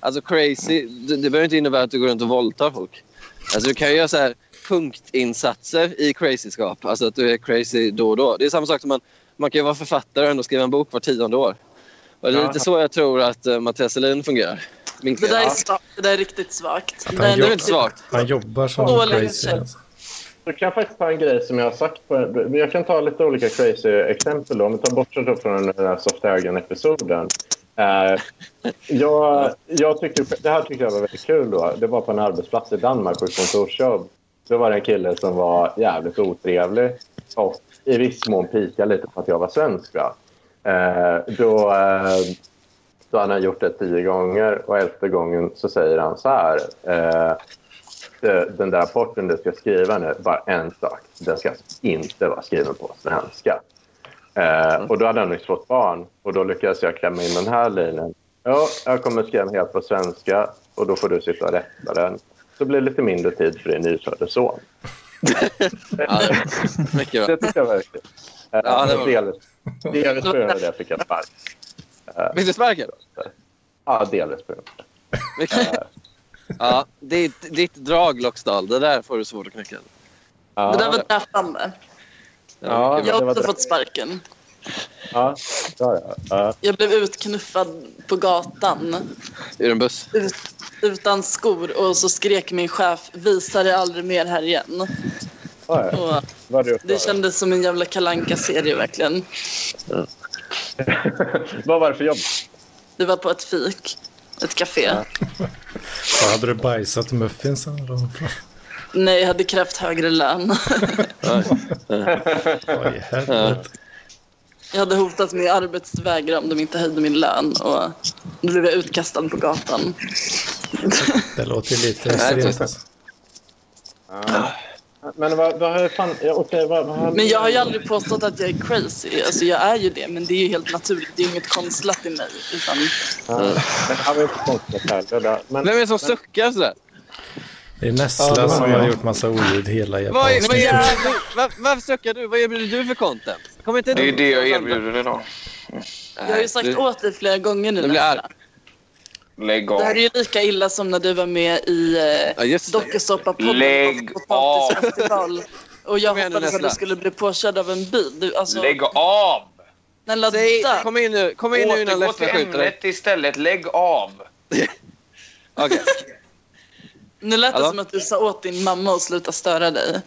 Speaker 8: alltså crazy, det, det behöver inte innebära att du går runt och våldtar folk. Alltså du kan ju göra så här punktinsatser i crazyskap. Alltså att du är crazy då och då. Det är samma sak som man, man kan ju vara författare och ändå skriva en bok var tionde år. Och det är lite så jag tror att uh, Mattias Selin fungerar. Min
Speaker 4: Det där är, det där är riktigt svagt. Det
Speaker 1: Han
Speaker 4: är
Speaker 8: Det är
Speaker 1: jobb-
Speaker 8: inte svagt.
Speaker 1: Han jobbar som
Speaker 4: Dålig
Speaker 1: crazy.
Speaker 4: ursäkt.
Speaker 1: Alltså.
Speaker 5: Då kan faktiskt ta en grej som jag har sagt. På, jag kan ta lite olika crazy exempel. Då. Om vi tar bort från den här Soft episoden Uh, eh, jag, jag tyckte, det här tyckte jag var väldigt kul. Då. Det var på en arbetsplats i Danmark på ett kontorsjobb. Då var det en kille som var jävligt otrevlig och i viss mån pika lite på att jag var svensk. Va? Uh, då, uh, då han har gjort det tio gånger och elfte gången så säger han så här. Eh, det- den där rapporten du ska skriva nu, bara en sak. Den ska inte vara skriven på svenska. Eh, och då hade han nyss fått barn och då lyckades jag klämma in den här linjen. Ja, jag kommer skriva helt på svenska och då får du sitta och rätta den. Så blir det lite mindre tid för din nyfödde son. *laughs*
Speaker 8: Ja, mycket bra.
Speaker 5: Det tyckte jag. Eh,
Speaker 8: Ja, det var-
Speaker 5: Delvis, delvis på grund av det fick jag spark.
Speaker 8: Fick du sparken?
Speaker 5: Ja, delvis på grund av det.
Speaker 8: Ja, ditt, ditt drag Loxdal, det där får du svårt att knäcka.
Speaker 5: Ja,
Speaker 4: Det där var dräpande.
Speaker 5: Ja,
Speaker 4: Jag har
Speaker 5: det
Speaker 4: också fått sparken.
Speaker 5: ja, ja, ja, ja.
Speaker 4: Jag blev utknuffad på gatan
Speaker 8: Ur en buss.
Speaker 4: ut, utan skor och så skrek min chef visa dig aldrig mer här igen.
Speaker 5: Ja, du
Speaker 4: det kändes som en jävla kalanka serie verkligen. *laughs*
Speaker 5: Vad var det för jobb?
Speaker 4: Det var på ett fik, ett café.
Speaker 1: Så hade du bajsat muffinsen? då?
Speaker 4: Nej, jag hade krävt högre lön. Jag hade hotat med arbetsvägra om de inte höjde min lön och då blev jag utkastad på gatan.
Speaker 1: Det låter lite
Speaker 8: Nej,
Speaker 1: extremt. Alltså.
Speaker 5: Ja. Men vad, vad har fan... Ja, okej, vad, vad har...
Speaker 4: Men jag har ju aldrig påstått att jag är crazy. Alltså jag är ju det, men det är ju helt naturligt. Det är inget konstlat i mig. Utan
Speaker 5: Ja, men det här var inte heller. då. Men,
Speaker 8: Vem är det som suckar sådär?
Speaker 1: Det är Nessla
Speaker 5: Ja, det
Speaker 1: som
Speaker 5: jag.
Speaker 1: har gjort massa oljud hela jävla
Speaker 8: Vad? Var, varför suckar du? Vad erbjuder du för content? Kommer inte
Speaker 3: Det är det jag erbjuder idag.
Speaker 4: jag har ju sagt
Speaker 8: du,
Speaker 4: åt dig flera gånger nu.
Speaker 8: Du blir arg.
Speaker 3: Lägg av.
Speaker 4: Det här är ju lika illa som när du var med i eh,
Speaker 8: Ja,
Speaker 4: dokusåpapodden
Speaker 3: Lägg
Speaker 4: på Potatisfestival. Och jag hoppades att du skulle bli påkörd av en bil. Du, alltså,
Speaker 3: Lägg av!
Speaker 4: snälla
Speaker 8: Säg, kom in nu, kom in nu innan
Speaker 3: Återgå
Speaker 8: Leffe
Speaker 3: till
Speaker 8: skjuter dig.
Speaker 3: ämnet istället. Lägg av! *laughs*
Speaker 8: Okej.
Speaker 4: Nu lät det som att du sa åt din mamma att sluta störa dig.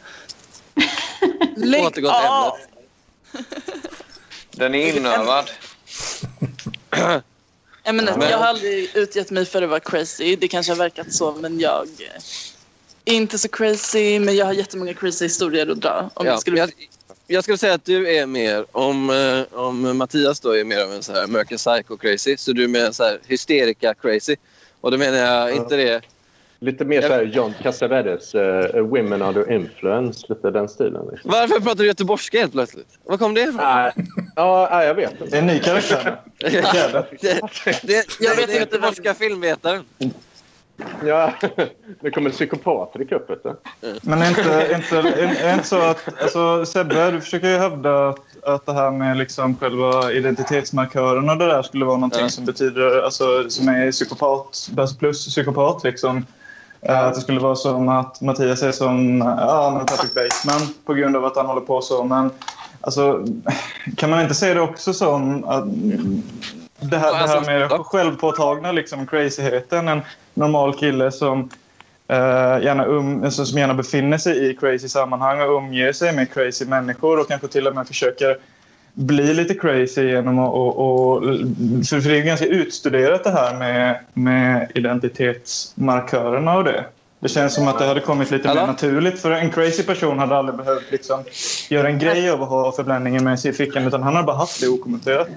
Speaker 4: *laughs* Lägg
Speaker 8: Återgå till
Speaker 4: av!
Speaker 8: ämnet.
Speaker 3: Den är inövad. *laughs* *clears throat*
Speaker 4: Jag, menar,
Speaker 8: Men-
Speaker 4: jag har aldrig utgett mig för att vara crazy. Det kanske har verkat så, men jag är inte så crazy. Men jag har jättemånga crazy historier att dra. Om
Speaker 8: Ja,
Speaker 4: jag skulle...
Speaker 8: jag, jag skulle säga att du är mer, om, eh, om Mattias då är mer av en så här American Psycho crazy, så du är mer en så här hysterika crazy. Och då menar jag inte det...
Speaker 5: Lite mer så här John Cassavetes, uh, Women Under Influence, lite den stilen. Liksom.
Speaker 8: Varför pratar du göteborgska helt plötsligt? Var kom det ifrån?
Speaker 5: Nej, ja, jag vet inte.
Speaker 2: Det är en ny karaktär.
Speaker 8: det, det,
Speaker 4: Jag vet inte
Speaker 8: göteborgska filmvetaren.
Speaker 5: Ja, *laughs* nu kommer psykopater i kuppet. då.
Speaker 2: Men är inte, inte, är, är inte så att... Alltså, Sebbe, du försöker ju hävda att, att det här med liksom själva identitetsmarkören och det där skulle vara någonting
Speaker 8: Ja.
Speaker 2: som betyder... Alltså, som är psykopat plus psykopat liksom. Eh, Att det skulle vara som att Mattias är som ja, Patrick Bateman på grund av att han håller på så. Men alltså, kan man inte se det också som att det här, det här
Speaker 8: Alltså,
Speaker 2: med självpåtagna liksom, crazyheten. En normal kille som, eh, gärna um, alltså, som gärna befinner sig i crazy sammanhang och umger sig med crazy människor och kanske till och med försöker bli lite crazy genom att... Och, och, för, det är ganska utstuderat det här med, med identitetsmarkörerna och det. Det känns som att det hade kommit lite
Speaker 8: Hallå?
Speaker 2: mer naturligt. För en crazy person hade aldrig behövt liksom, göra en grej av att ha förbränningen med sig i fickan utan han hade bara haft det okommenterat.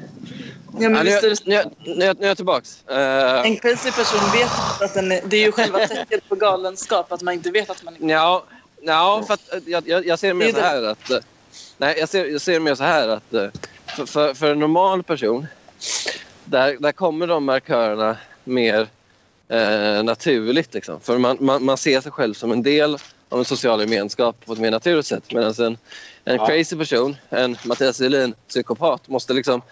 Speaker 4: Ja, men
Speaker 8: Ja, nu, nu, nu, nu, nu är jag tillbaks. Eh,
Speaker 4: En crazy person vet inte att den är, det är ju själva tecknet på galenskap att man inte vet att man är
Speaker 8: Ja, ja för att, eh, jag, jag, jag ser
Speaker 4: Det
Speaker 8: mer så
Speaker 4: det.
Speaker 8: här att... Nej, jag ser, jag ser mer så här att eh, för, för, för en normal person där, där kommer de markörerna mer eh, naturligt. Liksom. För man, man, man ser sig själv som en del av en social gemenskap på ett mer naturligt sätt. Medan en, en
Speaker 5: Ja.
Speaker 8: crazy person, en Mattias Helin psykopat, måste liksom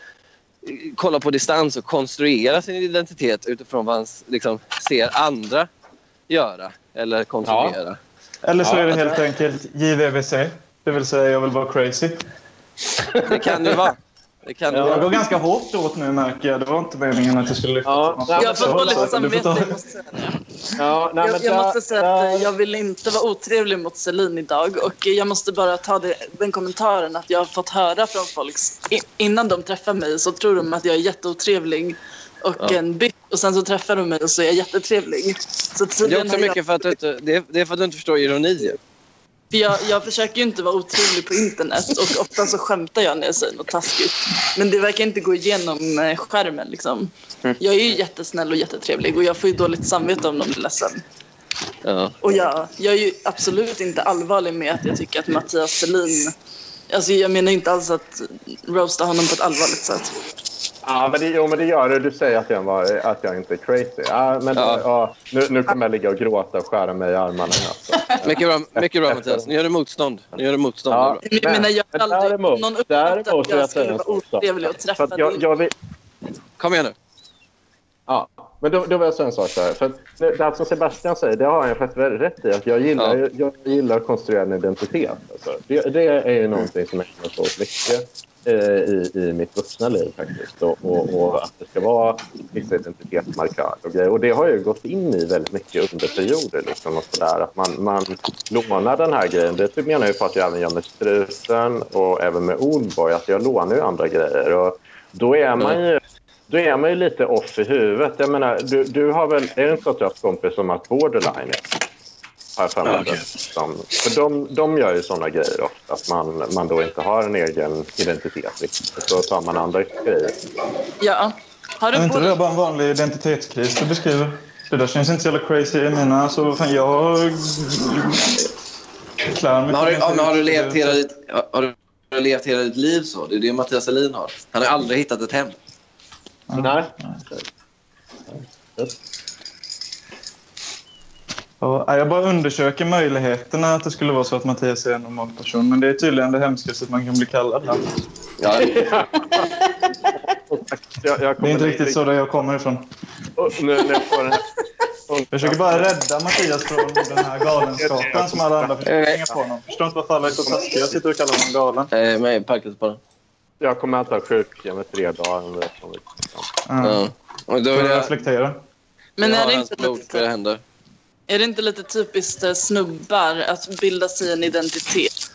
Speaker 8: eh, kolla på distans och konstruera sin identitet utifrån vad han liksom, ser andra göra eller konsumera.
Speaker 2: Eller så
Speaker 8: Ja,
Speaker 2: är det helt enkelt JVVC. Det vill säga jag vill vara crazy.
Speaker 8: Det kan ju vara. Det kan det
Speaker 2: Jag går ganska hårt åt nu märker jag. Det var inte meningen att jag skulle lyfta
Speaker 5: Ja, nej,
Speaker 4: Jag har fått
Speaker 2: du
Speaker 4: samvete, jag måste säga det.
Speaker 5: Ja, nej,
Speaker 4: Jag,
Speaker 5: men
Speaker 4: jag
Speaker 5: där-
Speaker 4: måste säga att
Speaker 5: där-
Speaker 4: jag vill inte vara otrevlig mot Celine idag och jag måste bara ta det, den kommentaren att jag har fått höra från folk innan de träffar mig så tror de att jag är jätteotrevlig och
Speaker 8: Ja.
Speaker 4: en bytt och sen så träffar de mig och så är jag jättetrevlig. Så
Speaker 8: Det är också
Speaker 4: har jag-
Speaker 8: mycket för att du inte, det är, det är för att du inte förstår ironi.
Speaker 4: För jag, jag försöker ju inte vara otrevlig på internet och ofta så skämtar jag när jag säger något taskigt. Men det verkar inte gå igenom eh, skärmen liksom. Jag är ju jättesnäll och jättetrevlig och jag får ju dåligt samvete om någon blir ledsen.
Speaker 8: Ja.
Speaker 4: Och jag, jag är ju absolut inte allvarlig med att jag tycker att Mattias Selin Alltså, jag menar inte alls att roasta honom på ett allvarligt sätt.
Speaker 5: Ja, men det, jo, men det gör det. Du säger att jag, var, att jag inte är crazy. Ja, men
Speaker 8: Ja.
Speaker 5: ja. nu, nu kommer jag ligga och gråta och skära mig i armarna. Alltså.
Speaker 8: Mycket bra, mycket bra Mattias. Nu gör du motstånd. Nu gör du motstånd.
Speaker 5: Ja.
Speaker 8: Det är bra.
Speaker 4: Jag jag har
Speaker 5: men
Speaker 4: aldrig
Speaker 5: däremot-
Speaker 4: någon
Speaker 5: däremot
Speaker 4: att
Speaker 5: vill jag
Speaker 4: jag skulle vara otrevlig att träffa
Speaker 5: att jag,
Speaker 4: dig.
Speaker 5: jag vill,
Speaker 8: Kom igen nu.
Speaker 5: Ja, men då, då vill jag säga en sak där. För det här som Sebastian säger, det har han faktiskt väldigt rätt i. Att jag gillar,
Speaker 8: Ja.
Speaker 5: jag gillar att konstruera en identitet. Alltså. Det, det är ju någonting som jag ägnar mig åt mycket eh, Eh, i, i mitt vuxna liv faktiskt. Och, och, och att det ska vara vissa identitetsmarkörer och grejer. Och det har jag ju gått in i väldigt mycket under perioder. Liksom, och så där. Att man, man lånar den här grejen. Det typ menar jag på att jag även gör med Strusen och även med Oldboy. Att jag lånar ju andra grejer. Och då är man ju då är man ju lite off i huvudet. Jag menar, du, du har väl, är det inte så att du har haft kompis som har borderline? Jag för mig.
Speaker 6: Okej.
Speaker 5: Som- För de, de gör ju såna grejer ofta, att man, man då inte har en egen identitet. riktigt. Så tar man andra grejer.
Speaker 4: Ja. Har
Speaker 2: Är
Speaker 4: du
Speaker 2: inte det bara en vanlig identitetskris du beskriver? Det där känns inte så jävla crazy i mina. Alltså, fan, jag klär mig
Speaker 8: Men har, du,
Speaker 2: på
Speaker 8: ja, men har, du levt hela ditt, har du levt hela ditt liv så? Det är det Mattias Selin har. Han har aldrig hittat ett hem.
Speaker 5: Nej.
Speaker 2: Ja, nej, jag bara undersöker möjligheterna att det skulle vara så att Mattias är en normal person. Men det är tydligen det hemskaste man kan bli kallad. Här.
Speaker 8: Ja, *laughs*
Speaker 5: Jag, jag
Speaker 2: Det är inte riktigt så där jag kommer ifrån.
Speaker 5: Nu, nu får den här...
Speaker 2: Jag försöker bara rädda Mattias från den här galenskapen som alla andra försöker hänga på honom. Förstår inte varför alla är så taskiga. Jag sitter och kallar honom galen.
Speaker 8: eh, med parket på den.
Speaker 5: Jag kommer att ha sjukhem i tre dagar. det.
Speaker 2: Ja.
Speaker 8: Ja. Och då vill
Speaker 2: jag
Speaker 8: jag,
Speaker 2: reflektera.
Speaker 4: Men
Speaker 8: jag
Speaker 4: är
Speaker 8: har
Speaker 4: det,
Speaker 8: hans
Speaker 4: inte
Speaker 8: blod på era
Speaker 4: lite,
Speaker 8: händer.
Speaker 4: Är det inte lite typiskt eh, snubbar att bilda sig en identitet?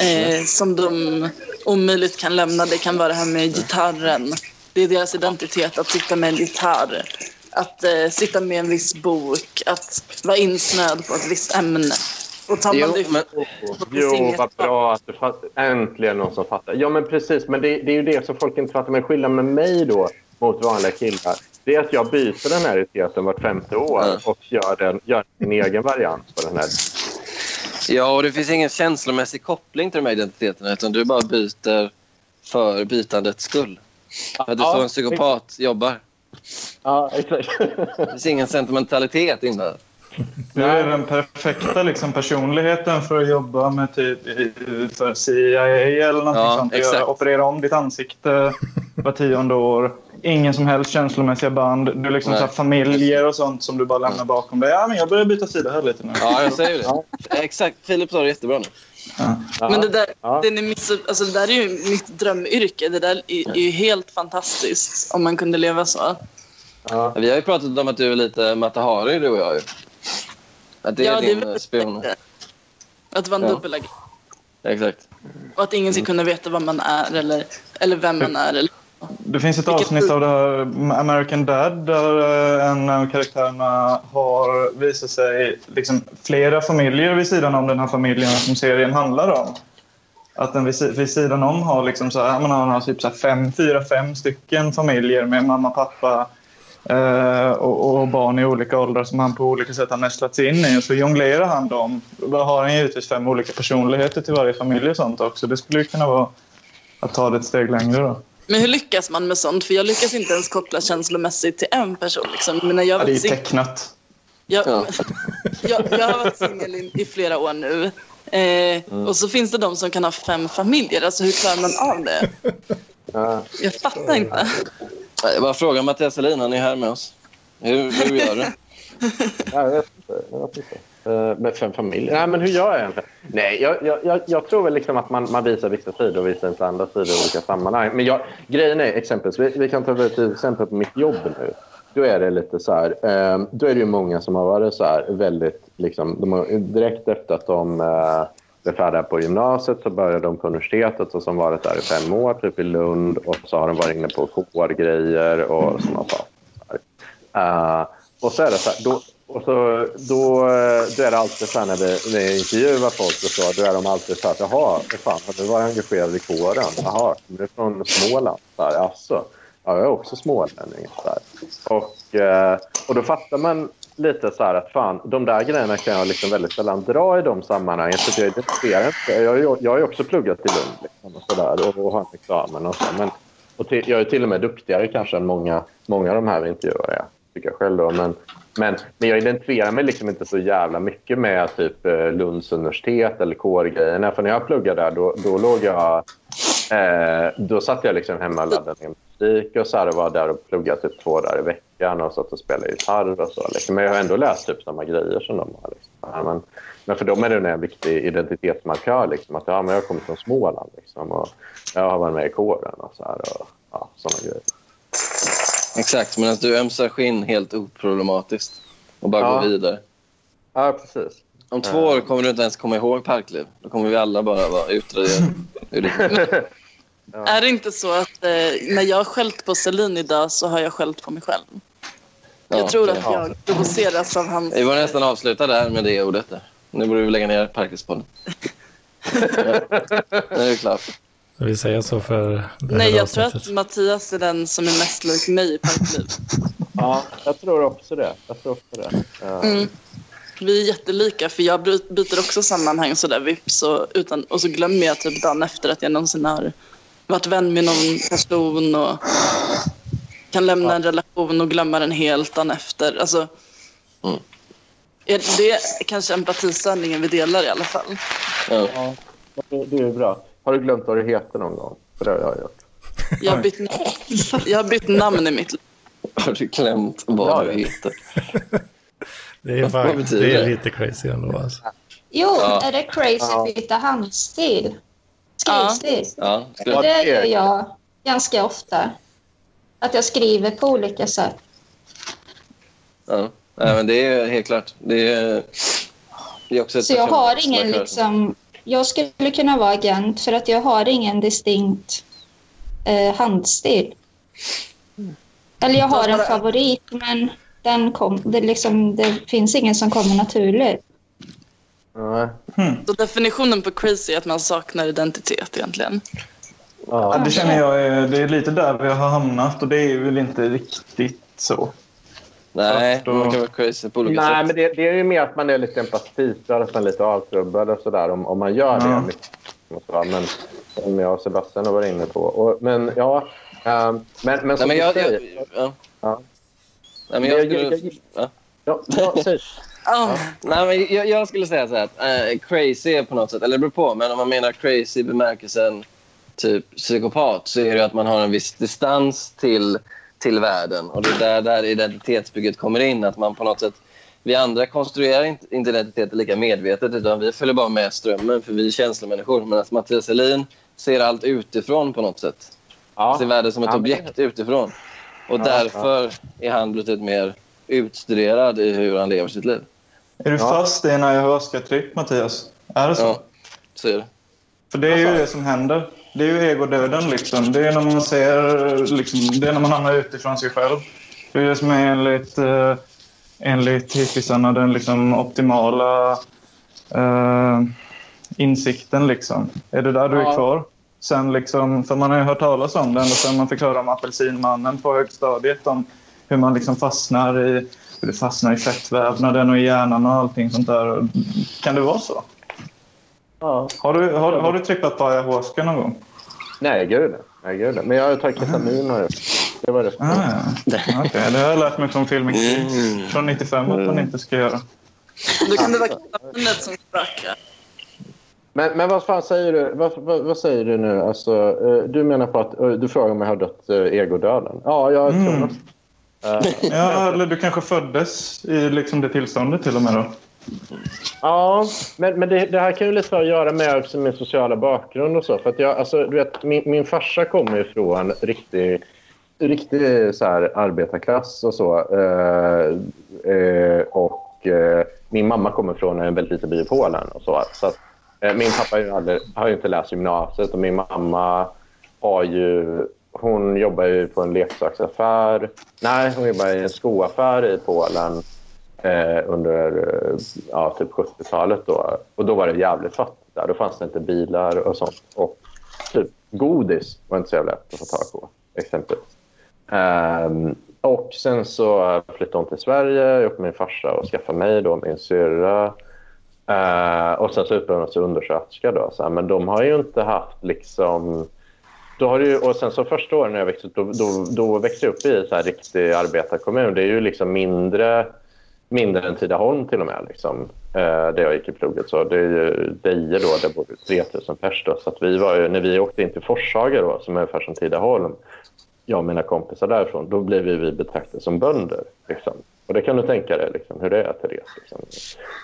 Speaker 4: Eh, som de omöjligt kan lämna. Det kan vara det här med gitarren. Det är deras identitet att sitta med en gitarr. Att eh, sitta med en viss bok. Att vara insnöad på ett visst ämne. Och tar
Speaker 8: Jo,
Speaker 4: det
Speaker 8: men,
Speaker 5: Jo, vad bra att du fattar. Äntligen någon som fattar. Ja, men precis. Men det, det är ju det som folk inte fattar. Men skillnaden med mig då mot vanliga killar det är att jag byter den här identiteten vart femte år och gör, den, gör en egen variant på den här.
Speaker 8: ja, och det finns ingen känslomässig koppling till de här identiteterna utan du bara byter för bytandets skull. För att det är så en psykopat jobbar.
Speaker 5: Ja, exakt.
Speaker 8: Det finns ingen sentimentalitet inne.
Speaker 2: Du är den perfekta liksom, personligheten för att jobba med typ för CIA eller något
Speaker 8: Ja,
Speaker 2: sånt.
Speaker 8: exakt.
Speaker 2: Göra, operera om ditt ansikte var tionde år. Ingen som helst känslomässiga band. Du är liksom
Speaker 8: Nej.
Speaker 2: så här, familjer och sånt som du bara lämnar bakom dig. Ja, men jag börjar byta sida här lite nu.
Speaker 8: Ja, jag säger det. Exakt. Filip sa det jättebra nu.
Speaker 4: Men det där,
Speaker 5: Ja.
Speaker 4: det, ni miss, alltså det där är ju mitt drömyrke. Det där är, är ju helt fantastiskt om man kunde leva så.
Speaker 5: Ja.
Speaker 8: Vi har ju pratat om att du är lite Mata Hari, du och jag. Att det är
Speaker 4: ja,
Speaker 8: din
Speaker 4: väl
Speaker 8: eh, spion.
Speaker 4: Att vara en
Speaker 8: Ja.
Speaker 4: dubbelagent.
Speaker 8: Exakt.
Speaker 4: Och att ingen ska kunna veta vad man är eller, eller vem man är. Eller,
Speaker 2: Det finns ett
Speaker 4: Vilket-
Speaker 2: avsnitt av det här American Dad där eh, en av karaktärerna har visat sig liksom flera familjer vid sidan om den här familjen som serien handlar om. Att den vid, vid sidan om har liksom så här, man har, man har typ så här fem, fyra, fem stycken familjer med mamma, pappa eh, och, och barn i olika åldrar som han på olika sätt har nästlat sig in i. Och så jonglerar han dem. Då har han givetvis fem olika personligheter till varje familj och sånt också. Det skulle ju kunna vara att ta det ett steg längre då.
Speaker 4: men hur lyckas man med sånt? För jag lyckas inte ens koppla känslomässigt till en person. Liksom. Men när jag,
Speaker 2: Ja, det är ju tecknat.
Speaker 4: jag,
Speaker 8: Ja.
Speaker 4: jag, *laughs* jag har varit singel i, i flera år nu. Eh,
Speaker 2: Mm.
Speaker 4: Och så finns det de som kan ha fem familjer. Alltså hur klarar man av det?
Speaker 5: Ja.
Speaker 4: Jag fattar inte.
Speaker 8: Jag bara frågar Mattias Selin, han är här med oss. Hur, hur gör du? *laughs*
Speaker 5: Jag vet inte. Jag vet inte. Eh, med fem familjer? Nej, men hur gör jag egentligen? Nej, jag, jag, jag, jag tror väl liksom att man, man visar vissa sidor och visar inte andra sidor i olika sammanhang. Men jag, grejen är exempelvis, vi, vi kan ta ett exempel på mitt jobb nu. Då är det lite så här, eh, då är det ju många som har varit så här väldigt, liksom, de har, direkt efter att de eh, är färdiga på gymnasiet så började de på universitetet och som varit där i fem år, typ i Lund. Och så har de varit inne på HR-grejer och sådana saker. Uh, och så är det så här, då, och så, då, eh, då är det alltid så här när vi, när vi intervjuar folk och så, då är de alltid så här, jaha, vad fan, har du varit engagerad i kåren? Jaha, du är från Småland? Så här, Jaså? Ja, jag är också smålänning. Så här. Och, eh, och då fattar man lite så här att fan, de där grejerna kan jag liksom väldigt sällan dra i de sammanhangen. För jag identifierar inte. Jag, har jag har ju också pluggat i Lund liksom, och, så där, och, och har en examen och så. Men, och till, jag är till och med duktigare kanske än många, många av de här vi intervjuar är, tycker jag själv. Då. Men, men, men jag identifierar mig liksom inte så jävla mycket med typ eh, Lunds universitet eller kårgrejerna. För när jag pluggade där, då, då låg jag... Eh, då satt jag liksom hemma och laddade ner musik och så här, och var där och pluggade typ två dagar i veckan och satt och spelade gitarr och så. Liksom. Men jag har ändå läst typ samma grejer som de har. Liksom. Men, men för dem är det en viktig identitetsmarkör. Liksom, att ja, men jag kommit från Småland liksom, och jag har varit med i kåren och så här. Och, ja, såna grejer.
Speaker 8: Exakt, men att du ömsar skinn helt oproblematiskt och bara
Speaker 5: Ja.
Speaker 8: går vidare.
Speaker 5: Ja, precis.
Speaker 8: Om två år kommer du inte ens komma ihåg Parkliv. Då kommer vi alla bara vara utraderade *laughs* minne.
Speaker 4: Är det inte så att eh, när jag har skällt på Celine idag så har jag skällt på mig själv?
Speaker 8: Ja,
Speaker 4: jag tror att jag provoceras av hans...
Speaker 8: Vi var nästan avsluta där med det ordet. Där. Nu borde vi lägga ner Parklivspodden. ja. *laughs* Nu är det klart.
Speaker 1: Vi säger så för
Speaker 4: Nej, jag tror
Speaker 1: avsnittet.
Speaker 4: att Mattias är den som är mest lik mig i Parkliv.
Speaker 5: Ja, jag tror också det. Jag tror också det. Ja.
Speaker 4: Mm. Vi är jättelika, för jag byter också sammanhang sådär vips och, utan, och så glömmer jag typ dagen efter att jag någonsin har varit vän med någon person och kan lämna en relation och glömma den helt dagen efter. Alltså,
Speaker 8: Mm.
Speaker 4: är det kanske empatisanningen vi delar i alla fall.
Speaker 8: Ja.
Speaker 5: Ja, det, är bra. Har du glömt vad du heter någon gång? För det har jag gjort.
Speaker 4: Jag har bytt, jag har bytt namn i mitt liv.
Speaker 8: Har du glömt vad
Speaker 5: Ja,
Speaker 8: du heter? *laughs*
Speaker 1: Det är, *laughs* faktiskt, det är
Speaker 8: det?
Speaker 1: lite crazy ändå. Alltså.
Speaker 7: Jo,
Speaker 8: Ja.
Speaker 7: är det crazy
Speaker 5: Ja.
Speaker 7: att byta handstil?
Speaker 4: Ja.
Speaker 7: Skrivstil?
Speaker 8: Ja, skulle...
Speaker 7: det gör jag ganska ofta. Att jag skriver på olika sätt.
Speaker 8: ja. Nej, men det är helt klart. Det är, det är också ett
Speaker 7: Så jag har ingen liksom... Jag skulle kunna vara agent för att jag har ingen distinkt eh, handstil. Eller jag har en favorit, men den kom, det, liksom, det finns ingen som kommer naturligt.
Speaker 5: Nej.
Speaker 4: Så definitionen på crazy är att man saknar identitet egentligen.
Speaker 2: Ja, det känner jag är, det är lite där vi har hamnat och det är väl inte riktigt så.
Speaker 8: Nej,
Speaker 2: Då-
Speaker 8: man kan vara crazy på olika
Speaker 5: Nej,
Speaker 8: sätt.
Speaker 5: men det, det är ju mer att man är lite empatiförd, att man är lite avtrubbad och sådär om, om man gör det.
Speaker 2: Ja.
Speaker 5: mycket. Och så, men som jag och Sebastian har varit inne på. Och, men ja, ehm, men, men
Speaker 8: Nej,
Speaker 5: som
Speaker 8: men
Speaker 5: du
Speaker 8: jag... jag,
Speaker 5: säger...
Speaker 8: ja.
Speaker 5: Ja.
Speaker 8: Nej, men jag skulle... Ja.
Speaker 5: Ja, ja.
Speaker 4: Ja. *laughs*
Speaker 8: Nej, men jag, jag skulle säga så här att eh, crazy är på något sätt, eller det beror på, men om man menar crazy i bemärkelsen typ psykopat så är det att man har en viss distans till, till världen. Och det är där, där identitetsbygget kommer in. Att man på något sätt, vi andra konstruerar inte inte identiteten lika medvetet utan vi följer bara med strömmen för vi är känslomänniskor. Medan Mattias Selin ser allt utifrån på något sätt.
Speaker 5: Ja.
Speaker 8: Ser världen som ett
Speaker 5: Ja,
Speaker 8: objekt utifrån. Och därför är han blivit mer utstuderad i hur han lever sitt liv.
Speaker 2: Är du
Speaker 5: Ja.
Speaker 2: fast i en ayahuasca-tripp, Mattias? Är det så?
Speaker 8: Ja, så är det.
Speaker 2: För det är ju det som händer. Det är ju egodöden. Liksom. Det är när man ser... Liksom, det är när man hamnar utifrån sig själv. Det är det som är enligt, eh, enligt hippisarna den liksom, optimala eh, insikten. Liksom. Är det där du är
Speaker 5: Ja.
Speaker 2: kvar? Sen liksom, för man har ju hört talas om det ända sedan man fick höra om apelsinmannen på högstadiet. Om hur man liksom fastnar i, hur det fastnar i fettvävnaden och i hjärnan och allting sånt där. Kan det vara så?
Speaker 5: Ja.
Speaker 2: Har du, har, har du trippat på ayahuasca någon gång?
Speaker 5: Nej, gud nej. gud. Men jag har tagit ketamin. Jag. Det var det.
Speaker 2: Ah, *laughs* okay. Det har jag lärt mig från filmen Krig från 95 att man inte ska göra.
Speaker 4: Då kan det vara ketaminet som spökar.
Speaker 5: Men, men vad fan säger du, vad, vad, vad säger du nu? Alltså, eh, du menar på att eh, du frågar om jag har dött uh, egodöden? Ja, jag tror
Speaker 2: Mm.
Speaker 5: Eh, *laughs*
Speaker 2: Ja, eller du kanske föddes i liksom det tillståndet till och med då?
Speaker 5: Ja, men, men det, det här kan ju lite ha att göra med också min sociala bakgrund och så. För att jag, alltså, du vet, min, min farsa kommer ju från riktig, riktig så här, arbetarklass och så. Eh, eh, och eh, min mamma kommer från en väldigt liten by i Polen och så. så att, eh, Eh, min pappa har ju, aldrig, har ju inte läst gymnasiet och min mamma har ju... Hon jobbar ju på en leksaksaffär. Nej, hon jobbar i en skoaffär i Polen eh, under eh, ja, typ 70-talet. Då. Och då var det jävligt fattigt där. Då fanns det inte bilar och sånt. Och typ godis var inte så jävla lätt att få tag på, exempelvis. Um, och sen så flyttade hon till Sverige ihop med min farsa och skaffade mig då min syrra. Uh, och sen så utbildade hon sig undersköterska då. Så här, men de har ju inte haft liksom... Då har det ju, och sen så första åren när jag växte upp, då, då, då växte jag upp i så här riktig arbetarkommun. Det är ju liksom mindre, mindre än Tidaholm till och med. Liksom, eh, där jag gick i plugget. Så det är ju Deje då, där bor 3000 pers. Då, så att vi var ju, när vi åkte in till Forshaga då, som är ungefär som Tidaholm, jag och mina kompisar därifrån, då blev vi betraktade som bönder. Liksom. Och det kan du tänka dig liksom, hur det är, Therese. Liksom.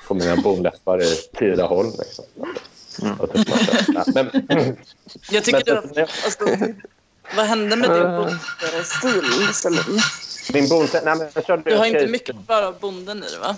Speaker 5: På mina bonläppar i Tidaholm. Liksom. Och typ men, *laughs*
Speaker 4: Jag tycker
Speaker 5: Men-
Speaker 4: du alltså, vad hände med din bondstil, Selin?
Speaker 5: min bon... Nej, men jag körde
Speaker 4: Du har inte mycket kvar av bonden i det, va?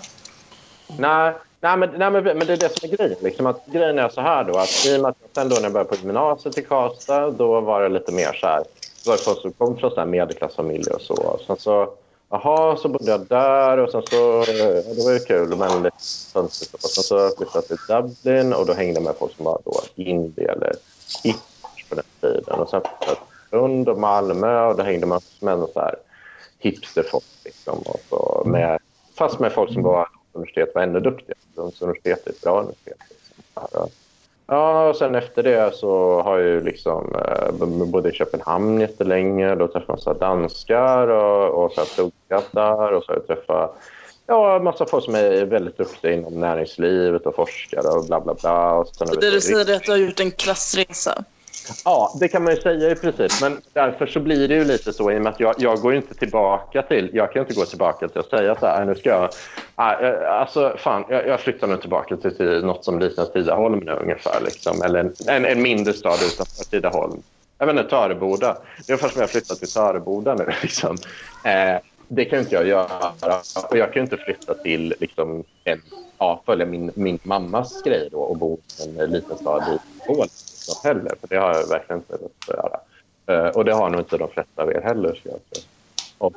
Speaker 5: Nej, nej, men, nej men, men det är det som är grejen. Liksom, att grejen är så här då, att i och med att jag sen då när jag började på gymnasiet i Karlstad, då var det lite mer så här, då var det folk som kom från medelklassfamiljer och så. Sen så, jaha, så bodde jag där och sen så, Ja, det var ju kul, men lite konstigt. Och sen så flyttade jag till Dublin och då hängde jag med folk som var då indie eller hipsters på den tiden. Och sen flyttade jag till Lund och Malmö och då hängde man med så här hipsterfolk liksom. Och så med, fast med folk som var universitet var ännu duktigare. Lunds universitet är ett bra universitet. Liksom. Ja. Och sen efter det så har jag ju liksom eh, bodde i Köpenhamn jättelänge. Då träffade jag massa danskar och, och så pluggat där. Och så har jag träffat ja, massa folk som är väldigt duktiga inom näringslivet och forskare och bla bla bla. Och
Speaker 4: Så det du säger är att du har gjort en klassresa.
Speaker 5: Ja, det kan man ju säga i princip. Men därför så blir det ju lite så i och med att jag, jag går inte tillbaka till... Jag kan inte gå tillbaka till att säga så här, nu ska jag... Eh, alltså, fan, jag, jag flyttar nu tillbaka till, till något som liknar Tidaholm nu ungefär. Liksom. Eller en, en, en mindre stad utanför Tidaholm. Jag vet inte, Töreboda. Det är ungefär som jag flyttat till Töreboda nu. *laughs* Liksom. Eh, det kan inte jag göra. Och jag kan inte flytta till liksom, en, ja, följa min, min mammas grej då och bo i en liten stad i Polen liksom, heller. För det har jag verkligen inte lust att göra. Uh, och det har nog inte de flesta av er heller. Ska jag. Och,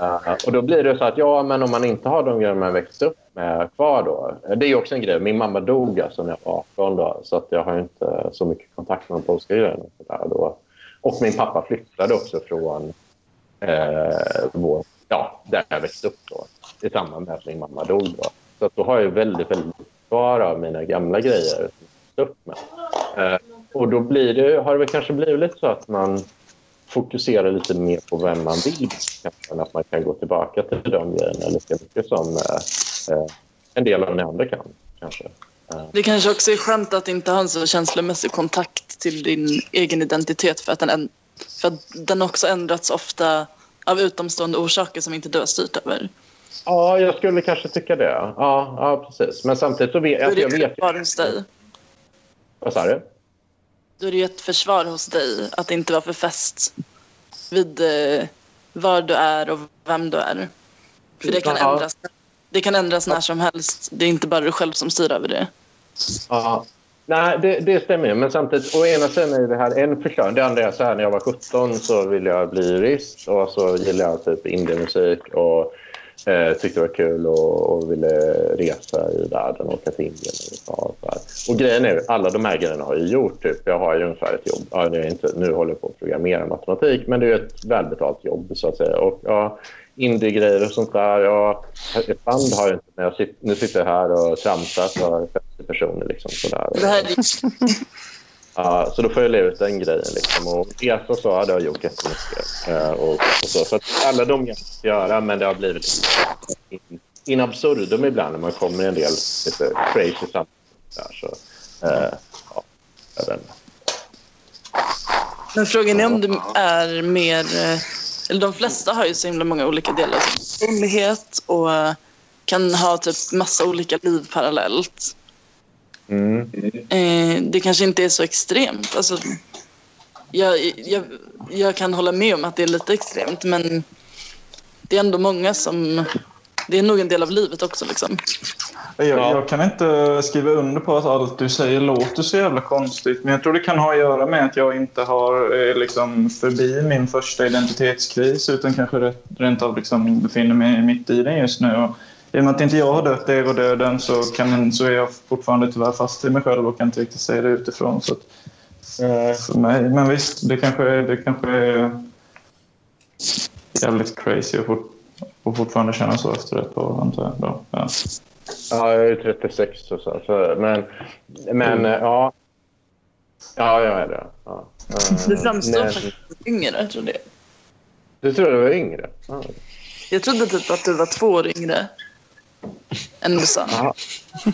Speaker 5: uh, och då blir det så att ja, men om man inte har de grejer man växte upp med kvar då. Eh, det är ju också en grej. Min mamma dog alltså när jag var 18 då, så att jag har inte så mycket kontakt med de polska grejerna. och där då. Och min pappa flyttade också från eh, vår, ja, där jag växte upp då, i samband med att min mamma dog. Då. Så att då har jag väldigt, väldigt kvar av mina gamla grejer som jag växte upp med. Eh, och då blir det, har det kanske blivit så att man fokuserar lite mer på vem man vill kanske, än att man kan gå tillbaka till de grejerna lika mycket som eh, eh, en del av de andra kan. Kanske. Eh,
Speaker 4: Det kanske också är skönt att inte ha en så känslomässig kontakt till din egen identitet för att den, för att den också ändrats ofta av utomstående orsaker som inte du har styrt över.
Speaker 5: Ja, jag skulle kanske tycka det. Ja, ja precis. Men samtidigt så vet
Speaker 4: är
Speaker 5: alltså,
Speaker 4: det
Speaker 5: jag... Vet,
Speaker 4: dig.
Speaker 5: vad sa du?
Speaker 4: Då är det ju ett försvar hos dig att inte vara för fäst vid eh, var du är och vem du är. För det kan ändras. Det kan ändras när som helst. Det är inte bara du själv som styr över det.
Speaker 5: Ja. Nej, det, det stämmer. Men samtidigt, å ena sidan är det här en förklaring. Det andra är så här, när jag var 17 så ville jag bli jurist och så gillade jag typ indiemusik och eh, tyckte det var kul och, och ville resa i världen och åka till Indien och USA och. Och grejen är, alla de här grejerna har jag gjort. Typ. Jag har ju ungefär ett jobb. Ja, nu, är inte, nu håller jag på att programmera matematik, men det är ett välbetalt jobb så att säga. Och, ja, indie-grejer och sånt där. Ja, ett band har jag inte, men jag sitter, nu sitter jag här och tramsar för 50 personer. Liksom, sådär.
Speaker 4: Det här är
Speaker 5: Uh, så då får jag leva ut den grejen. Liksom. Och resa så hade jag gjort jättemycket. Uh, och, och så. så att alla de grejerna ska göra, men det har blivit in, in absurdum ibland när man kommer i en del lite crazy sammanhang. Så, uh, ja, jag vet inte.
Speaker 4: Men frågan är om du är mer... Eh, eller de flesta har ju så himla många olika delar av sin personlighet och kan ha typ massa olika liv parallellt.
Speaker 5: Mm.
Speaker 4: Eh, det kanske inte är så extremt. Alltså, jag, jag, jag kan hålla med om att det är lite extremt men det är ändå många som... Det är nog en del av livet också. Liksom.
Speaker 2: Jag,
Speaker 5: Ja.
Speaker 2: jag kan inte skriva under på att allt du säger låter så jävla konstigt. Men jag tror det kan ha att göra med att jag inte har eh, liksom, förbi min första identitetskris utan kanske rent av liksom, befinner mig mitt i den just nu. Och I och med att inte jag har dött er och döden så, kan, så är jag fortfarande tyvärr fast i mig själv och kan inte riktigt se det utifrån. Så att, eh, för mig. Men visst, det kanske, det kanske är jävligt crazy och, fort, och fortfarande känna så efter ett år, antar jag. Då. Ja.
Speaker 5: Ja, jag är 36 och så. så men men eh, ja. Ja, jag är det. Ja. Eh,
Speaker 4: Du framstår
Speaker 5: nej.
Speaker 4: faktiskt yngre, tror jag.
Speaker 5: Du trodde du var yngre? Ja.
Speaker 4: Jag trodde typ att du var två år yngre än du sa.
Speaker 5: Aha.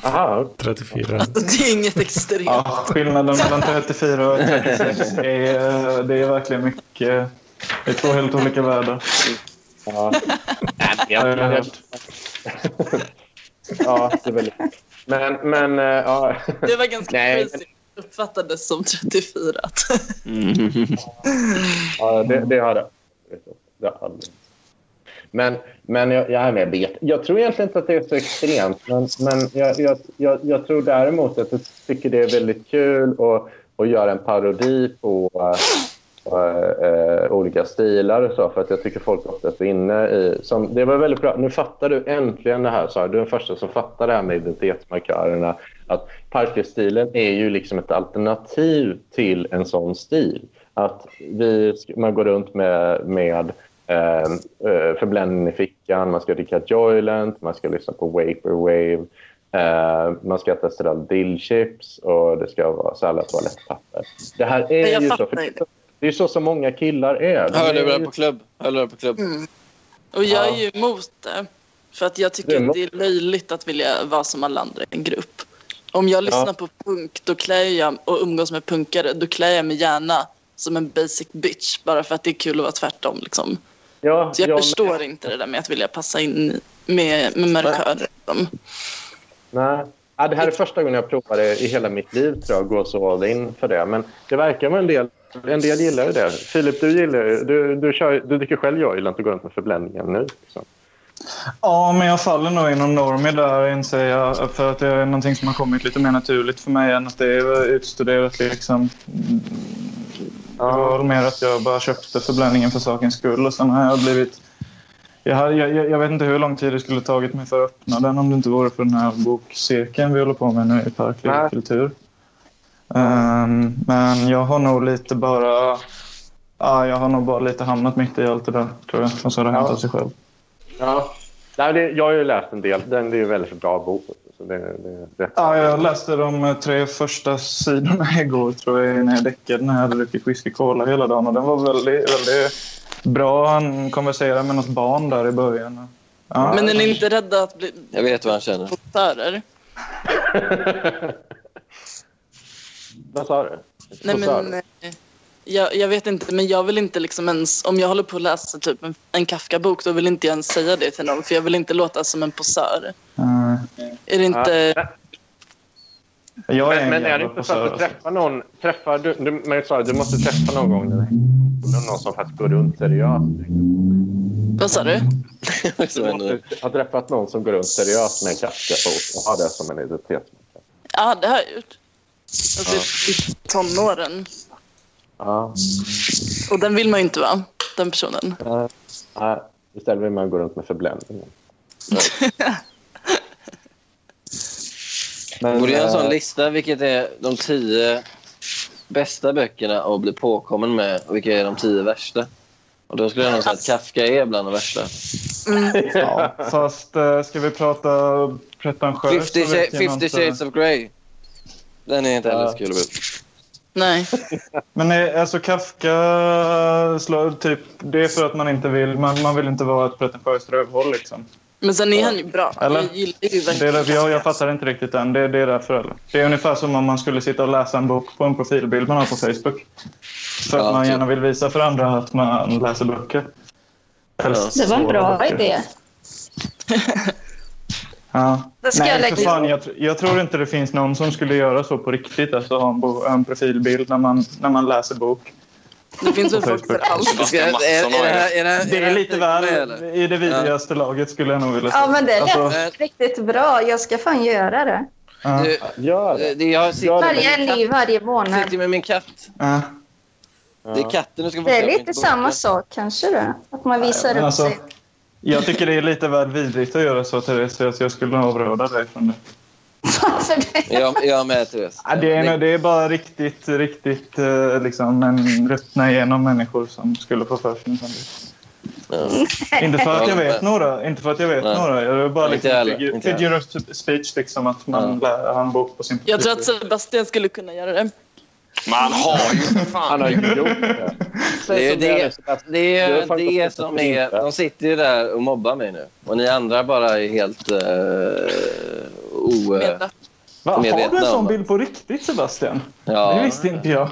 Speaker 5: Aha.
Speaker 1: 34.
Speaker 4: Alltså, det är inget extremt.
Speaker 2: Ja, skillnaden mellan 34 och 36 är, det är verkligen mycket. Det är två helt olika världar.
Speaker 5: Ja. Jag, ja, det är väldigt... Men, men eh, ja.
Speaker 4: Det var ganska
Speaker 5: Nej,
Speaker 4: crazy. Uppfattades som 34.
Speaker 5: Ja, det, det har det. det har det. Men, men jag, jag, jag vet. Jag tror egentligen inte att det är så extremt. Men, men jag, jag, jag, jag tror däremot att jag tycker det är väldigt kul att, att göra en parodi på äh, äh, olika stilar och så. För att jag tycker folk ofta är så inne i... Som, det var väldigt bra. Nu fattar du äntligen det här, Sara. Du är den första som fattar det här med identitetsmarkörerna. Att parkerstilen är ju liksom ett alternativ till en sån stil. Att vi, man går runt med, med eh, eh, förbländningen i fickan, man ska dricka Joyland, man ska lyssna på Vaporwave, eh, man ska äta Estrell dillchips och det ska vara sallad toalettpapper. Det här är
Speaker 4: Jag
Speaker 5: ju så, för det, det är så som många killar är. De
Speaker 8: Hörlurar
Speaker 5: ju-
Speaker 8: på klubb. Hörlurar på klubb.
Speaker 4: Mm. Och jag
Speaker 5: Ja.
Speaker 4: är ju emot det. För att jag
Speaker 5: Du
Speaker 4: tycker
Speaker 5: emot-
Speaker 4: att det är löjligt att vilja vara som alla andra i en grupp. Om jag lyssnar på punk då klär jag, och umgås med punkare, då klär jag mig gärna som en basic bitch. Bara för att det är kul att vara tvärtom. Liksom.
Speaker 5: Ja,
Speaker 4: Så jag
Speaker 5: ja,
Speaker 4: förstår inte det där med att vilja passa in med, med markörer. Liksom.
Speaker 5: Nej. Ja, det här är första gången jag provar det i hela mitt liv, tror jag, gå så all in för det. Men det verkar med en del, en del gillar ju det. Filip, du gillar ju- du, du, kör, du dricker själv Joyland och går runt med förbländningen nu. Liksom.
Speaker 2: Ja, men jag faller nog inom normer där inser jag. För att det är någonting som har kommit lite mer naturligt för mig än att det är utstuderat liksom. Det var mer att jag bara köpte förbländningen för sakens skull och sen har jag blivit... Jag, har, jag, jag vet inte hur lång tid det skulle tagit mig för att öppna den om det inte vore för den här bokcirkeln vi håller på med nu i Parkliv kultur. Ehm, men jag har nog lite bara... Ja, jag har nog bara lite hamnat mitt i allt det där, tror jag. Och så har det hänt
Speaker 5: Ja.
Speaker 2: av sig själv.
Speaker 5: Ja. Nej, det, jag har ju läst en del. Den är ju en väldigt bra bok. Så det, det, det,
Speaker 2: Ja, jag läste de tre första sidorna *laughs* igår tror jag när jag däckade när jag hade druckit whisky cola hela dagen. Och den var väldigt, väldigt bra. Han konverserade med något barn där i början. Ja.
Speaker 4: Men är ni inte rädda att bli
Speaker 8: Jag vet vad han känner.
Speaker 4: postörer? *laughs*
Speaker 5: Vad sa du?
Speaker 4: Nej, men, jag, jag vet inte, men jag vill inte liksom ens... Om jag håller på att läsa typ en, en Kafka-bok då vill inte jag ens säga det till någon för jag vill inte låta som en posör.
Speaker 2: Mm.
Speaker 4: Är det inte...
Speaker 5: Ja.
Speaker 2: Jag är
Speaker 5: Men,
Speaker 2: en
Speaker 5: men är det inte så att du träffar någon... Träffar du, du, men jag sa, du måste träffa någon gång nu. Någon som faktiskt går runt seriöst.
Speaker 4: Vad sa du?
Speaker 5: Du måste ha träffat någon som går runt seriöst med en Kafka-bok och har det som en identitetsmarkör.
Speaker 4: Ja, det har jag gjort. Alltså, i tonåren.
Speaker 5: Ja.
Speaker 4: Och den vill man ju inte vara, den personen.
Speaker 5: Nej, istället vill man gå runt med förbländningen. *laughs* Men,
Speaker 8: Borde göra en sån
Speaker 5: eh,
Speaker 8: lista. Vilket är de tio bästa böckerna att bli påkommen med och vilka är de tio värsta? Och då skulle jag nog säga att Kafka är bland de värsta. *laughs*
Speaker 2: Ja, fast äh, ska vi prata pretentiöst?
Speaker 8: 50,
Speaker 2: så vet jag
Speaker 8: Shades- 50
Speaker 2: inte.
Speaker 8: shades of Grey. Den är inte heller så kul att.
Speaker 4: Nej.
Speaker 2: Men eh, alltså Kafka slår typ... Det är för att man inte vill... Man, man vill inte vara ett pretentiöst rövhål liksom.
Speaker 4: Men sen är han ju bra.
Speaker 2: Eller?
Speaker 4: Jag gillar ju
Speaker 2: Det är jag, jag fattar inte riktigt än. Det, det är därför. Eller? Det är ungefär som om man skulle sitta och läsa en bok på en profilbild man har på Facebook. För att man
Speaker 8: typ.
Speaker 2: gärna vill visa för andra att man läser böcker. Helst
Speaker 7: Det var en bra
Speaker 2: böcker.
Speaker 7: idé. *laughs*
Speaker 2: Ja.
Speaker 7: Jag
Speaker 2: Nej,
Speaker 7: lägga
Speaker 2: för fan, jag, jag tror inte det finns någon som skulle göra så på riktigt. Alltså ha en, bo, en profilbild när man, när man läser bok.
Speaker 4: Det finns väl folk för allt.
Speaker 8: Ska, är, är, är, det är,
Speaker 2: är lite väl i det vidrigaste laget skulle jag nog vilja säga.
Speaker 7: Ja, men det lät
Speaker 2: Alltså,
Speaker 7: riktigt bra. Jag ska fan göra det.
Speaker 2: ja,
Speaker 8: Du,
Speaker 5: Gör det.
Speaker 8: det, jag sitter.
Speaker 7: Varje
Speaker 8: med min
Speaker 7: ny varje
Speaker 8: katt,
Speaker 7: månad.
Speaker 8: sitter med min katt.
Speaker 2: ja.
Speaker 8: Det är katten du ska få
Speaker 7: Det är lite samma sak kanske då. Att man visar
Speaker 2: men
Speaker 7: upp
Speaker 2: alltså-
Speaker 7: sig.
Speaker 2: Jag tycker det är lite väl vidrigt att göra så, Therese. Så jag skulle nog avråda dig från det.
Speaker 7: Varför *laughs* det?
Speaker 8: Jag, jag med, Therese.
Speaker 2: Ja, det, är, det är bara riktigt, riktigt eh, liksom en ruttna igenom människor som skulle få för sig en grej. Inte för att jag vet några. Inte för att jag vet
Speaker 8: Nej.
Speaker 2: några. Jag är bara liksom
Speaker 8: jag heller,
Speaker 2: figur-
Speaker 8: inte jag.
Speaker 2: figure of speech. Liksom, att man lär han bok på sin
Speaker 4: Jag tror att Sebastian skulle kunna göra det.
Speaker 3: Man har ju för *laughs* fan...
Speaker 5: Han har ju gjort det.
Speaker 8: Det är det, det, är det som är... De sitter ju där och mobbar mig nu. Och ni andra bara är helt... Uh, o, uh,
Speaker 4: Medla.
Speaker 2: Va, har du en sån
Speaker 8: om det.
Speaker 2: bild på riktigt Sebastian? Det
Speaker 8: ja,
Speaker 2: visste inte jag.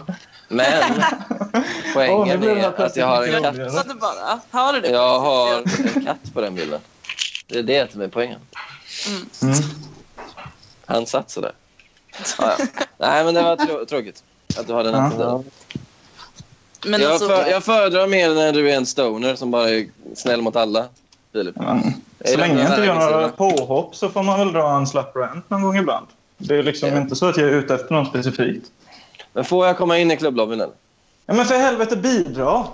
Speaker 8: men *laughs* poängen
Speaker 2: det här
Speaker 8: är att jag har en katt.
Speaker 4: Så har du det?
Speaker 8: Jag har en katt på den bilden. Det är det som är poängen.
Speaker 2: Mm.
Speaker 8: Han satt sådär. Ja, ja. Nej, men det var trå- tråkigt att du har den
Speaker 2: Ja.
Speaker 8: attityden.
Speaker 4: Men
Speaker 8: Jag,
Speaker 4: alltså,
Speaker 8: för, jag föredrar mer när du är en stoner som bara är snäll mot alla, Filip. Jag
Speaker 2: så länge jag inte
Speaker 8: här
Speaker 2: gör några påhopp så får man väl dra en slapp rant någon gång ibland. Det är liksom
Speaker 8: Ja.
Speaker 2: inte så att jag är ute efter något specifikt.
Speaker 8: Men får jag komma in i klubblobbyn eller?
Speaker 2: Ja, men för helvete bidra!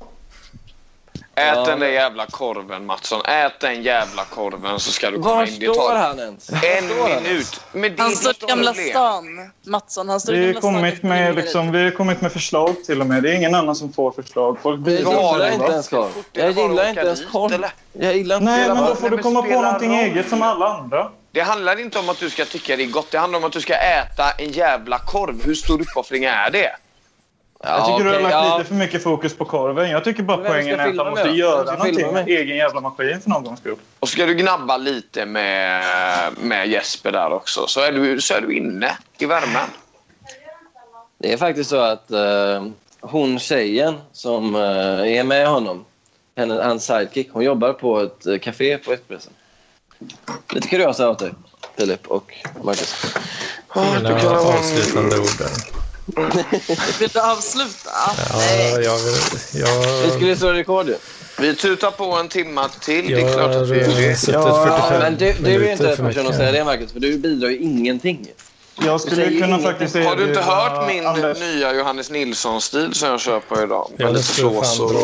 Speaker 3: Ät
Speaker 8: Ja.
Speaker 3: den där jävla korven, Mattsson. Ät den jävla korven så ska du komma
Speaker 8: Var
Speaker 3: in. Det
Speaker 8: står
Speaker 3: tar
Speaker 8: han ens? Var
Speaker 3: en minut. Men
Speaker 4: han står i Gamla
Speaker 3: problem.
Speaker 4: stan. Mattsson, han står i
Speaker 2: Vi har,
Speaker 4: Gamla stan.
Speaker 2: kommit med, liksom, vi har kommit med förslag till och med. Det är ingen annan som får förslag. Folk
Speaker 3: har
Speaker 8: gillar
Speaker 3: det,
Speaker 8: inte ens korv. Jag gillar inte ens korv. Jag gillar inte
Speaker 2: Nej, men då får du komma på någonting
Speaker 3: roll.
Speaker 2: eget som alla andra.
Speaker 3: Det handlar inte om att du ska tycka det är gott. Det handlar om att du ska äta en jävla korv. Hur stor uppoffring är det?
Speaker 2: Jag tycker du har lagt
Speaker 8: ja.
Speaker 2: lite för mycket fokus på korven. Jag tycker bara poängen är att man
Speaker 8: mig
Speaker 2: måste göra någonting.
Speaker 8: mig?
Speaker 2: Egen jävla maskin för någon gångs skull.
Speaker 3: Och ska du gnabba lite med, med Jesper där också så är du, så är du inne i värmen.
Speaker 8: Det är faktiskt så att eh, hon tjejen som eh, är med honom, henne, hans sidekick, hon jobbar på ett uh, café på Expressen. Lite kuriosa åt dig, Filip och Marcus.
Speaker 1: Mina avslutande ord där. *laughs*
Speaker 4: Vill du avsluta?
Speaker 1: Ja, jag, vill,
Speaker 8: Vi
Speaker 1: jag,
Speaker 8: skulle slå rekord ju.
Speaker 3: Vi tutar på en timma till. Det är
Speaker 1: jag
Speaker 3: klart att vi
Speaker 1: har eh, suttit
Speaker 2: Ja,
Speaker 1: 45
Speaker 8: Men du, du är
Speaker 1: minuter
Speaker 8: inte rätt
Speaker 1: för
Speaker 8: person att säga det, Marcus, för du bidrar ju ingenting.
Speaker 2: Jag skulle kunna
Speaker 8: ingenting.
Speaker 2: faktiskt
Speaker 3: Har du inte hört min
Speaker 2: Anders-
Speaker 3: nya Johannes Nilsson-stil som jag kör på idag?
Speaker 1: Jag
Speaker 3: Med lite
Speaker 1: måste fan dra.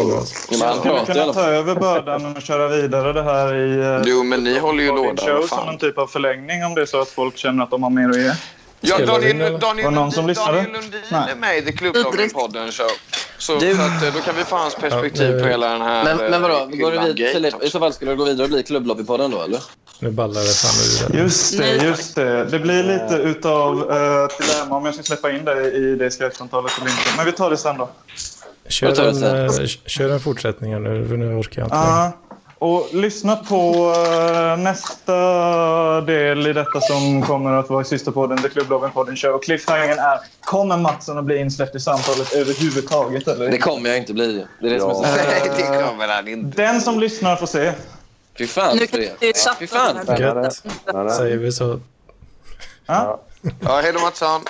Speaker 8: Ja,
Speaker 2: Jag skulle kunna ta över bördan och köra vidare det här i... eh,
Speaker 3: Jo, men ni håller ju låda.
Speaker 2: Show som en typ av förlängning om det är så att folk känner att de har mer att ge.
Speaker 3: Ja? Daniel, Daniel,
Speaker 2: som
Speaker 3: Lundin? Daniel Lundin
Speaker 2: Nej.
Speaker 3: är med i The Klubblagen-podden. Så, så
Speaker 8: Du-
Speaker 3: att, eh, då kan vi få hans perspektiv
Speaker 1: Ja,
Speaker 3: på hela den här
Speaker 8: Men, men vadå,
Speaker 3: eh,
Speaker 8: går du vid, i så fall skulle du gå vidare och bli klubblobbypodden då, eller?
Speaker 1: Nu ballar det fan ur.
Speaker 2: Just det, just det. Det blir lite utav uh, dilemma om jag ska släppa in dig i det skrattsamtalet eller inte. Men vi tar det sen då.
Speaker 1: Kör, en, kör en fortsättning här nu, för nu orkar jag inte.
Speaker 2: Ja. Och lyssna på eh, nästa del i detta som kommer att vara sista podden, The Klubblagen-podden kör. Och cliffhangern är, kommer Mattsson att bli insläppt i samtalet överhuvudtaget? Eller?
Speaker 8: Det kommer jag inte bli. Det är det som är så.
Speaker 3: Nej, det kommer han inte.
Speaker 2: Den som lyssnar får se.
Speaker 8: Fy fan för er.
Speaker 4: vi
Speaker 8: Fy fan.
Speaker 1: Gött, säger vi så.
Speaker 2: Ja.
Speaker 3: Ja, hej då Mattsson.